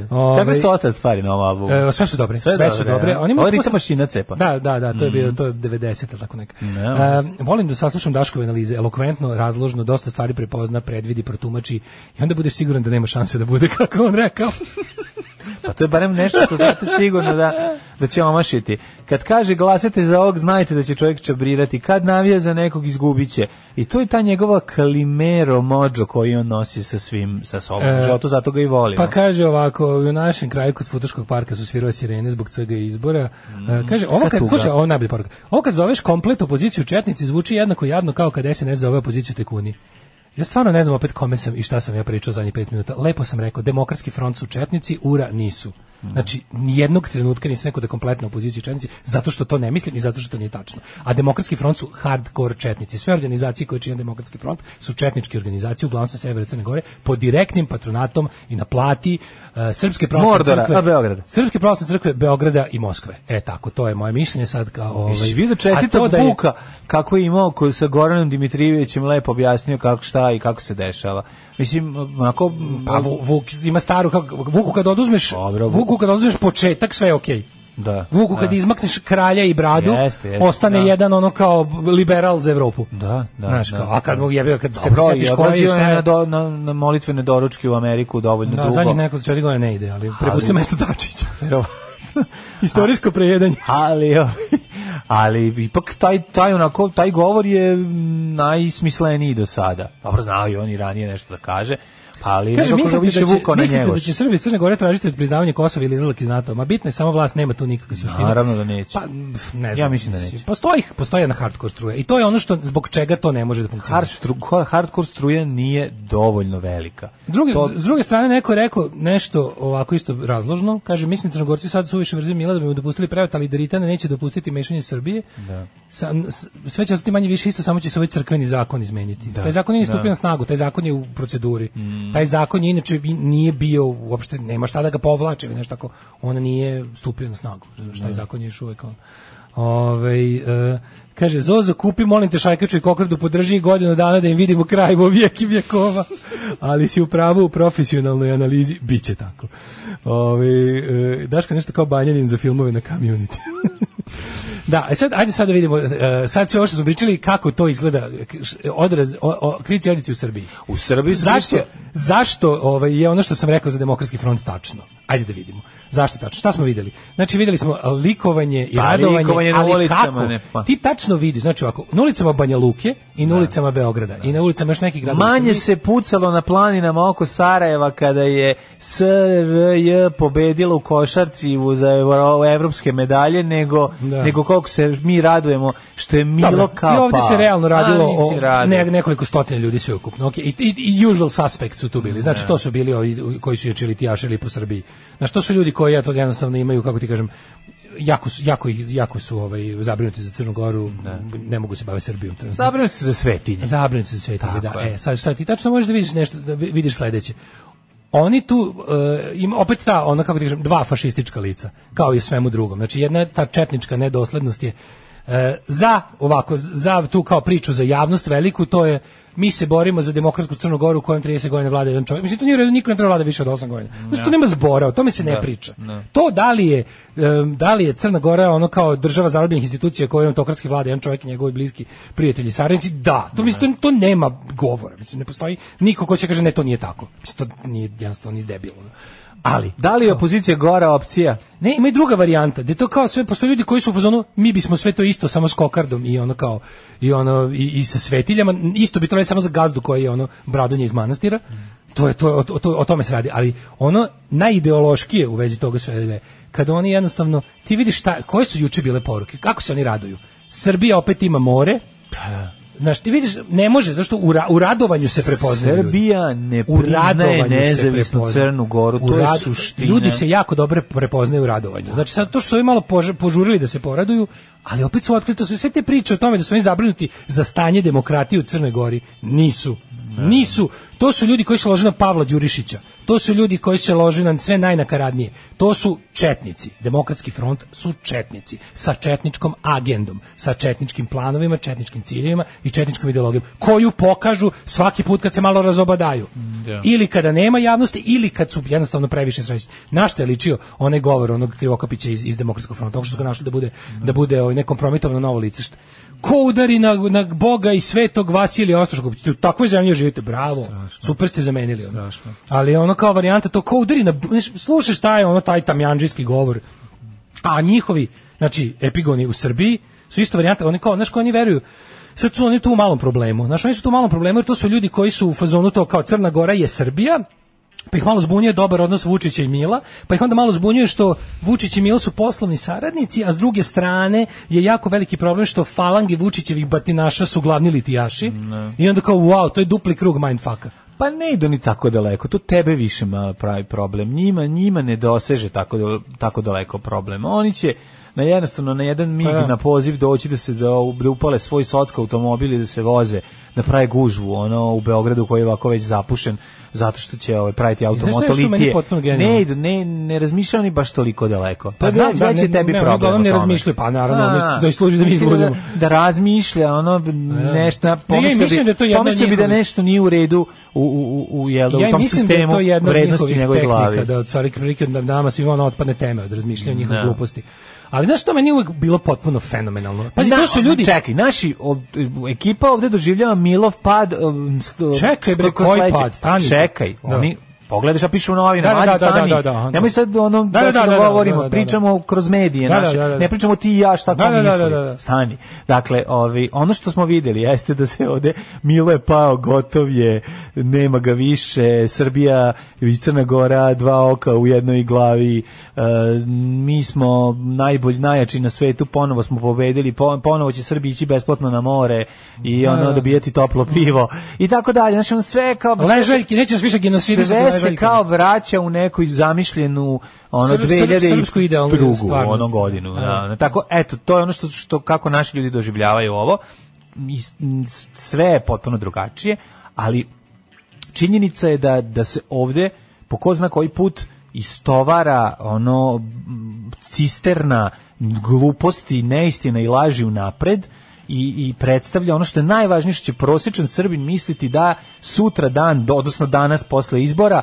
Ovaj, Kakve su ostale stvari na ovom albumu? E, sve su dobre, sve, su dobre. ja. Oni Ovo je mašina cepa. Da, da, da, to je bio to je 90 ili tako neka. Ne, E, volim da saslušam Daškove analize, elokventno, razložno, dosta stvari prepozna, predvidi, protumači i onda budeš siguran da nema šanse da bude kako on rekao. Pa to je barem nešto što znate sigurno da, da će omašiti. Kad kaže glasate za ovog, znajte da će čovjek čabrirati. Kad navija za nekog, izgubit će. I to je ta njegova kalimero mođo koji on nosi sa svim, sa sobom. E, Zato, zato ga i volim. Pa kaže ovako, u našem kraju kod Futoškog parka su svirale sirene zbog CG izbora. E, kaže, ovo kad, slušaj, ovo je najbolja poruka. Ovo kad zoveš komplet opoziciju četnici zvuči jednako jadno kao kad SNS zove opoziciju tekuni. Ja stvarno ne znam opet kome sam i šta sam ja pričao zadnjih pet minuta. Lepo sam rekao, demokratski front su četnici, ura nisu. Znači, nijednog trenutka nisam rekao da je kompletna opozicija četnici, zato što to ne mislim i zato što to nije tačno. A demokratski front su hardcore četnici. Sve organizacije koje čine demokratski front su četničke organizacije, uglavnom sa severa Crne Gore, pod direktnim patronatom i na plati uh, Srpske pravoslavne crkve. Beograda. Srpske pravoslavne crkve Beograda i Moskve. E tako, to je moje mišljenje sad kao ovaj. Vidio čestitog da je- Vuka kako je imao koji sa Goranom Dimitrijevićem lepo objasnio kako šta i kako se dešava. Mislim, onako... Pa Vu- Vuk ima staru kako Vuku kad oduzmeš Dobro, Vuk- Vuku kad oduzmeš početak sve je okej. Da. Vuku kad da. izmakneš kralja i bradu, Jeste, jeste, ostane da. jedan ono kao liberal za Evropu. Da, da. Znaš, da, kao, a kad da. mu jebe, kad, kad Dobro, se setiš je na, do, na, na molitvene doručke u Ameriku dovoljno da, dugo. zadnjih nekoliko četiri godina ne ide, ali prepusti Ali- mesto Dačića. Istorijsko prejedanje. ali ovaj, ali ipak taj taj onako taj govor je najsmisleniji do sada. Dobro znao i on i ranije nešto da kaže. Pa ali Kaže, ga mislite, da će, vukao na mislite da će Srbi Crne Gore tražiti od priznavanja Kosova ili izlazak iz NATO? Ma bitna je samo vlast, nema tu nikakve suštine. Naravno da neće. Pa, ne Ja znam. mislim da neće. Postoji, postoji jedna hardcore struja. I to je ono što, zbog čega to ne može da Hard funkcioniše. stru, hardcore struja nije dovoljno velika. Drugi, To- S druge strane, neko je rekao nešto ovako isto razložno. Kaže, mislim, Crnogorci sad su više vrze Mila da bi mu dopustili prevat, ali Dritana neće dopustiti mešanje Srbije. Da. Sa, sve će ostati manje više isto, samo će se ovaj crkveni zakon izmeniti. Da. Taj zakon nije stupio Da. Mm. na snagu, taj zakon je u proceduri. Taj zakon je inače nije bio uopšte, nema šta da ga povlače ili nešto tako. On nije stupio na snagu. Razumeš, taj zakon je još uvek on. Ovaj, e, kaže, Zozo, kupi, molim te, šajkaču i kokardu, podrži godinu dana da im vidimo kraj vo vijek i vjekova. Ali si u pravu u profesionalnoj analizi, bit će tako. Ovaj, e, Daško nešto kao banjanin za filmove na community. Da, e sad, ajde sad da vidimo, e, sad sve ovo što smo pričali, kako to izgleda, odraz, o, o, kritici odlici u Srbiji. U Srbiji Zašto, zašto ovaj, je ono što sam rekao za demokratski front tačno? Ajde da vidimo. Zašto tačno? Šta smo videli? Znači videli smo likovanje i Pa, radovanje, likovanje ali ulicama, kako? ne, pa. Ti tačno vidiš, znači ovako, na ulicama Banja Luke i na ulicama Beograda i na ulicama još nekih gradova. Manje se pucalo na planinama oko Sarajeva kada je SRJ pobedila u košarci u- za evro- evropske medalje nego, Da. nego koliko se mi radujemo što je Milo Dobro, kao I ovdje se realno radilo A, o radio. ne, nekoliko stotina ljudi sve ukupno. Okay. I, i, i usual suspects su tu bili. Znači, to su bili ovi koji su ječili tijašili po Srbiji. Znači, to su ljudi koji eto, jednostavno imaju, kako ti kažem, jako su, jako, ih- jako su ovaj, zabrinuti za Crnu Goru, ne mogu se baviti Srbijom. trenutno. Zabrinuti su za svetinje. Zabrinuti su za svetinje, da. Je. E, sad šta ti tačno možeš da vidiš nešto, da vi- vidiš sledeće. Oni tu e, ima opet ta ona kako ti kažem dva fašistička lica kao i svemu drugom. Znači jedna ta četnička nedoslednost je E, za ovako za tu kao priču za javnost veliku to je mi se borimo za demokratsku Crnu Goru u kojem 30 godina vlada jedan čovjek. Mislim to nije u redu, niko ne treba vlada više od 8 godina. Znači to nema zbora, o tome se ne Da, priča. da. To da li je da li je Crna Gora ono kao država zarobljenih institucija koja autokratski vlada jedan čovjek i njegovi bliski prijatelji saradnici, da, to mislim to, to nema govora. Mislim ne postoji niko ko će kaže ne to nije tako. Mislim to nije jednostavno ni debilo. Ali Da li je opozicija gora opcija? ne, ima i druga varijanta, da to kao sve, postoje ljudi koji su u fazonu, mi bismo sve to isto, samo s kokardom i ono kao, i ono, i, i sa svetiljama, isto bi to samo za gazdu koji je ono, bradonje iz manastira, to je, to, je- o, o, to- o tome se radi, ali ono najideološkije u vezi toga sve je, kada oni jednostavno, ti vidiš šta, koje su juče bile poruke, kako se oni raduju, Srbija opet ima more, Znaš, ti vidiš, ne može, zašto u, ra, u radovanju se prepoznaju ljudi. Srbija ne priznaje nezavisnu prepoznaje. Crnu Goru, to je suština. Ljudi se jako dobro prepoznaju u radovanju. Znači sad to što su ovi malo pož- požurili da se poraduju, ali opet su otkrito sve, sve te priče o tome da su oni zabrinuti za stanje demokratije u Crnoj Gori nisu. Nisu. To su ljudi koji se lože na Pavla Đurišića. To su ljudi koji se lože na sve najnakaradnije. To su četnici. Demokratski front su četnici sa četničkom agendom, sa četničkim planovima, četničkim ciljevima i četničkom ideologijom koju pokažu svaki put kad se malo razobadaju. Da. Ili kada nema javnosti ili kad su jednostavno previše srećni. Na šta je ličio onaj govor onog Krivokapića iz, iz demokratskog fronta, što su ga našli da bude da bude ovaj nekompromitovano novo lice. Šta- Ko udari na, na Boga i svetog Vasilija Ostroškog. U takvoj zemlji živite, bravo. Super ste zamenili. Ono. Ali ono kao varijanta to ko udari na slušaš šta je ono taj tamjanđijski govor. A njihovi, znači epigoni u Srbiji su isto varijanta, oni kao, znaš ko oni veruju, sad su oni tu u malom problemu. Znaš, oni su tu u malom problemu jer to su ljudi koji su u fazonu to kao Crna Gora je Srbija, pa ih malo zbunjuje dobar odnos Vučića i Mila, pa ih onda malo zbunjuje što Vučić i Milo su poslovni saradnici, a s druge strane je jako veliki problem što falange Vučićevih batinaša su glavni litijaši i onda kao wow, to je dupli krug mindfucka. Pa ne idu ni tako daleko, to tebe više pravi problem. Njima, njima ne doseže tako, tako daleko problem. Oni će na jednostavno na jedan mig Pa da. na poziv doći da se da, da upale svoj socka automobil i da se voze da prave gužvu ono u Beogradu koji je ovako već zapušen zato što će ovaj praviti automotolitije. Ne idu, ne, ne razmišljaju oni baš toliko daleko. Pa, Pa znam da, da, će ne- tebi ne, problem. ne tome. razmišljaju, pa naravno, A, da služi da mi izludimo. Da, razmišlja, ono, nešto, ja pomislio bi, da to od pomislio bi da nešto nije u redu u, u, u, u, jel, da, u tom mislim da je sistemu to jedna od vrednosti u njihovih njegovoj glavi. tehnika, da od stvari prilike da nama svima ono otpadne teme od razmišljanja njihovih Da. gluposti. Ali znaš što meni uvek bilo potpuno fenomenalno? Pazi, Na- to su ljudi... Čekaj, naši ov- ekipa ovde doživljava Milov pad. um, Čekaj, bre, koji pad? Stani. Čekaj, Da. oni Pogledaš, a pišu u novinama, Da, da, da, da, stani. da, da, da. Nemoj sad ono da, Da, da, se da, da, dogovorimo, da, da, da. pričamo kroz medije naše. da, da. Ne pričamo ti i ja šta Da, ko da, da, misli. Stani. Dakle, ovi, ono što smo videli jeste da se ovde Milo je pao, gotov je, nema ga više, Srbija i Crna Gora, dva oka u jednoj glavi, e, mi smo najbolji, najjači na svetu, ponovo smo pobedili, po- ponovo će Srbija ići besplatno na more i ono dobijati toplo pivo i tako dalje. Znači, sve kao... Ležaljki, neće nas više genocidisati Sve se kao vraća u neku zamišljenu ono Srp- srp- 2000 srpsku idealnu drugu ono godinu. Da. Da. Tako eto to je ono što što kako naši ljudi doživljavaju ovo. Sve je potpuno drugačije, ali činjenica je da da se ovde po ko zna koji put istovara ono cisterna gluposti, neistina i laži unapred i, i predstavlja ono što je najvažnije što će prosječan Srbin misliti da sutra dan, odnosno danas posle izbora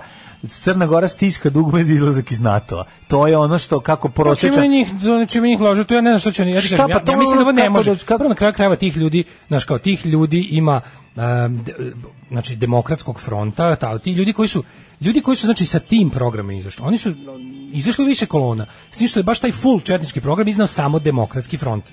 Crna Gora stiska dugme za izlazak iz NATO-a. To je ono što kako Pa prosječan... njih, čime njih lože, to ja ne znam što će oni, ja, Šta, kažem, ja, pa to ja mislim da ovo ne može. da- kako- Prvo na kraju krajeva tih ljudi, znaš kao tih ljudi ima um, de- znači demokratskog fronta, ta, ti ljudi koji su ljudi koji su znači sa tim programom izašli. Oni su izašli više kolona. S tim što je baš taj full četnički program iznao samo demokratski front.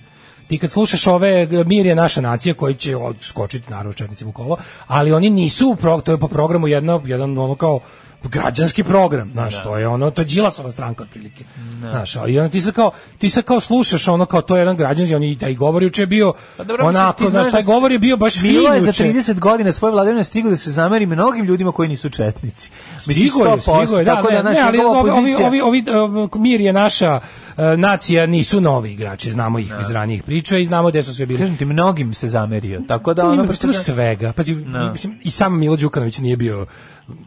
Ti kad slušaš ove Mir je naša nacija koji će odskočiti naravno četnicima u kolo, ali oni nisu to je po programu jedno, jedan ono kao građanski program, znaš, to je ono, to je Đilasova stranka otprilike. Znaš, a i onda ti sad kao, ti sad kao slušaš ono kao to je jedan građanski, on i taj govor juče je bio Pa dobro, onako, ti znaš, taj da govor je bio baš fin Milo je za juče. 30 godina svoje vladavine stigao da se zameri mnogim ljudima koji nisu četnici. Stigo je, 100%, stigo je, da, tako ne, ne, ali ovi, ovi, ovi, ovi, uh, mir je naša uh, nacija, nisu novi igrači, znamo ih iz ranijih priča i znamo gde su sve bili. Kažem ti, mnogim se zamerio. Tako da Da, ono da- svega. Pazi, Da. i sam Milo Đukanović nije bio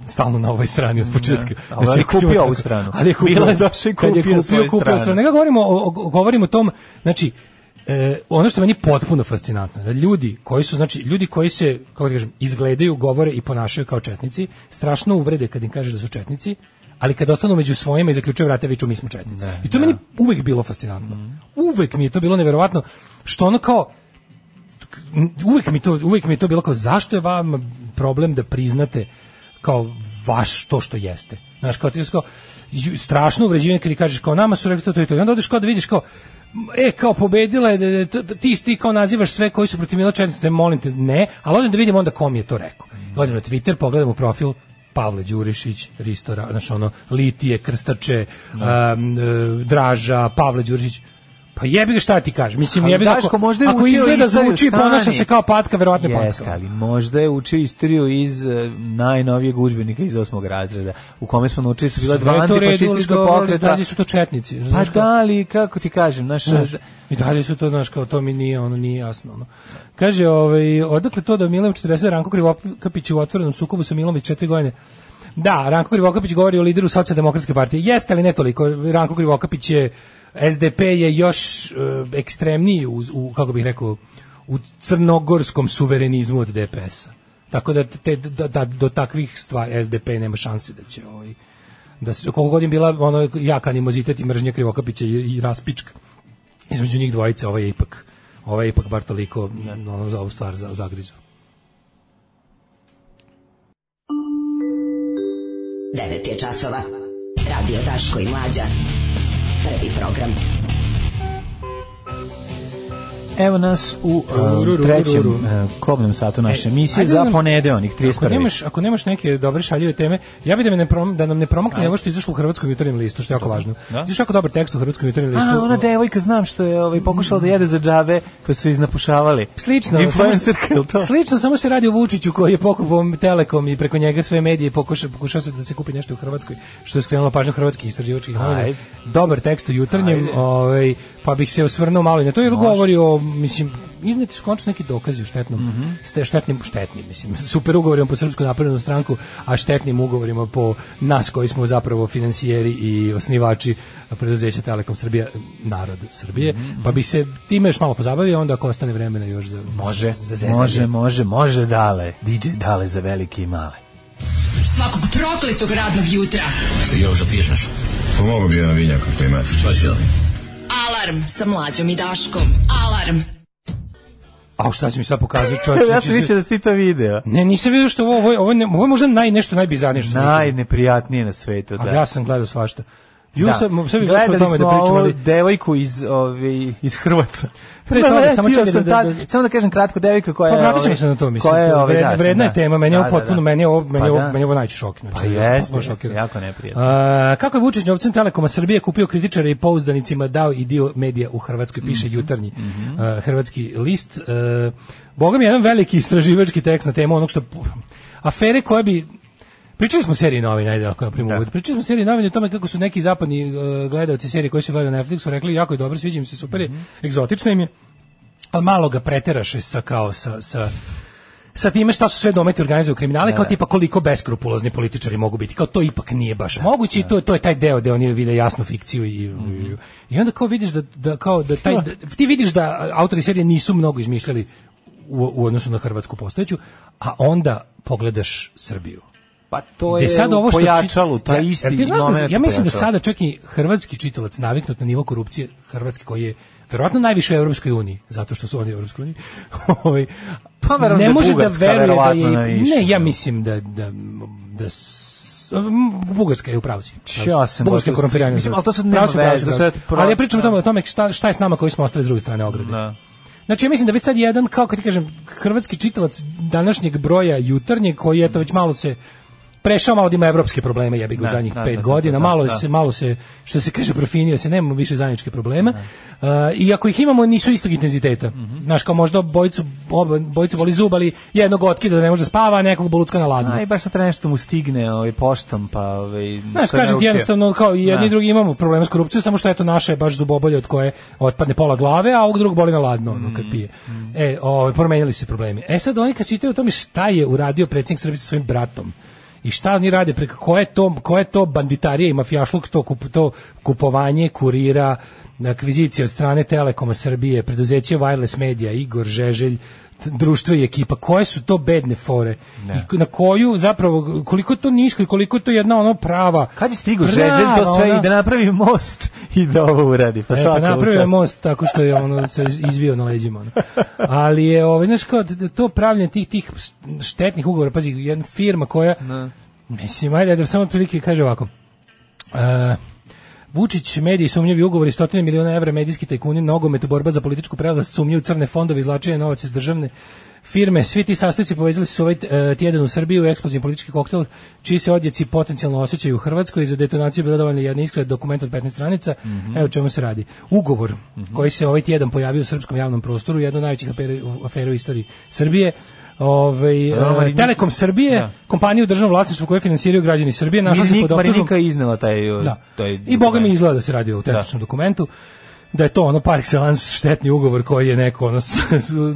stalno na ovoj strani od početka. Znači, ali ćemo kupio tako- ovu stranu. Ali je kupio, Milo je došao i kad je kupio svoju kupio stranu. stranu. Nego govorimo o, o, govorimo o tom, znači, e, ono što meni potpuno fascinantno, da ljudi koji su, znači, ljudi koji se, kako da kažem, izgledaju, govore i ponašaju kao četnici, strašno uvrede kad im kažeš da su četnici, ali kad ostanu među svojima i zaključuju vrate, viču mi smo četnici. I to je meni uvek bilo fascinantno. Uvek mi je to bilo neverovatno, što ono kao, uvek mi to uvek mi je to bilo kao zašto je vam problem da priznate kao vaš to što jeste. Znaš, kao ti kao strašno uvređivanje kad ti kažeš kao nama su rekli to, to i to. I onda odeš kao da vidiš kao e, kao pobedila je, da- da- ti, ti kao nazivaš sve koji su protiv Mila Četnice, molim te, ne, ali odem da vidim onda kom je to rekao. Odem na Twitter, pogledam u profil, Pavle Đurišić, Ristora, znači ono, Litije, Krstače, um, e, Draža, Pavle Đurišić, pa jebi ga šta ti kažeš. Mislim, jebi ga Daško, ako, možda je ako učio izgleda zvuči i ponaša se kao patka, verovatno je Jeste, patka. ali možda je učio istoriju iz eh, najnovijeg udžbenika iz osmog razreda, u kome smo naučili su bila dva antifašistička pokreta. dalje su to četnici. Pa znaš kao- da, ali kako ti kažem, znaš, Znaš, I dalje su to, znaš, kao to mi nije, ono nije jasno. Ono. Kaže, ovaj, odakle to da Milan 40 Ranko Krivokapić u otvorenom sukobu sa Milom već četiri godine? Da, Ranko Krivokapić govori o lideru socijaldemokratske partije. Jeste, ali ne toliko. Ranko Krivokapić je, SDP je još uh, ekstremniji u, u, kako bih rekao, u crnogorskom suverenizmu od DPS-a. Tako da, te, da, da do takvih stvari SDP nema šanse da će ovaj, da se koliko godin bila ono jak animozitet i mržnja Krivokapića i, i raspička između njih dvojice ovaj je ipak ovaj je ipak bar toliko ono, za ovu stvar za, zagrizu. 9 je časova. Radio Daško i Mlađa. Prvi program. Evo nas u uh, trećem uh, kobnom satu naše E, emisije za nam- ponedeonik, Ako 31. nemaš, ako nemaš neke dobre šaljive teme, ja bih da, ne prom, da nam ne promakne ovo što je izašlo u Hrvatskom jutarnjem listu, što je jako važno. Da? Jako dobar tekst u Hrvatskom jutarnjem listu. A, ona devojka, znam što je ovaj, pokušala da jede za džabe, pa su iznapušavali. Slično. Influencerka, samo- je li to? Slično, samo se radi o Vučiću koji je pokupao Telekom i preko njega sve medije pokuša, pokušao se da se kupi nešto u Hrvatskoj, što je skrenulo pažnju hrvatskih istraživačkih novina. Dobar tekst u jutarnjem, ovaj, pa bih se osvrnuo malo i na to, jer Može. govori o, mislim, izneti su končno neki dokazi o štetnom, Mhm. ste štetnim, štetnim, mislim, super ugovorima po Srpsku naprednu stranku, a štetnim ugovorima po nas koji smo zapravo financijeri i osnivači preduzeća Telekom Srbija, narod Srbije, Mhm. pa bi se time još malo pozabavio, onda ako ostane vremena još za, Može, za zezanje. može, može, može dale. DJ dale za velike i male. Svakog prokletog radnog jutra. Još da piješ nešto? Pomogu bi jedan vinjak ako imate. Ja. Alarm sa mlađom i Daškom. Alarm. A šta će mi sad pokazati čovječ? ja sam više da si ti to video. Ne, nisam vidio što ovo, ovo, ovo, je ne- ovo je možda naj, nešto najbizarnije što sam vidio. Najneprijatnije na svetu, A da. ja sam gledao svašta. Ju Da. sam, sad Gledali tome da smo pričam, ovu ali... devojku iz, ove, iz Hrvatska. Pre toga, samo čekaj da- da- da- samo da kažem kratko, devojka koja Pa je... vratit ćemo ovaj, se na to, mislim. Koja je, ovaj, vredna, da, vredna je da. tema, meni je Da, ovo potpuno, meni je ovo, meni Pa je ovo, da. meni je ovo najče šok. Znači, Pa jeste, jako neprijatno. A, kako je Vučić novcem Telekoma Srbije kupio kritičare i pouzdanicima dao i dio medija u Hrvatskoj, piše Mhm, jutarnji a, hrvatski list. A, Boga mi jedan veliki istraživački tekst na temu onog što... Afere koje bi Pričali smo seriji novina, ajde ako napravimo uvod. Pričali smo seriji novina o tome kako su neki zapadni uh, gledaoci serije koji su gledali na Netflixu rekli jako je dobro, sviđa im se, super je, egzotično im je, ali malo ga preteraše sa kao sa, sa sa time šta su sve dometi organizuju kriminale, kao tipa koliko beskrupulozni političari mogu biti, kao to ipak nije baš moguće i to, to je taj deo gde oni vide jasnu fikciju i, i, i onda kao vidiš da, da kao da taj, da, ti vidiš da autori serije nisu mnogo izmišljali u, u odnosu na hrvatsku postojeću, a onda pogledaš Srbiju. Pa to je sad ovo što pojačalu, taj Ja- isti da- moment Ja mislim da pojačalo. sada čak i hrvatski čitalac naviknut na nivo korupcije Hrvatske koji je verovatno najviše u Evropskoj uniji, zato što su oni u Evropskoj uniji. Ovaj, Pa da ne je može da veruje da je najviše, Ne, ja da. mislim da da da s- Bugarska je u pravu si. Ja sam Bugarska je korumpirana. mislim, ali to sad nema si, veze, sad si. pro- Ali ja pričam o tome, o tome šta, šta je s nama koji smo ostali s druge strane ograde. Da. Znači ja mislim da već sad jedan kao kad ti kažem hrvatski čitalac današnjeg broja jutarnjeg koji eto već malo se prešao malo da ima evropske probleme jebi ga u Da, zadnjih da, pet da, da, godina, da, malo da. se malo se što se kaže profinio se, nemamo više zajedničke probleme. Uh, I ako ih imamo nisu istog intenziteta. Mhm. Znaš, kao možda bojicu oba, bojicu boli zub, ali jednog otkida da ne može spava, a nekog bolucka na ladno. A i baš sad treba nešto mu stigne ovaj, poštom, pa... Ovaj, Znaš, kažem ti jednostavno kao i jedni i drugi imamo problema s korupcijom, samo što eto naša je baš zubobolje od koje otpadne pola glave, a ovog drugog boli na ladno ono, Mm, kad pije. E, ovaj promenili su se problemi. E sad oni kad čitaju o tome šta je uradio predsjednik Srbije sa svojim bratom i šta oni rade preko koje to koje to banditarije i mafijašluk to kup, to kupovanje kurira akvizicija od strane Telekoma Srbije, preduzeće Wireless Media, Igor Žeželj, društvo i ekipa, koje su to bedne fore i na koju zapravo koliko to nisko i koliko to jedna ono prava Kad je stigao Žeželj to sve ona- i da napravi most i da ovo uradi. Pa E, pa napravio most tako što je ono se izvio na leđima. Ono. Ali je ovaj znaš kao to pravljenje tih tih štetnih ugovora, pazi, jedna firma koja mislim ajde da samo otprilike kaže ovako. E, Vučić, mediji, sumnjivi ugovori, stotine miliona evra, medijski tajkuni, nogomet, borba za političku prelaz, sumnje u crne fondove, izlačenje novaca iz državne firme. Svi ti sastojci povezali su ovaj e, tjedan u Srbiju, eksplozivni politički koktel, čiji se odjeci potencijalno osjećaju u Hrvatskoj. Za detonaciju je bila dovoljna jedna iskra dokument od 15 stranica. Evo o čemu se radi. Ugovor koji se ovaj tjedan pojavio u srpskom javnom prostoru, jedna od najvećih afera u istoriji Srbije, Ovaj e, Marinika- Telekom Srbije, Da. kompaniju u državnom vlasništvu koju finansiraju građani Srbije, našla se Marinik- pod optužbom. Iznela taj... Da. taj I boga mi izgleda da se radi o autentičnom dokumentu da je to ono par excellence štetni ugovor koji je neko ono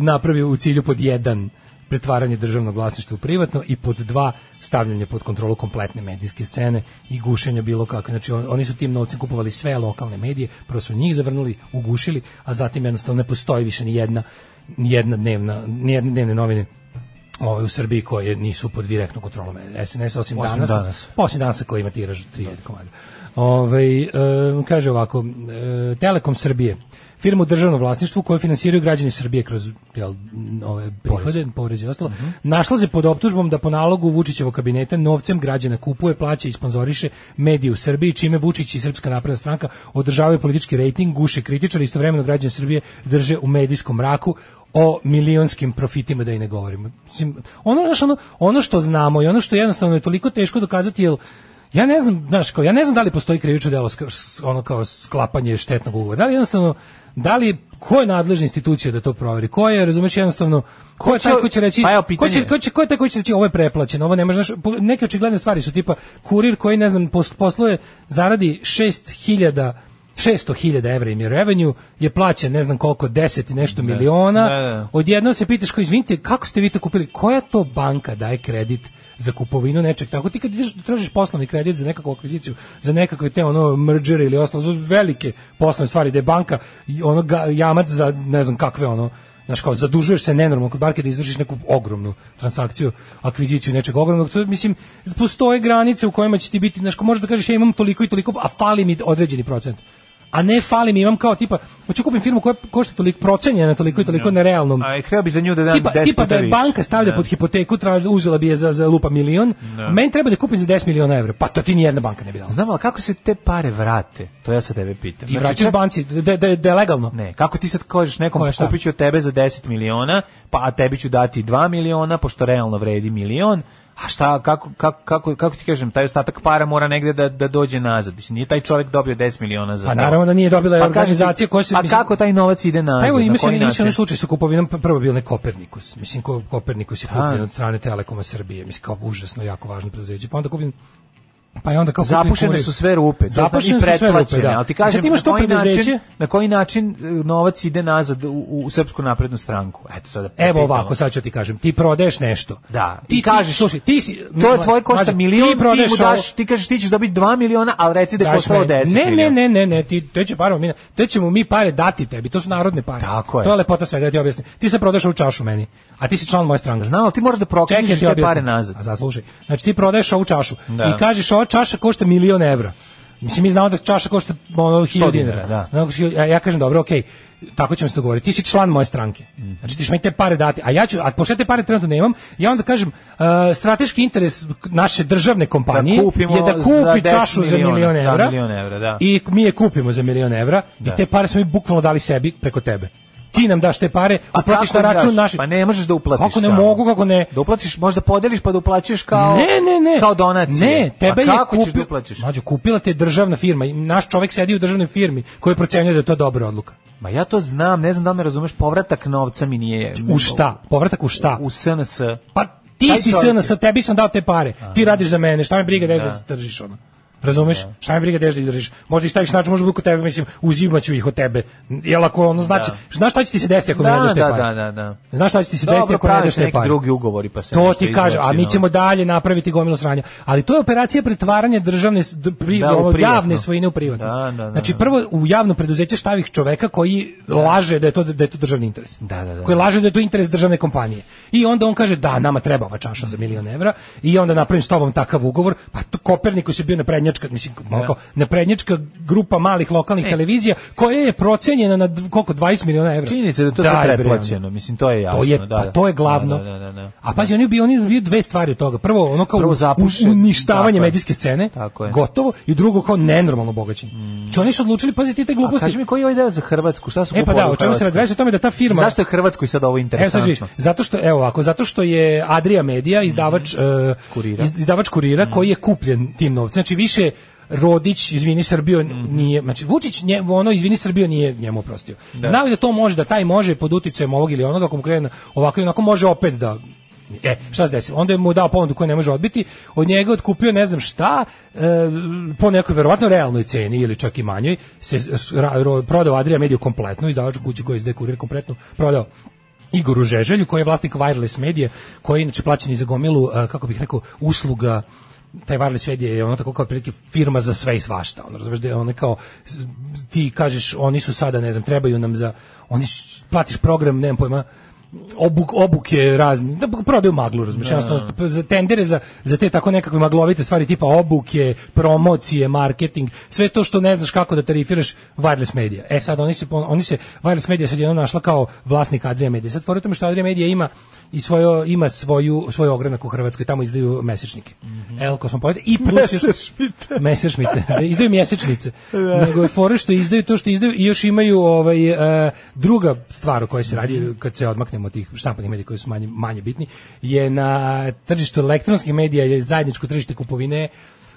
napravio u cilju pod jedan pretvaranje državnog vlasništva u privatno i pod dva stavljanje pod kontrolu kompletne medijske scene i gušenja bilo kakve. Znači on- oni su tim novcem kupovali sve lokalne medije, prvo su njih zavrnuli, ugušili, a zatim jednostavno ne postoji više ni jedna ni jedna dnevna, ni jedne dnevne novine ovaj, u Srbiji koje nisu pod direktnom kontrolom SNS osim, Osim danas. Danas. Osim danasa koji ima tiraž 3000 komada. Ovaj e, kaže ovako, e, Telekom Srbije, firma u državnom vlasništvu koju finansiraju građani Srbije kroz jel, ove prihode, porez i ostalo, našla se pod optužbom da po nalogu Vučićevog kabineta novcem građana kupuje, plaća i sponzoriše medije u Srbiji, čime Vučić i Srpska napredna stranka održavaju politički rejting, guše kritičari, istovremeno građani Srbije drže u medijskom mraku o milionskim profitima da i ne govorimo. Mislim, ono, znaš, ono, ono što znamo i ono što jednostavno je toliko teško dokazati, jer ja ne znam, znaš, kao, ja ne znam da li postoji krivično delo ono kao sklapanje štetnog ugovora. Da li jednostavno, da li, ko je nadležna institucija da to proveri? Ko je, razumeš, jednostavno, ko je Ko taj ko će reći, pa ko će, ko će, ko je taj koji će reći ovo je preplaćeno, ovo ne može, znaš, neke očigledne stvari su tipa kurir koji, ne znam, pos- posluje, zaradi 6000 600.000 evra im je revenue, je plaćen ne znam koliko, 10 i nešto miliona. Da, da. Odjednom se pitaš, kao, izvinite, kako ste vi to kupili? Koja to banka daje kredit za kupovinu nečeg? Tako ti kad ideš da tražiš poslovni kredit za nekakvu akviziciju, za nekakve te ono mergere ili ostalo, za velike poslovne stvari, da je banka ono ga- jamac za ne znam kakve ono Znaš kao, zadužuješ se nenormalno kod banke da izvršiš neku ogromnu transakciju, akviziciju nečeg ogromnog. To, mislim, postoje granice u kojima će ti biti, znaš, kao možeš da kažeš ja imam toliko i toliko, a fali mi određeni procent. A ne fali mi, imam kao tipa, hoću kupim firmu koja košta toliko procenjena, toliko i toliko na realnom. A htio bi za nju da dam Tipa, 10 tipa da je banka stavlja Da. pod hipoteku, traži, uzela bi je za, za lupa milion, Da. a meni treba da kupim za 10 miliona evra. Pa to ti nijedna banka ne bi dala. Znam, ali kako se te pare vrate? To ja sa tebe pitam. Ti vraćaš čak- banci, da, da, da legalno. Ne, kako ti sad kažeš nekom Koje šta? kupit ću od tebe za 10 miliona, pa a tebi ću dati 2 miliona, pošto realno vredi milion, a šta, kako, kako, kako, kako ti kažem, taj ostatak para mora negde da, da dođe nazad. Mislim, nije taj čovjek dobio 10 miliona za Pa naravno da nije dobila Pa organizacija koja se... A mislim- kako taj novac ide nazad? Pa evo, na ima se, koji ima se način? onaj slučaj sa kupovinom, prvo bio ne Kopernikus. Mislim, ko, Kopernikus je kupljen od strane Telekoma Srbije. Mislim, kao užasno, jako važno preduzeće. Pa onda kupljen Pa je onda kao Zapušene su sve rupe, Zapušene i su sve rupe, da. ali ti I kažem imaš na koji, način, na koji način novac ide nazad u, u Srpsku naprednu stranku. Eto sada. Evo ovako, sad ću ti kažem. Ti prodaješ nešto. Da, Ti, ti kažeš, slušaj, ti si... To je tvoje košta Mlađe, milion, ti, prodaješ mu daš, ti kažeš ti ćeš dobiti 2 miliona, ali reci da je koštalo meni. 10 Ne, ne, ne, ne, ne, ti te će pare, te ćemo mi pare dati tebi, to su narodne pare. Tako je. To je lepota svega, da ti objasnim. Ti se prodaš u čašu meni, a ti si član moje stranke. Znam, ali ti moraš da ti te pare nazad. A zaslušaj. Znači ti prodaješ ovu čašu Da. i kažeš ova čaša košta milion evra. Mislim, mi znamo da čaša košta ono 1000 dinara, da. Ja, kažem, dobro, okej, tako ćemo se dogovoriti. Ti si član moje stranke. Mhm. Znači, ti ćeš meni te pare dati. A ja ću, a pošto ja te pare trenutno nemam, ja onda kažem, uh, strateški interes naše državne kompanije Da je da za kupi 10 čašu za miliona. milion Da, evra. milion evra, da. I mi je kupimo za milion evra Da. i te pare smo mi bukvalno dali sebi preko tebe. Ti nam daš te pare, A uplatiš na račun daš? naš. Pa ne možeš da uplatiš Kako ne samo. mogu, kako ne? Da uplatiš, možda podeliš pa da uplaćuješ kao ne, ne, ne. kao donacije. Ne, tebe pa je kako ćeš kupio, da uplatiš? Mlađo, kupila te državna firma. i Naš čovjek sedi u državnoj firmi koji procenjuje da je to dobra odluka. Ma ja to znam, ne znam da me razumeš, povratak novca mi nije... U šta? Povratak u šta? U SNS. Pa ti Taj si SNS, tebi sam dao te pare. Ti radiš za mene, šta me briga da je tržiš ono. Razumeš? Šta mi briga gde da izdržiš? Možda i staviš način, možda budu kod tebe, mislim, uzimaću ih od tebe. Jel ako ono znači, znaš šta će ti se desiti ako mi ne Da, daš te da, pare? da, da, da. Znaš šta će ti se desiti ako ne daš te pare? drugi ugovori, pa se To ti kaže, a mi ćemo dalje napraviti gomilu sranja. Ali to je operacija pretvaranja državne pri, Da, ovo, javne svojine u privatno. Da, da, da, znači da. prvo u javno preduzeće stavih čoveka koji laže da je to da je to državni interes. Da, da, da. Koji laže da je to interes državne kompanije. I onda on kaže da nama treba ova čaša za milion evra i onda napravim s tobom takav ugovor. Pa to Kopernikus je bio naprednjačka, mislim, malo naprednjačka grupa malih lokalnih televizija koja je procenjena na koliko 20 miliona evra. Činjenica je da to sve Daj, bre, pretplaćeno, mislim, to je jasno. to je, da, pa da. to je glavno. Da, da, da, da. A pazi, oni bi oni bi dve stvari od toga. Prvo, ono kao Prvo u- zapuše- u- uništavanje tako medijske scene, Tako je. gotovo, i drugo kao nenormalno bogaćenje. Znači oni su odlučili, pazi ti te A gluposti. kaži mi koji je ovaj deo za Hrvatsku? Šta su E pa da, o čemu se radi o tome da ta firma Zašto je Hrvatskoj sad ovo Evo sad vidiš, interesantno? zato što evo ovako, zato što je Adria Media izdavač e, Mhm. Kurira. Iz- izdavač kurira koji je kupljen tim novcem. Znači više Rodić, izvini Srbio, Mhm. nije, znači Vučić, nje, ono, izvini Srbio nije njemu oprostio. Znaju da to može, da taj može pod uticajem ovog ili onoga, ako mu krene ovako ili onako, može opet da E, šta se desilo? Onda je mu dao ponudu koju ne može odbiti, od njega je otkupio ne znam šta, e, po nekoj verovatno realnoj ceni ili čak i manjoj, se ra- ro- prodao Adria Mediju kompletnu, izdavač kuće koji izdaje kurir kompletnu, prodao Igoru Žeželju, koji je vlasnik Wireless Medije, koji je inače plaćen i za gomilu, a, kako bih rekao, usluga taj wireless medija je ono tako kao prilike firma za sve i svašta. Ono, razumeš da je ono kao, ti kažeš, oni su sada, ne znam, trebaju nam za, oni platiš program, nemam pojma, obuk, obuke razni, da prodaju maglu, razumiješ, jednostavno, za tendere za, za te tako nekakve maglovite stvari tipa obuke, promocije, marketing, sve to što ne znaš kako da tarifiraš wireless medija. E sad, oni se, oni se wireless medija sad jedno našla kao vlasnik Adria Media. Sad, fora tome što Adria Media ima i svojo, ima svoju, svoj ogranak u Hrvatskoj, tamo izdaju mesečnike. El Kosmopolitan i plus Messerschmitte. Messerschmitte. Da, izdaju mjesečnice. Nego je fore što izdaju to što izdaju i još imaju ovaj e, druga stvar o kojoj se radi kad se odmaknemo od tih štampanih medija koji su manje manje bitni je na tržištu elektronskih medija je zajedničko tržište kupovine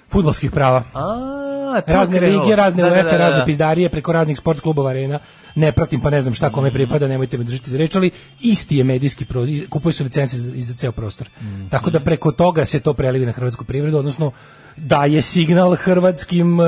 fudbalskih prava. A, Razne je lige, razne Da, da, UEFA, da, da. razne pizdarije preko raznih sport klubova arena. Ne pratim pa ne znam šta kome pripada, nemojte me držati za reč, ali isti je medijski pro- kupuju se licence za, za ceo prostor. Mhm. Tako da preko toga se to prelivi na hrvatsku privredu, odnosno daje signal hrvatskim, e,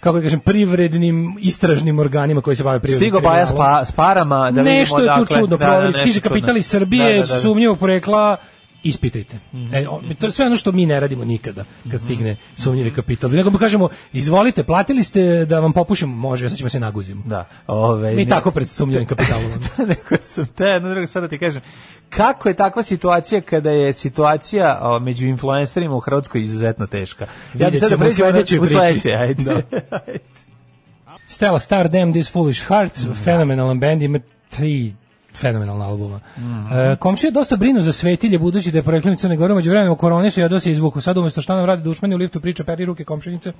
kako da kažem, privrednim istražnim organima koji se bave privrednim Stigo Baja s, pa, s parama da Nešto vidimo je tu dakle. čudno, Da, da, nešto Stiže kapital iz Srbije, Da, da, da. sumnjivog porekla, ispitajte. E, o- to je sve ono što mi ne radimo nikada kad stigne sumnjivi kapital. Nego mi kažemo, izvolite, platili ste da vam popušimo, može, sad ćemo se naguzimo. Da. Ove, Mi ne- tako pred sumnjivim kapitalom. Neko sam te jedno drugo sad da ti kažem. Kako je takva situacija kada je situacija o, među influencerima u Hrvatskoj izuzetno teška? Ja bih Vidjet sad da ćemo u pređemo u priči. sledeće, ajde. Da. Stella Star, Damn This Foolish Heart, fenomenalan band, ima tri fenomenalna albuma. Mhm. E, komšija dosta brinu za svetilje, budući da je poreklom Crne Gore, među vremenom korone su ja se izvuku. Sad umesto šta nam radi dušmani u liftu priča peri ruke komšinice,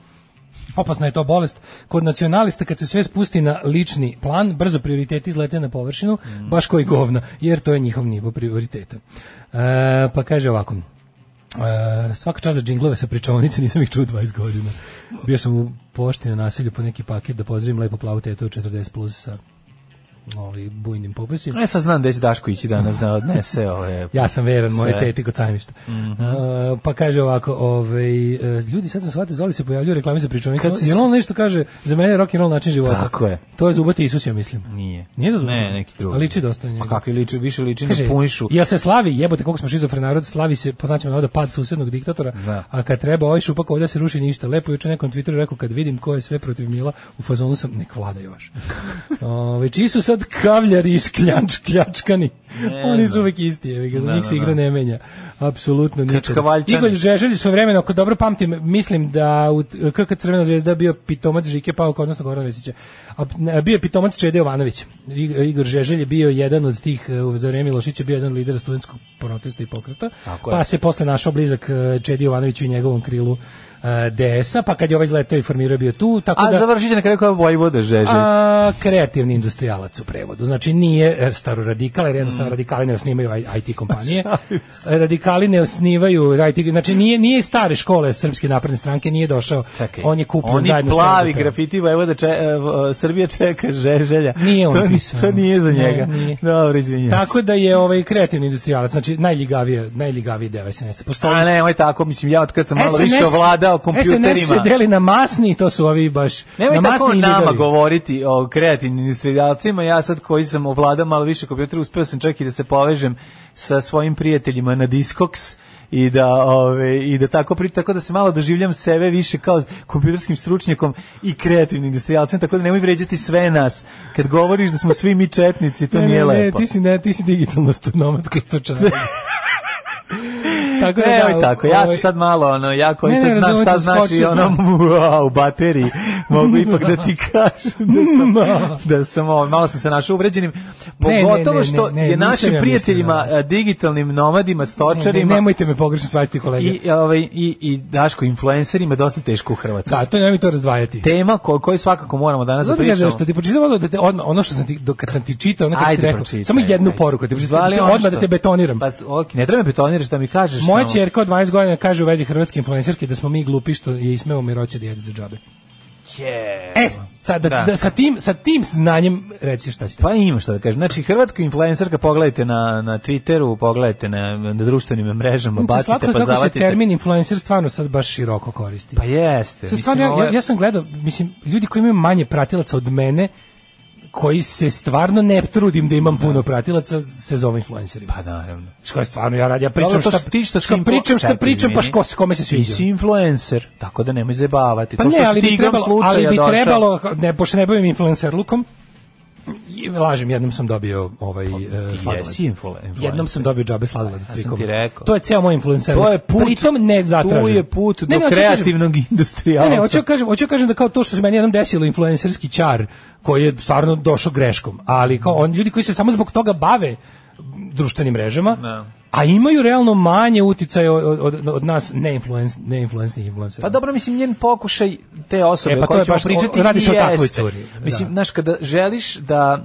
Opasna je to bolest. Kod nacionalista kad se sve spusti na lični plan, brzo prioriteti izlete na površinu, baš koji govna, jer to je njihov nivo prioriteta. E, pa kaže ovako, E, svaka čast za džinglove sa pričavonice, nisam ih čuo 20 godina. Bio sam u pošti na nasilju po neki paket da pozdravim lepo plavu tetu od 40 plus sa ovaj, bujnim popusima. Ja sad znam da će Daško ići danas da odnese ove... Ja sam veran moje teti kod sajmišta. Uh, pa kaže ovako, ovaj, uh, ljudi sad sam shvatio, Zoli se pojavljaju reklame za pričovnicu. Se- Jel on nešto kaže, za mene je rock and roll način života. Tako je. To je zubati Isus, ja mislim. Nije. Nije da zubati? Ne, neki drugi. A liči dosta njega. Pa kakvi liči, više liči na punišu. jel se slavi, jebote koliko smo šizofren narod, slavi se, poznaćemo navoda pad susednog diktatora, Da. a kad treba ovaj šupak ovdje se ruši ništa. Lepo juče nekom Twitteru rekao, kad vidim ko je sve protiv Mila, u fazonu sam, nek vlada još. Ove, čiji su sad kavljari i skljanč, kljačkani? Ne Oni su uvek isti, jevi ga, za Da, njih se da, igra da. ne menja. Apsolutno. Krčkavaljčani. Igor Žeželj svoje vremena, ako dobro pamtim, mislim da u KK Crvena zvezda bio pitomac Žike Pauka, odnosno Gorana Vesića. A bio je pitomac Čede Jovanović. Igor Žeželj je bio jedan od tih, e, za vreme Milošića bio jedan od lidera studentskog protesta i pokreta. Tako je. Pa se posle našao blizak e, Čedi Jovanoviću i njegovom krilu DS-a, pa kad je ovaj izletao i formirao bio tu, tako A da... završit će na kraju kao Vojvoda Žeželj. A, kreativni industrijalac u prevodu. Znači nije staroradikal, jer jednostavno radikali ne osnivaju IT kompanije. radikali ne osnivaju IT, znači nije nije stare škole Srpske napredne stranke nije došao. Čekaj, on je kupljen oni zajedno plavi grafiti da če, evo, Srbija čeka žeželja. Nije on to, pisao. to nije za Ne, njega. nije. Dobro, izvinjam Tako da je ovaj kreativni industrijalac, znači najljigaviji, najljigaviji deo SNS. Postoji A ne, ovaj tako, mislim, ja od kad sam malo SNS više ovladao SNS kompjuterima. se deli na masni, to su ovi baš Nemoj na tako masni nama govoriti o kreativnim industrijalcima, ja sad koji sam ovladao malo više kompjutera, uspeo sam čak i da se povežem sa svojim prijateljima na Discogs i da ove i da tako pričam tako da se malo doživljam sebe više kao kompjuterskim stručnjakom i kreativnim industrijalcem tako da nemoj vređati sve nas kad govoriš da smo svi mi četnici to Ne, nije ne, lepo Ne, ti si ne, ti si digitalno nomadsko stočarstvo. tako da, da, tako, ja sam ovaj, sad malo, ono, ja koji sad znam šta znači ono, wow, u bateriji, mogu ipak da ti kažem da sam, da sam malo sam se našao uvređenim, pogotovo što ne, ne, je našim ja prijateljima, a, digitalnim nomadima, ne, stočarima, nemojte me pogrešno shvatiti kolega. i, ovaj, i, i Daško influencerima dosta teško u Hrvatskoj. da, to nemoj to razdvajati. Tema ko, koju svakako moramo danas da Zato pričamo. što ti pročitam ono da te odmah ono što sam ti do, kad sam ti čitao, ono kad si Ajde, ti rekao, samo jednu poruku, ti pročitam, da odmah da što- te betoniram. Pa, ok, ne treba betoniraš da mi kažeš Moja ćerka od 12 godina kaže u vezi hrvatske influencerke da smo mi glupi što je ismeo Miroće da jede za džabe. Je. E, sad, da, Da. da, sa, tim, sa tim znanjem reci šta si Pa ima što da kažem. Znači, hrvatska influencerka, pogledajte na, na Twitteru, pogledajte na, na društvenim mrežama, bacite slatko je pa kako se termin influencer stvarno sad baš široko koristi. Pa jeste. Sad Mislim, stvarno, ja, ovo je- ja, ja sam gledao, mislim, ljudi koji imaju manje pratilaca od mene, koji se stvarno ne trudim da imam puno pratilaca, se zove influencerima. Pa naravno. Što je stvarno, ja radim, ja pričam Dobro, šta, ti što šta pričam, šta pričam, pa izvini. ško, kome se Ti sviđa. si influencer, tako da nemoj zajebavati. Pa to što ne, ali si ti bi trebalo, ali bi trebalo, ne, pošto ne bavim influencer lukom, lažem, jednom sam dobio ovaj uh, Pa, sladoled. jesi. Jednom sam dobio džabe sladoled. sam frikom. ti rekao. To je ceo moj influencer. To je put, Pritom ne zatražen. Tu je put Ne, do ne, hoću kažem- kreativnog Ne, industrijalca. ne, hoću da kažem, hoću da kažem da kao to što se meni jednom desilo influencerski ćar koji je stvarno došao greškom, ali kao on ljudi koji se samo zbog toga bave društvenim mrežama, Da. A imaju realno manje uticaja od, od, od nas neinfluens, neinfluensnih influencera. Pa dobro, mislim, njen pokušaj te osobe E, pa o to kojoj je ćemo baš- pričati radi se o takvoj curi, Mislim, da. znaš, kada želiš da,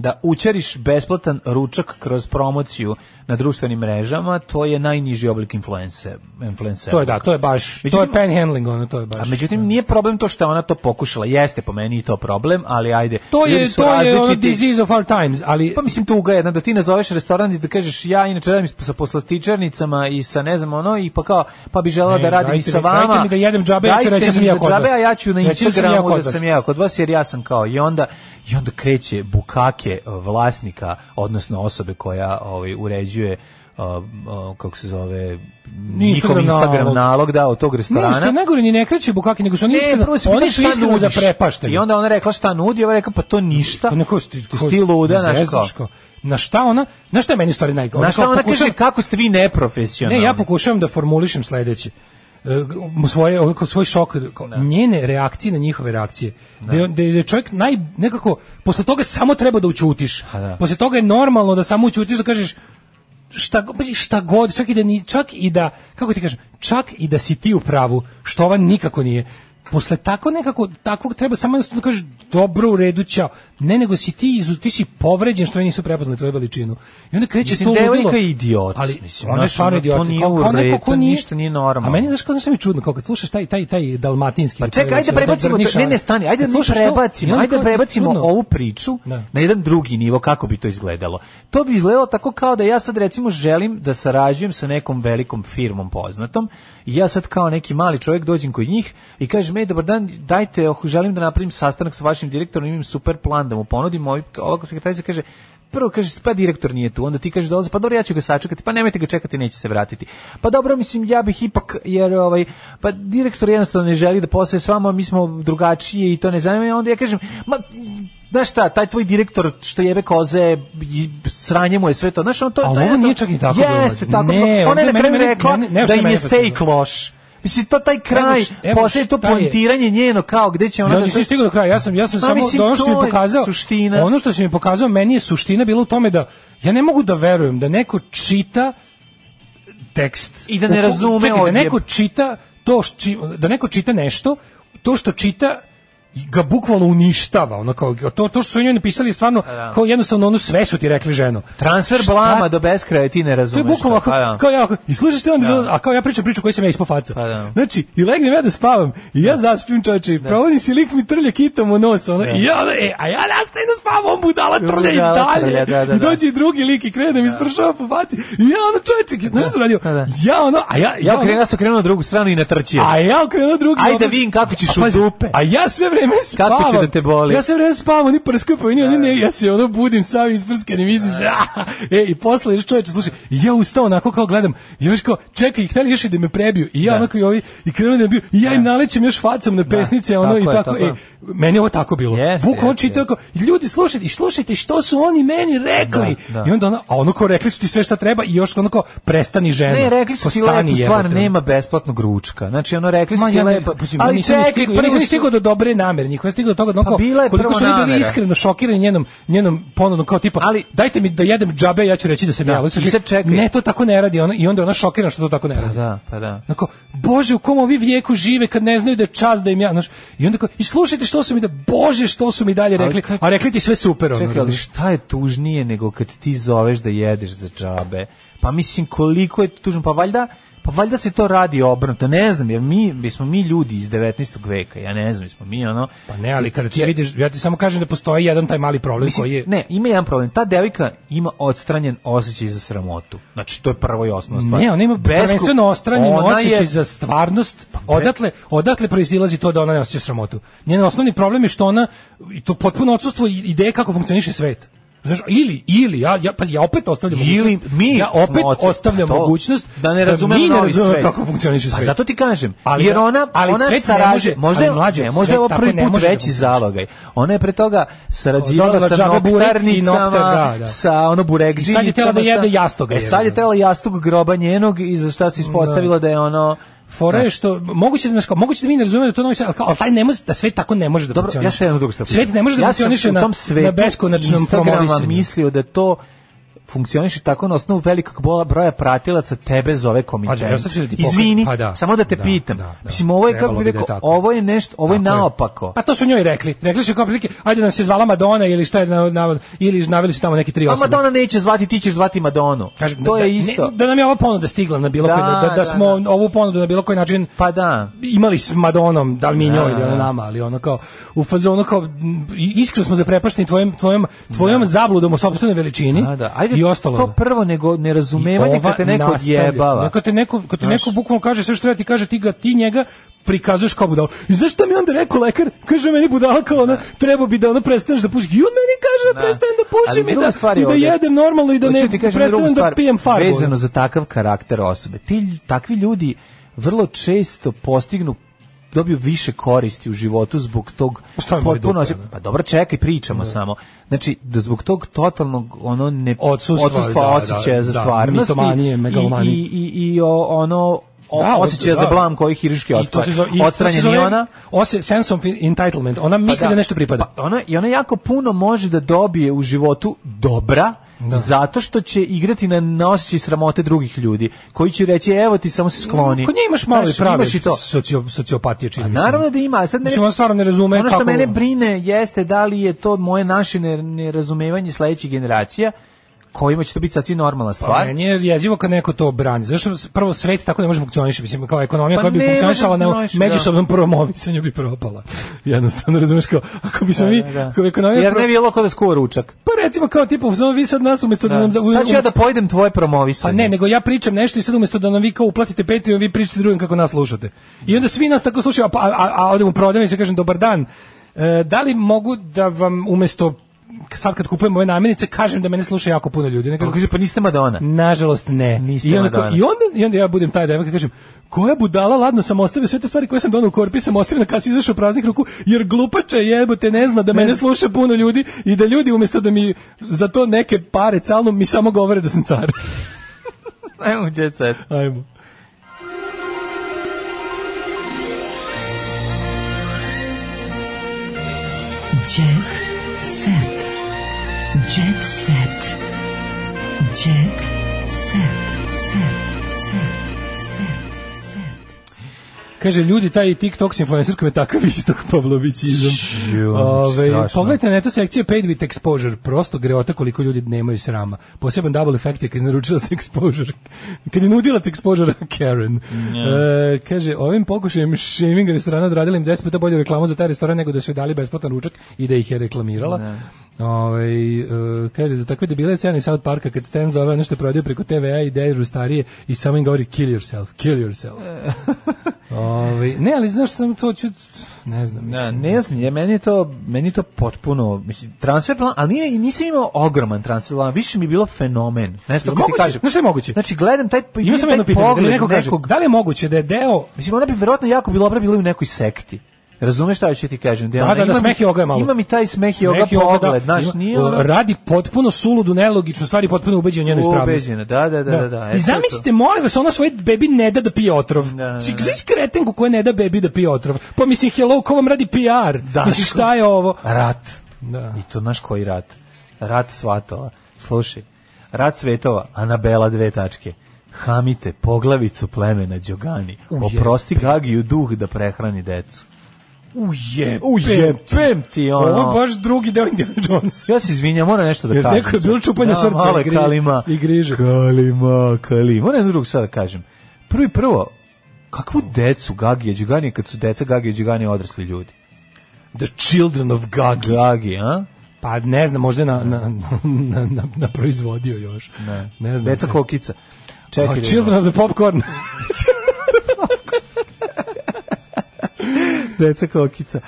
da učeriš besplatan ručak kroz promociju na društvenim mrežama, to je najniži oblik influence, influence. To je da, to je baš, to je Međutim- panhandling, ono, to je baš. A međutim nije problem to što ona to pokušala. Jeste po meni i to problem, ali ajde. to je to je ono različiti. disease of our times, ali Pa mislim tuga je jedna da ti nazoveš restoran i da kažeš ja inače radim sa poslastičarnicama i sa ne znam ono i pa kao pa bi želeo Ne, da radim i sa mi- vama. dajte mi da jedem džabe, ja ću reći da sam ja za kod džabe, vas. a ja ću na Reći da sam ja Instagramu kod da vas. sam ja kod vas jer ja sam kao i onda i onda kreće bukake vlasnika odnosno osobe koja ovaj uređuje uh, uh, kako se zove njihov Instagram Instagram nalog. nalog da od tog Ne, restorana. što je najgore, ni ne kreće bukaki, nego su oni iskreno, prvo oni su iskreno nudiš. zaprepašteni. I onda ona rekla šta nudi, ova rekla pa to ništa. Pa neko sti, Ti si luda, kao. Na šta ona, na šta je meni stvari naj... Znaš šta ona pokušava- kaže kako ste vi neprofesionalni. Ne, ja pokušavam da formulišem sledeće. E, svoje ovo kao svoj šok kao njene reakcije na njihove reakcije da je, da je čovjek naj nekako posle toga samo treba da učutiš da. posle toga je normalno da samo učutiš da kažeš šta, pazi, šta god, čak i da ni, čak i da, kako ti kažem, čak i da si ti u pravu, što ova nikako nije. Posle tako nekako, takvog treba samo da kažeš dobro u redu, ćao. Ne, nego si ti, ti si povređen što oni nisu prepoznali tvoju veličinu. I onda kreće Mislim, to ludilo. devojka je idiot. Ali Mislim, ona je stvarno ono, to idiot. nije Kao- kao neko ko nije- ništa nije normalno. A meni znaš znaš šta mi čudno, kao kad slušaš taj taj taj dalmatinski. Pa čekaj, ajde prebacimo, ne, ne, stani, ajde da prebacimo, ajde prebacimo čudno. ovu priču Da. na jedan drugi nivo, kako bi to izgledalo. To bi izgledalo tako kao da ja sad recimo želim da sarađujem sa nekom velikom firmom poznatom i ja sad kao neki mali čovjek dođem kod njih i kažem, ej, dobar dan, dajte, oh, želim da napravim sastanak sa vašim direktorom, imam super plan da mu ponudim, ovako sekretarica kaže, prvo kaže pa direktor nije tu, onda ti kažeš dolazi, pa dobro ja ću ga sačekati, pa nemojte ga čekati, neće se vratiti. Pa dobro, mislim ja bih ipak jer ovaj pa direktor jednostavno ne želi da posluje s vama, mi smo drugačiji i to ne zanima, onda ja kažem, ma Znaš šta, taj tvoj direktor što jebe koze, i sranje mu je sve to. Znaš, on to, Ali to ovo je nije čak ni tako. Jeste, tako. Ne, ona je ovdje na kraju rekla da što im je steak loš. Mislim, to taj kraj, poslije to je- poentiranje njeno kao gde će ona... Ja da nisam stigao do kraja, ja sam ja sam samo mislim, ono što mi je je pokazao suština. Ono što si mi pokazao meni je suština bila u tome da ja ne mogu da verujem da neko čita tekst I da ne razume da neko čita to š- či- da neko čita nešto, to što čita ga bukvalno uništava, ono kao to to što su njoj napisali stvarno da. kao jednostavno ono sve su ti rekli ženo. Transfer Šta- blama do beskraja ti ne To je razumeš. bukvalno pa da. kao ja, i slušaš onda, Da. a kao ja pričam priču koju sam ja ispao faca. Pa da. Znači, i legnem ja da spavam, i ja zaspim čoveče, i provodi si lik mi trlja kitom u nos, ono, i ja, e, a ja nastavim da spavam, budala trlja i dalje. da, da, I da. dođe i drugi lik i krene da mi spršava po faci, i ja ono čoveče, znaš što sam radio? Da, da. Ja ono, a ja, Ja okrenuo, ja krenuo na drugu stranu i natrčio. a ja okrenuo drugi. Ajde da vidim kako ćeš u dupe. A ja sve vreme spavam. Kako će da te boli? Ja sve vreme spavam, oni prskaju po meni, oni ne, ja se ono budim sam isprskan i mislim se, ah, e, i posle još čoveče, slušaj, ja ustao onako kao gledam, i još kao, čekaj, hteli još i da me prebiju, i ja Da. onako i ovi, i krenuo da me biju, i ja im nalećem još facom na pesnice, ono, tako i je, tako, tako e, meni je ovo tako bilo. Jeste, Bukvalno jeste, čitao kao, ljudi, slušajte, i slušajte što su oni meni rekli. Da, da. I onda ono, a ono kao rekli su ti sve šta treba i još ono kao, prestani ženo. Ne, rekli su ti lepo stvar, nema besplatnog ručka. Znači, ono, rekli su ti lepo. pa, ja nisam ni stigao do dobre namere njihove, ja stigao do toga da Pa bila je koliko su oni bili iskreno šokirani njenom njenom ponudom kao tipa, Ali- dajte mi da jedem džabe, ja ću reći da sam Da, ja. Oni su i rekli, sad čekaj. Ne, to tako ne radi, ona i onda ona šokirana što to tako ne Pa radi. da, pa da. Onako, bože, u kom ovi vijeku žive kad ne znaju da je čas da im ja, znaš, i onda kao, i slušajte što su mi da, bože, što su mi dalje Ali rekli, a rekli ti sve super, ono, Čekaj, ali šta je tužnije nego kad ti zoveš da jedeš za džabe? Pa mislim, koliko je tužno? Pa valjda, pa valjda se to radi obrnuto. Ne znam, jer mi, bismo mi ljudi iz 19. veka, ja ne znam, smo mi ono... Pa ne, ali kada ti Ja- vidiš, ja ti samo kažem da postoji jedan taj mali problem Mislim, koji je Ne, ima jedan problem. Ta devojka ima odstranjen osjećaj za sramotu. Znači, to je prvo i osnovna stvar. Ne, ona ima Besku- prvenstveno ostranjen ona osjećaj je- Pa za stvarnost. Odatle, odatle proizilazi to da ona ne osjeća sramotu. Njen osnovni problem je što ona, i to potpuno odsustvo ideje kako funkcioniše svet. Znaš, ili, ili, ja, ja, pazi, ja opet ostavljam Ili mi ja opet ostavljam pa to, mogućnost da ne razumemo mi ne novi svet. kako funkcioniše Pa svet. zato ti kažem, Ali jer da- ona, ali ona sarađuje, možda, ali mlađe, ne, možda je ovo prvi put da veći zalogaj. Ona je pre toga sarađivala sa noktarnicama, da, da. sa ono burekđinicama. I sad je tela da jede jastoga, E, sad je tela jastog groba njenog i za šta se ispostavilo da je ono... Fora je što moguće da znaš kao, moguće da mi ne razumemo da to novi ali, ali taj ne može da svet tako ne može da Dobro, funkcioniše. ja sam jednu drugu stvar. Svet ne može da ja sam funkcioniše na, na beskonačnom promovisanju. mislio da to funkcioniše tako na osnovu velikog broja pratilaca tebe zove komitent. Da. Izvini, Pa da, samo da te da, pitam. da, da. Mislim, ovo je, kako bi da je rekao, tako. ovo je nešto, ovo je Tako je. naopako. Pa to su njoj rekli. Rekli su kao prilike, ajde nas je zvala Madonna ili šta je na, na, ili naveli su tamo neki tri A osobe. Madonna neće zvati, ti ćeš zvati Madonu. Kažem, to da, je isto. Ne, da nam je ova ponuda stigla na bilo Da, koji, da, da, da, smo ovu ponudu na bilo koji način Pa da. imali s Madonom, da li mi njoj ili ona da. nama, ali ono kao u fazonu kao iskreno smo zaprepašteni tvojom tvojom tvojom zabludom o sopstvenoj veličini Da, da. Ajde, i ostalo. to prvo nego nerazumevanje I kad te neko jebava. Kad te neko, kad te neko bukvalno kaže sve što treba ti kaže, ti ga ti njega prikazuješ kao budalo. I znaš šta mi onda rekao lekar? Kaže meni budala kao ona, treba bi da ono prestaneš da pušiš. I on meni kaže da, Da. prestanem da pušim i da, stvar je i da ovdje- jedem normalno i da ne prestanem da pijem farbu. Vezano za takav karakter osobe. Ti, takvi ljudi vrlo često postignu dobiju više koristi u životu zbog tog potpuno ono? pa dobro čekaj pričamo samo znači da zbog tog totalnog ono ne Odsustva, odsustva da, osjećaja da, za da, stvarnost mitomanije, i, i, i, i o- ono o, Da, osjećaja da. za blam koji hirurški I to se zove, i to se odstranjen i zove ona ose- sense of entitlement. Ona misli Pa da, nešto pripada. Pa ona, I ona jako puno može da dobije u životu dobra, zato što će igrati na, osjećaj sramote drugih ljudi, koji će reći, evo ti samo se skloni. Kod nje imaš malo i prave imaš i to. socio, sociopatije, čini. Naravno da ima, sad mene, stvarno ne razume ono što kako- mene brine jeste da li je to moje naše ne- nerazumevanje sledećih generacija, kojima će to biti sasvim normalna Pa stvar. meni je jezivo kad neko to brani. Zašto prvo svet tako ne može funkcioniše, mislim kao ekonomija Pa koja bi funkcionisala na funkcioniše, međusobnom promovisanju bi propala. Jednostavno razumeš kao ako bismo mi Da, da. kao ekonomija Jer pro- ne bi bilo da skuva ručak. pa recimo kao tipa samo vi sad nas umesto da, Da. nam da, Sad ću ja da pojedem tvoje promovisanje. Pa ne, nego ja pričam nešto i sad umesto da nam vi kao uplatite Patreon, vi pričate drugim kako nas slušate. I onda svi nas tako slušaju, a, pa- a, a, a odem u prodavnicu i kažem dobar dan. E, da li mogu da vam umesto sad kad kupujem ove namirnice kažem da mene sluša jako puno ljudi. Ne Pa kažem, kaže, pa niste Madonna. Nažalost ne. Niste I onda, Madonna. i onda i onda ja budem taj devojka kažem koja budala ladno sam ostavio sve te stvari koje sam donao u korpi sam ostavio na kasi izašao praznih ruku jer glupača jebote ne zna da mene sluša puno ljudi i da ljudi umjesto da mi za to neke pare calno mi samo govore da sam car. Ajmo, jet set. Ajmo. Jet set. Jet set. Jet set. Set. Set. Set. Set. Kaže, ljudi, taj TikTok s influencerskom je takav istok Pavlovićizam. Ju, Ove, strašno. pogledajte na to sekcije paid with exposure, prosto greota koliko ljudi nemaju srama. Poseban double effect je kad je naručila se exposure, kad je nudila se exposure Karen. E, kaže, ovim pokušajem shaming restorana odradila im 10 puta bolju reklamu za taj restoran nego da su joj dali besplatan ručak i da ih je reklamirala. Ovaj, e, kaže, za takve debile cene South Parka kad Stan zove ono što je prodadio preko TVA i dežu starije i samo im govori kill yourself, kill yourself. Ovaj, ne, ali znaš sam to ću, ne znam. Da, mislim. ne znam, je, meni je to, meni je to potpuno, mislim, transfer plan, ali nije, nisam imao ogroman transfer plan, više mi je bilo fenomen. Ne znam kako ti kažem. šta je moguće? Znači, gledam taj, Ima taj jedno pitanje, da neko kaže, nekog- da li je moguće da je deo Mislim, ona bi verovatno jako bila dobra bila u nekoj sekti. Razumeš šta ću ti kažem? Da, ona- da, da, ima mi- smeh i oga je malo. Ima mi taj smeh i oga Smeh i oga, da, pogled, znaš, nije ono... radi potpuno suludu, nelogičnu stvar i potpuno ubeđen u njenu ispravnost. Ubeđena, da, da, da, da, da. To I zamislite, molim vas, ona svoj bebi ne da da pije otrov. Da, da, da. Znaš kretenku koja ne da bebi da pije otrov. Pa mislim, hello, ko vam radi PR? Da, mislim, šta je ovo? Rat. Da. I to znaš koji rat? Rat svatova. Slušaj, rat svetova, Anabela dve tačke. Hamite poglavicu plemena Đogani. Oprosti Gagiju duh da prehrani decu. Ujebem. Ujebem ti ono. Ovo je baš drugi deo Indiana Jones. Ja se izvinjam, moram nešto da Jer kažem. neko je bilo čupanje Da, srca malo i gri- kalima. i griže. Kalima, kalima. Moram jednu drugu stvar da kažem. Prvo i prvo, kakvu decu Gagija Đugani kad su deca Gagija Đugani odrasli ljudi? The Children of Gagi. Gagi, a? Pa ne znam, možda na, na, na, na, na proizvodio još. Ne. Ne znam. Deca kokica. Čekaj. Oh, Children of the Popcorn. Deca kokica.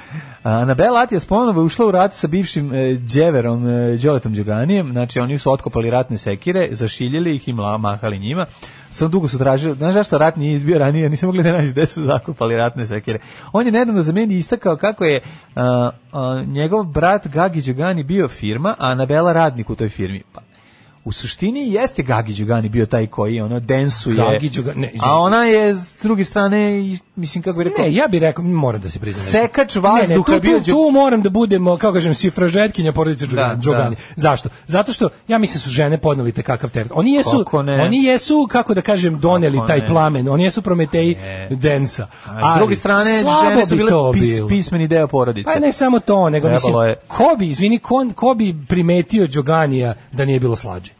Anabela Atijas ponovo je ušla u rat sa bivšim e, djeverom e, Đoletom Đuganijem, znači oni su otkopali ratne sekire, zašiljili ih i mahali njima. Samo dugo su tražili, znaš zašto rat nije izbio ranije, nisam mogli da naći gde su zakopali ratne sekire. On je nedavno za meni istakao kako je a, a, njegov brat Gagi Đugani bio firma, a Anabela radnik u toj firmi. Pa, u suštini jeste Gagi Đugani bio taj koji ono densuje. Gagi Đugani- ne, a ona je s druge strane, mislim kako bi rekao, Ne, ja bih rekao, moram da se priznam. Sekač Ne, ne, vazduha tu, bio tu, tu moram da budemo, kao kažem, sifražetkinja porodice Đugani. Da, Đugani. Zašto? Zato što, ja mislim su žene podneli te kakav teret. Oni jesu, Kako ne? oni jesu, kako da kažem, doneli Kako taj ne? plamen. Oni jesu prometeji densa. A s druge strane, žene su bi bile pis, pismeni deo porodice. Pa ne samo to, nego mislim, Trebalo je. ko bi, izvini, ko, ko bi primetio Đoganija da nije bilo slađe?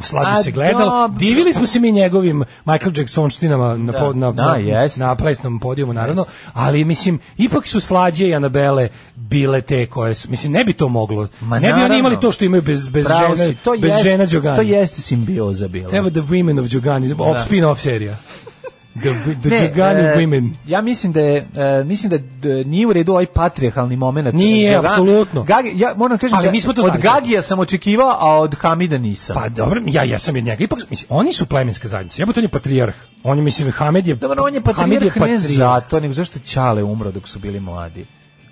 U slađu A, se gledalo, dobro. divili smo se mi njegovim Michael Jacksonštinama na, Da, na, da, na, jest. na plesnom podijumu, naravno, ali mislim, ipak su slađe i Anabele bile te koje su, mislim, ne bi to moglo, Ma ne bi oni naravno. imali to što imaju bez, bez, Pravo žena, si, to bez jest- žena Đogani. To jeste simbioza bila. Treba The Women of Đogani, da. spin-off serija. The, the Ne, e, Women. Ja mislim da je e, mislim da d- nije u redu ovaj patrijarhalni momenat. Nije, apsolutno. Gagi, ja moram kažem Ali da mi smo to od. Gagija sam očekivao, a od Hamida nisam. Pa dobro, ja jesam od njega. Ipak, mislim, oni su plemenska zajednica. Jebote, on je patrijarh. On je, mislim, Hamed je... Dobro, on je patrijarh ne zato, nego zašto je Ćale umro dok su bili mladi.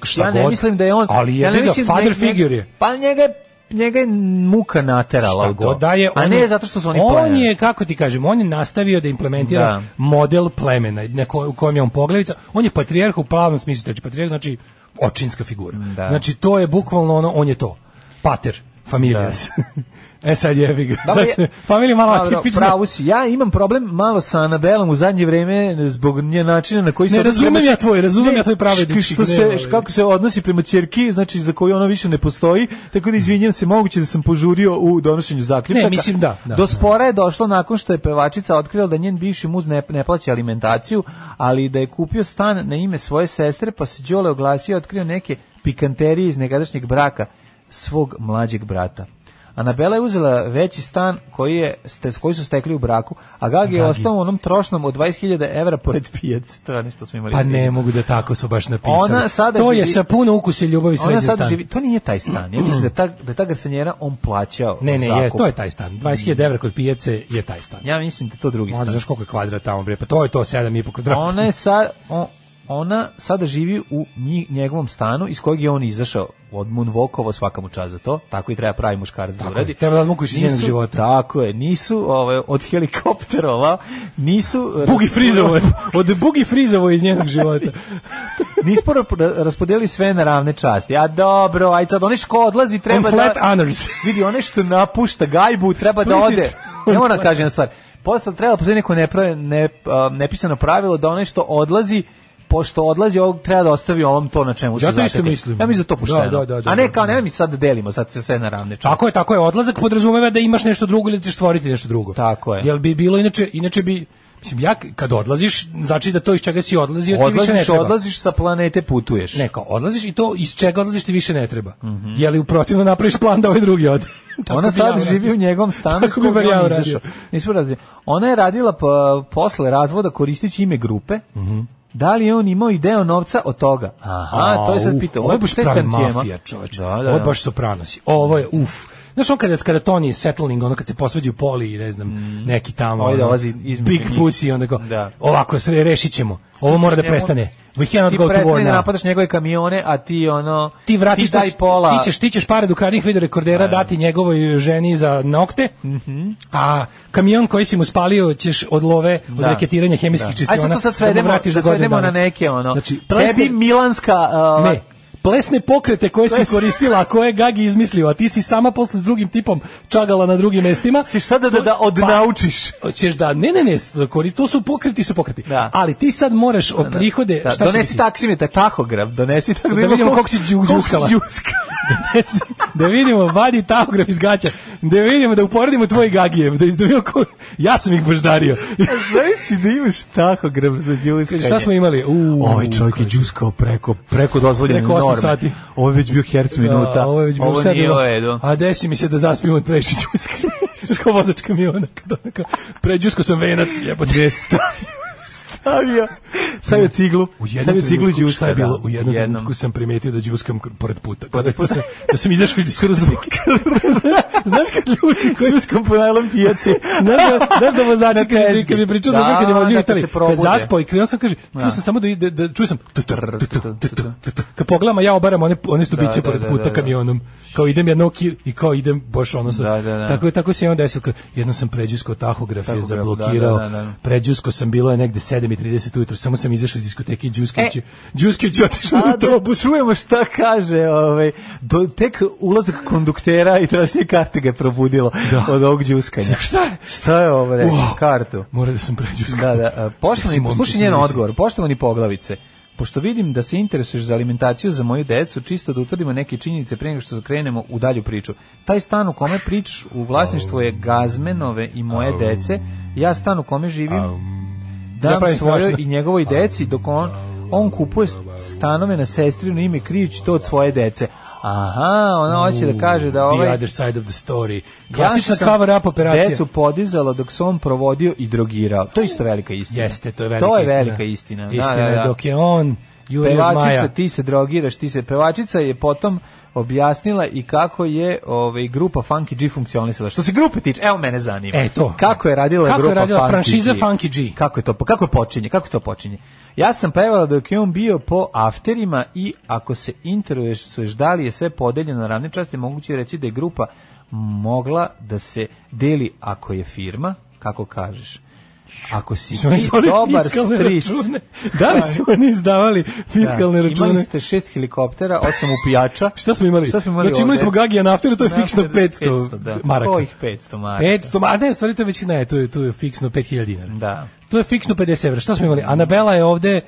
Šta ja ne god. mislim da je on... Ali ja ne mislim father njega- figure je. Pa njega je njega je muka naterala Šta u god da je, a ne je- zato što su oni On pleme. je, kako ti kažem, on je nastavio da implementira Da. model plemena na ko, u kojem je on poglavica. On je patrijarh u pravnom smislu, znači patrijarh znači očinska figura. Da. Znači to je bukvalno ono, on je to. Pater, familijas. e sad jebi ga. Dobro, Sad se- familija malo Dobro, atipična. Pravo si. Ja imam problem malo sa Anabelom u zadnje vreme zbog nje načina na koji se Ne, razumem prema- ja tvoj, razumem Ne, ja tvoj pravednički Što gnev, se, š- kako se odnosi prema ćerki, znači za koju ona više ne postoji, tako da izvinjam se, moguće da sam požurio u donošenju zaključaka. Ne, mislim da, da. Do spora je došlo nakon što je pevačica otkrila da njen bivši muz ne, ne plaća alimentaciju, ali da je kupio stan na ime svoje sestre, pa se Đole oglasio i otkrio neke pikanterije iz nekadašnjeg braka svog mlađeg brata. Anabela je uzela veći stan koji, je, ste, koji su stekli u braku, a Gagi je ostao u onom trošnom od 20.000 evra pored pijace. To je nešto smo imali. Pa ne mogu da tako su baš napisali. Ona sada to je živi- sa puno ukusa ljubavi Ona sređen sada stan. živi, to nije taj stan. Ja mislim da ta, da ta garsanjera on plaćao Ne, ne, je, to je taj stan. 20.000 evra kod pijace je taj stan. Ja mislim da je to drugi Možda stan. znaš koliko je kvadrat tamo, bre, pa to je to 7,5 kvadrata. Ona je sad, on, ona sada živi u njegovom stanu iz kojeg je on izašao od Moonwalkova svaka mu čast za to, tako i treba pravi muškarac da uradi. treba da odmukaš iz njenog Nisu- života. Tako je, nisu ovaj, od helikopterova, nisu... Bugi frizovo. Od bugi frizovo iz njenog života. Ra- raspodeli sve na ravne časti. A dobro, aj sad, onaj što odlazi treba On flat da... honors. Vidi, onaj što napušta gajbu treba da Split ode. it. Ne moram da kažem stvar. Postalo trebalo postoji neko nepra- ne, nepisano pravilo da onaj što odlazi pošto odlazi ovog treba da ostavi ovom to na čemu se Ja to isto mislim. Ja mislim da to pošteno. Da, da, da, da, A ne da, kao da. ne mi sad da delimo, sad se sve na ravne časti. Tako je, tako je. Odlazak podrazumeva da imaš nešto drugo ili ćeš stvoriti nešto drugo. Tako je. Jel bi bilo inače, inače bi Mislim, ja kad odlaziš, znači da to iz čega si odlazio ti više ne Odlaziš, treba. odlaziš sa planete, putuješ. Ne, kao odlaziš i to iz čega odlaziš ti više ne treba. Mhm. Je li u protivno napraviš plan da ovaj drugi ode? Ona ja sad uradio. živi u njegovom stanu Tako bi ja. Ona je radila pa, posle razvoda koristeći ime grupe. Mhm. Da li je on imao i deo novca od toga? Aha, to je sad pitao. Ovo je baš pravi mafija, čoveče. Da, da, Ovo je da. baš sopranosi. Ovo je, uf. Znaš on kada, kada Tony settling, ono kad se posvađaju Poli i ne znam, neki tamo, Ovaj ono, dolazi Big. Pussy, onda go, Da. ovako, sve rešit ćemo. Ovo mora da prestane. We cannot Ti go to war da now. napadaš njegove kamione, a ti ono... ti vratiš ti pola... ti ćeš ti ćeš pare do krađenih videorekordera dati njegovoj ženi za nokte. A kamion koji si mu spalio ćeš od love od. Da. reketiranja hemijskih Da. čistiona. Ajde sad to sad da svedemo, da godinu svedemo na neke ono. Znači, tebi Milanska... uh, ne, plesne pokrete koje si koristila, a koje je Gagi izmislio, a ti si sama posle s drugim tipom čagala na drugim mestima. Ćeš sada da, da odnaučiš. Pa, ćeš da, ne, ne, ne, kori- to su pokreti, su pokreti. Da. Ali ti sad moraš o prihode, Da, šta donesi biti? taksimetar, tahograf, donesi tako Da vidimo vidimo koliko koliko si đuska. Donesi- da vidimo, vadi tahograf iz gaća, da vidimo, da uporedimo tvoj Gagijev, da izdobio ko... Ja sam ih baždario. Znaš si da imaš tahograf za đuskanje? Šta smo imali? U, Ovaj čovjek je đuskao preko, preko dozvoljene Preko osam norme. sati. Ovo je već bio herc minuta. Da, ovo je već bilo Ovo nije bilo. A desi mi se da zaspim od prešiću. Kao vozač kamiona. Kada onako, pređusko sam venac, jebote. Stavio? Stavio ciglu. U jednom stavio ciglu đuska. šta je bilo? da, U jednom, trenutku sam primetio da đuskam k- pored puta. Kada da sam, da sam izašao iz diskoteke. Znaš kad ljudi koji Đuskom po najlom pijaci. Znaš da, znaš da vozači kad, kad mi pričao Da, da, kad je vozio da, Italiji, kad zaspao i krenuo sam kaže, čuo Da. sam samo da, ide, da čuo sam kad pogledam, ja obaram one, one stubiće Da, da, pored da, puta da, da. kamionom, kao idem jedno i kao idem baš ono sa, Da, da, da. tako, je- tako se je on desilo, jedno sam pređusko tahograf je zablokirao, da, da, da, da. pređusko sam bilo je negde 7.30 ujutro, samo sam izašao iz diskoteke i Đuskić, je- Đuskić otišao u da, autobus. čujemo šta kaže, ovaj, do, tek ulazak konduktera i tražnje karte ga je probudilo od ovog đuskanja. Šta je? Šta je ovo, rekao, Wow. kartu? Mora da sam pređusko. Da, da, poštovani, sam momče slušaj njen odgovor, poštovani poglavice, pošto vidim da se interesuješ za alimentaciju za moju decu, čisto da utvrdimo neke činjenice pre nego što krenemo u dalju priču. Taj stan u kome pričaš u vlasništvu je Gazmenove i moje dece, ja stan u kome živim, Ja dam pravim svojoj i njegovoj deci, dok on, on kupuje stanove na sestrino ime krijući to od svoje dece. Aha, ona hoće da kaže da The ovaj... other side of the story. Klasična sam cover-up operacija. Decu podizala dok se on provodio i drogirao. To je isto velika istina. Jeste, to je velika To je istina. velika istina. Da, Istina da, je da. dok je on Pevačica, Zmaja. ti se drogiraš, ti se pevačica je potom objasnila i kako je ovaj grupa Funky G funkcionisala. Što se grupe tiče, evo mene zanima. E, to. Kako je radila Kako je grupa radila Funky franšiza G? Funky G? Kako je to? Kako je počinje? Kako to počinje? Ja sam pevala dok je on bio po afterima i ako se interesuješ da li je sve podeljeno na ravne časti, moguće je reći da je grupa mogla da se deli ako je firma, kako kažeš. Ako si Su ti dobar stric, račune? Da li su oni izdavali fiskalne da, račune? Imali ste šest helikoptera, osam upijača. Šta smo imali? Šta smo imali Znači imali smo Gagija na afteru, to je Na fiksno afteru 500, 500, da. maraka. Kojih 500 maraka? 500, ma ne, stvari to je već, ne, to je, to je fiksno 5000 dinara. Da. To je fiksno 50 evra. Šta smo imali? Anabela je ovde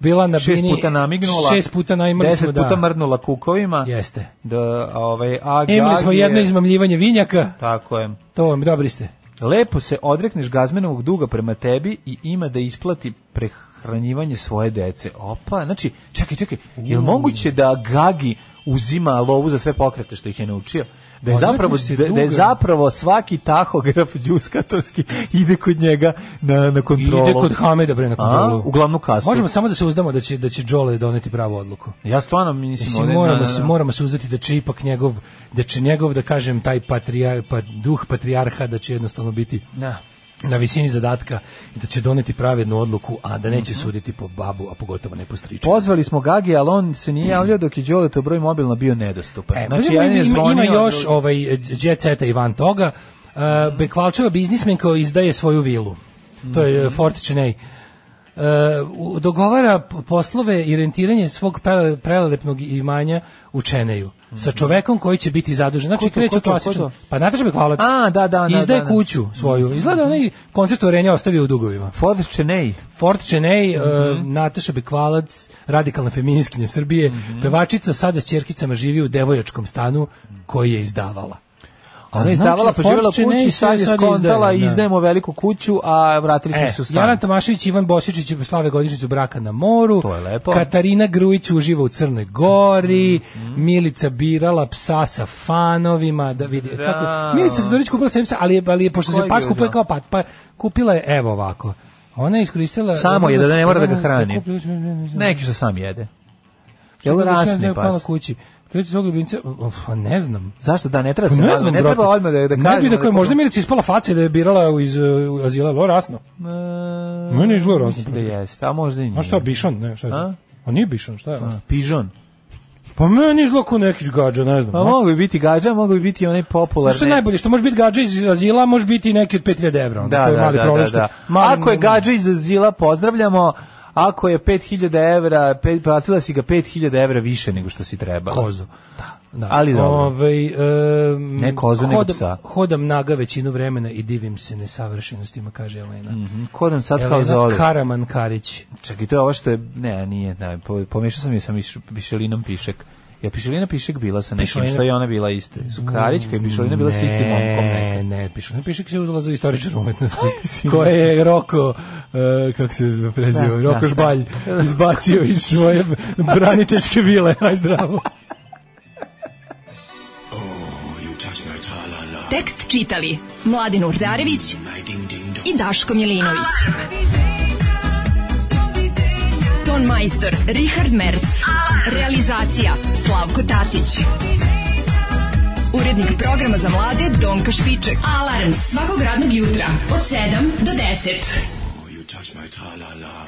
bila na Šest bini... puta namignula. Šest puta na, imali deset smo, da. puta mrdnula kukovima. Jeste. Da, ovaj, a Imali smo jedno je- izmamljivanje vinjaka. Tako je. To vam, dobri ste. Lepo se odrekneš gazmenovog duga prema tebi i ima da isplati prehranjivanje svoje dece. Opa, znači, čekaj, čekaj, je li moguće da Gagi uzima lovu za sve pokrete što ih je naučio? Da je, zapravo, da, da je duga. zapravo svaki tahograf džuskatorski ide kod njega na, na kontrolu. Ide kod Hameda bre na kontrolu. A, u glavnu kasu. Možemo samo da se uzdamo da će da će Đole doneti pravu odluku. Ja stvarno mislim... Moramo, da, da, se, da. moramo se uzdati da će ipak njegov, da će njegov, da kažem, taj patrijar, pa, duh patrijarha da će jednostavno biti Da. Na visini zadatka i da će doneti pravednu odluku, a da neće suditi po babu, a pogotovo ne po stričanu. Pozvali smo Gagi, ali on se nije javljao dok je Đoleto broj mobilno bio nedostupan. E, znači, ja ima, ima, još ovaj jet seta i van toga. Uh, Bekvalčeva biznismen koji izdaje svoju vilu. To je Mhm. uh, Fort Chennai. u- dogovara poslove i rentiranje svog prele- prelelepnog imanja u Čeneju sa čovekom koji će biti zadužen. Znači, Ko klasično. Pa Nataša Bekvalac. A, da, da, da, Izdaje da, da. kuću svoju. Izgleda onaj koncert uverenja ostavio u dugovima. Ford Chennai. Fort Čenej, Mhm. Nataša Bekvalac, radikalna feminiskinja Srbije, Mhm. pevačica sada s ćerkicama živi u devojačkom stanu koji je izdavala. A Ona je znači, izdavala, pa Fort živjela u Čenej kući, sad je skontala da. izdajemo veliku kuću, a vratili smo E, se u stan. Jaran Tomašević, Ivan Bosičić slave godišnjicu braka na moru. To je lepo. Katarina Grujić uživa u Crnoj Gori. Mhm. Milica birala psa sa fanovima. Da vidi, Bravo. kako, Milica Zadorić kupila sebi psa, ali je, ali je pošto se pas je kupuje kao pat, pa kupila je evo ovako. Ona je iskoristila... Samo je, da ne mora da ga hrani. kupi- Neki što sam jede. Jel ga više rasni ne pala pas? kući. Kreće svog ljubimca, pa ne znam. Zašto da, ne treba Pa se ne znam, ne treba odmah da, da Ne bi da da koje, možda Milica ispala faca da je birala iz uh, azila, lo rasno. E, Meni izgleda mislim rasno. Da jeste, a možda i nije. A šta, Bišon? Ne, šta je? A? A nije Bišon, šta je? A, Pižon. Pa meni izgleda kao neki gađa, ne znam. Pa mogu bi biti gađa, mogu bi biti onaj popularni. Što je najbolje, što može biti gađa iz azila, može biti i neki od 5000 evra. onda, Da, to je da, mali da, da, da. Ako je gađa iz azila, pozdravljamo. Ako je 5000 evra, pet, platila si ga 5000 evra više nego što si trebala. Kozu. Da. Ali dobro. Ovaj, em, Ne kozu, nego psa. Hodam naga većinu vremena i divim se nesavršenostima, kaže Elena. Mhm, Ko nam sad kao Elena Zoli? Karaman Karić. Čekaj, to je ovo što je... Ne, nije, po, pomešao sam je sa Miš- Pišelinom Pišek. Je Pišelina Pišek bila sa nekim, Pišelina- što je ona bila iste? Su Karićka i Pišelina bila sa istim momkom. Ne, ne, pišu. Ne piše se udala za istoričar umetnosti. koje je Roko, e, kako se prezio, Da, Roko da, Žbalj da. izbacio iz svoje braniteljske vile. Aj zdravo. Tekst čitali Mladin Urdarević i Daško Milinović. Ton majstor Richard Merc. Realizacija Slavko Tatić. Urednik programa za mlade Donka Špiček. Alarms svakog radnog jutra od 7 do 10. Touch my tra-la-la.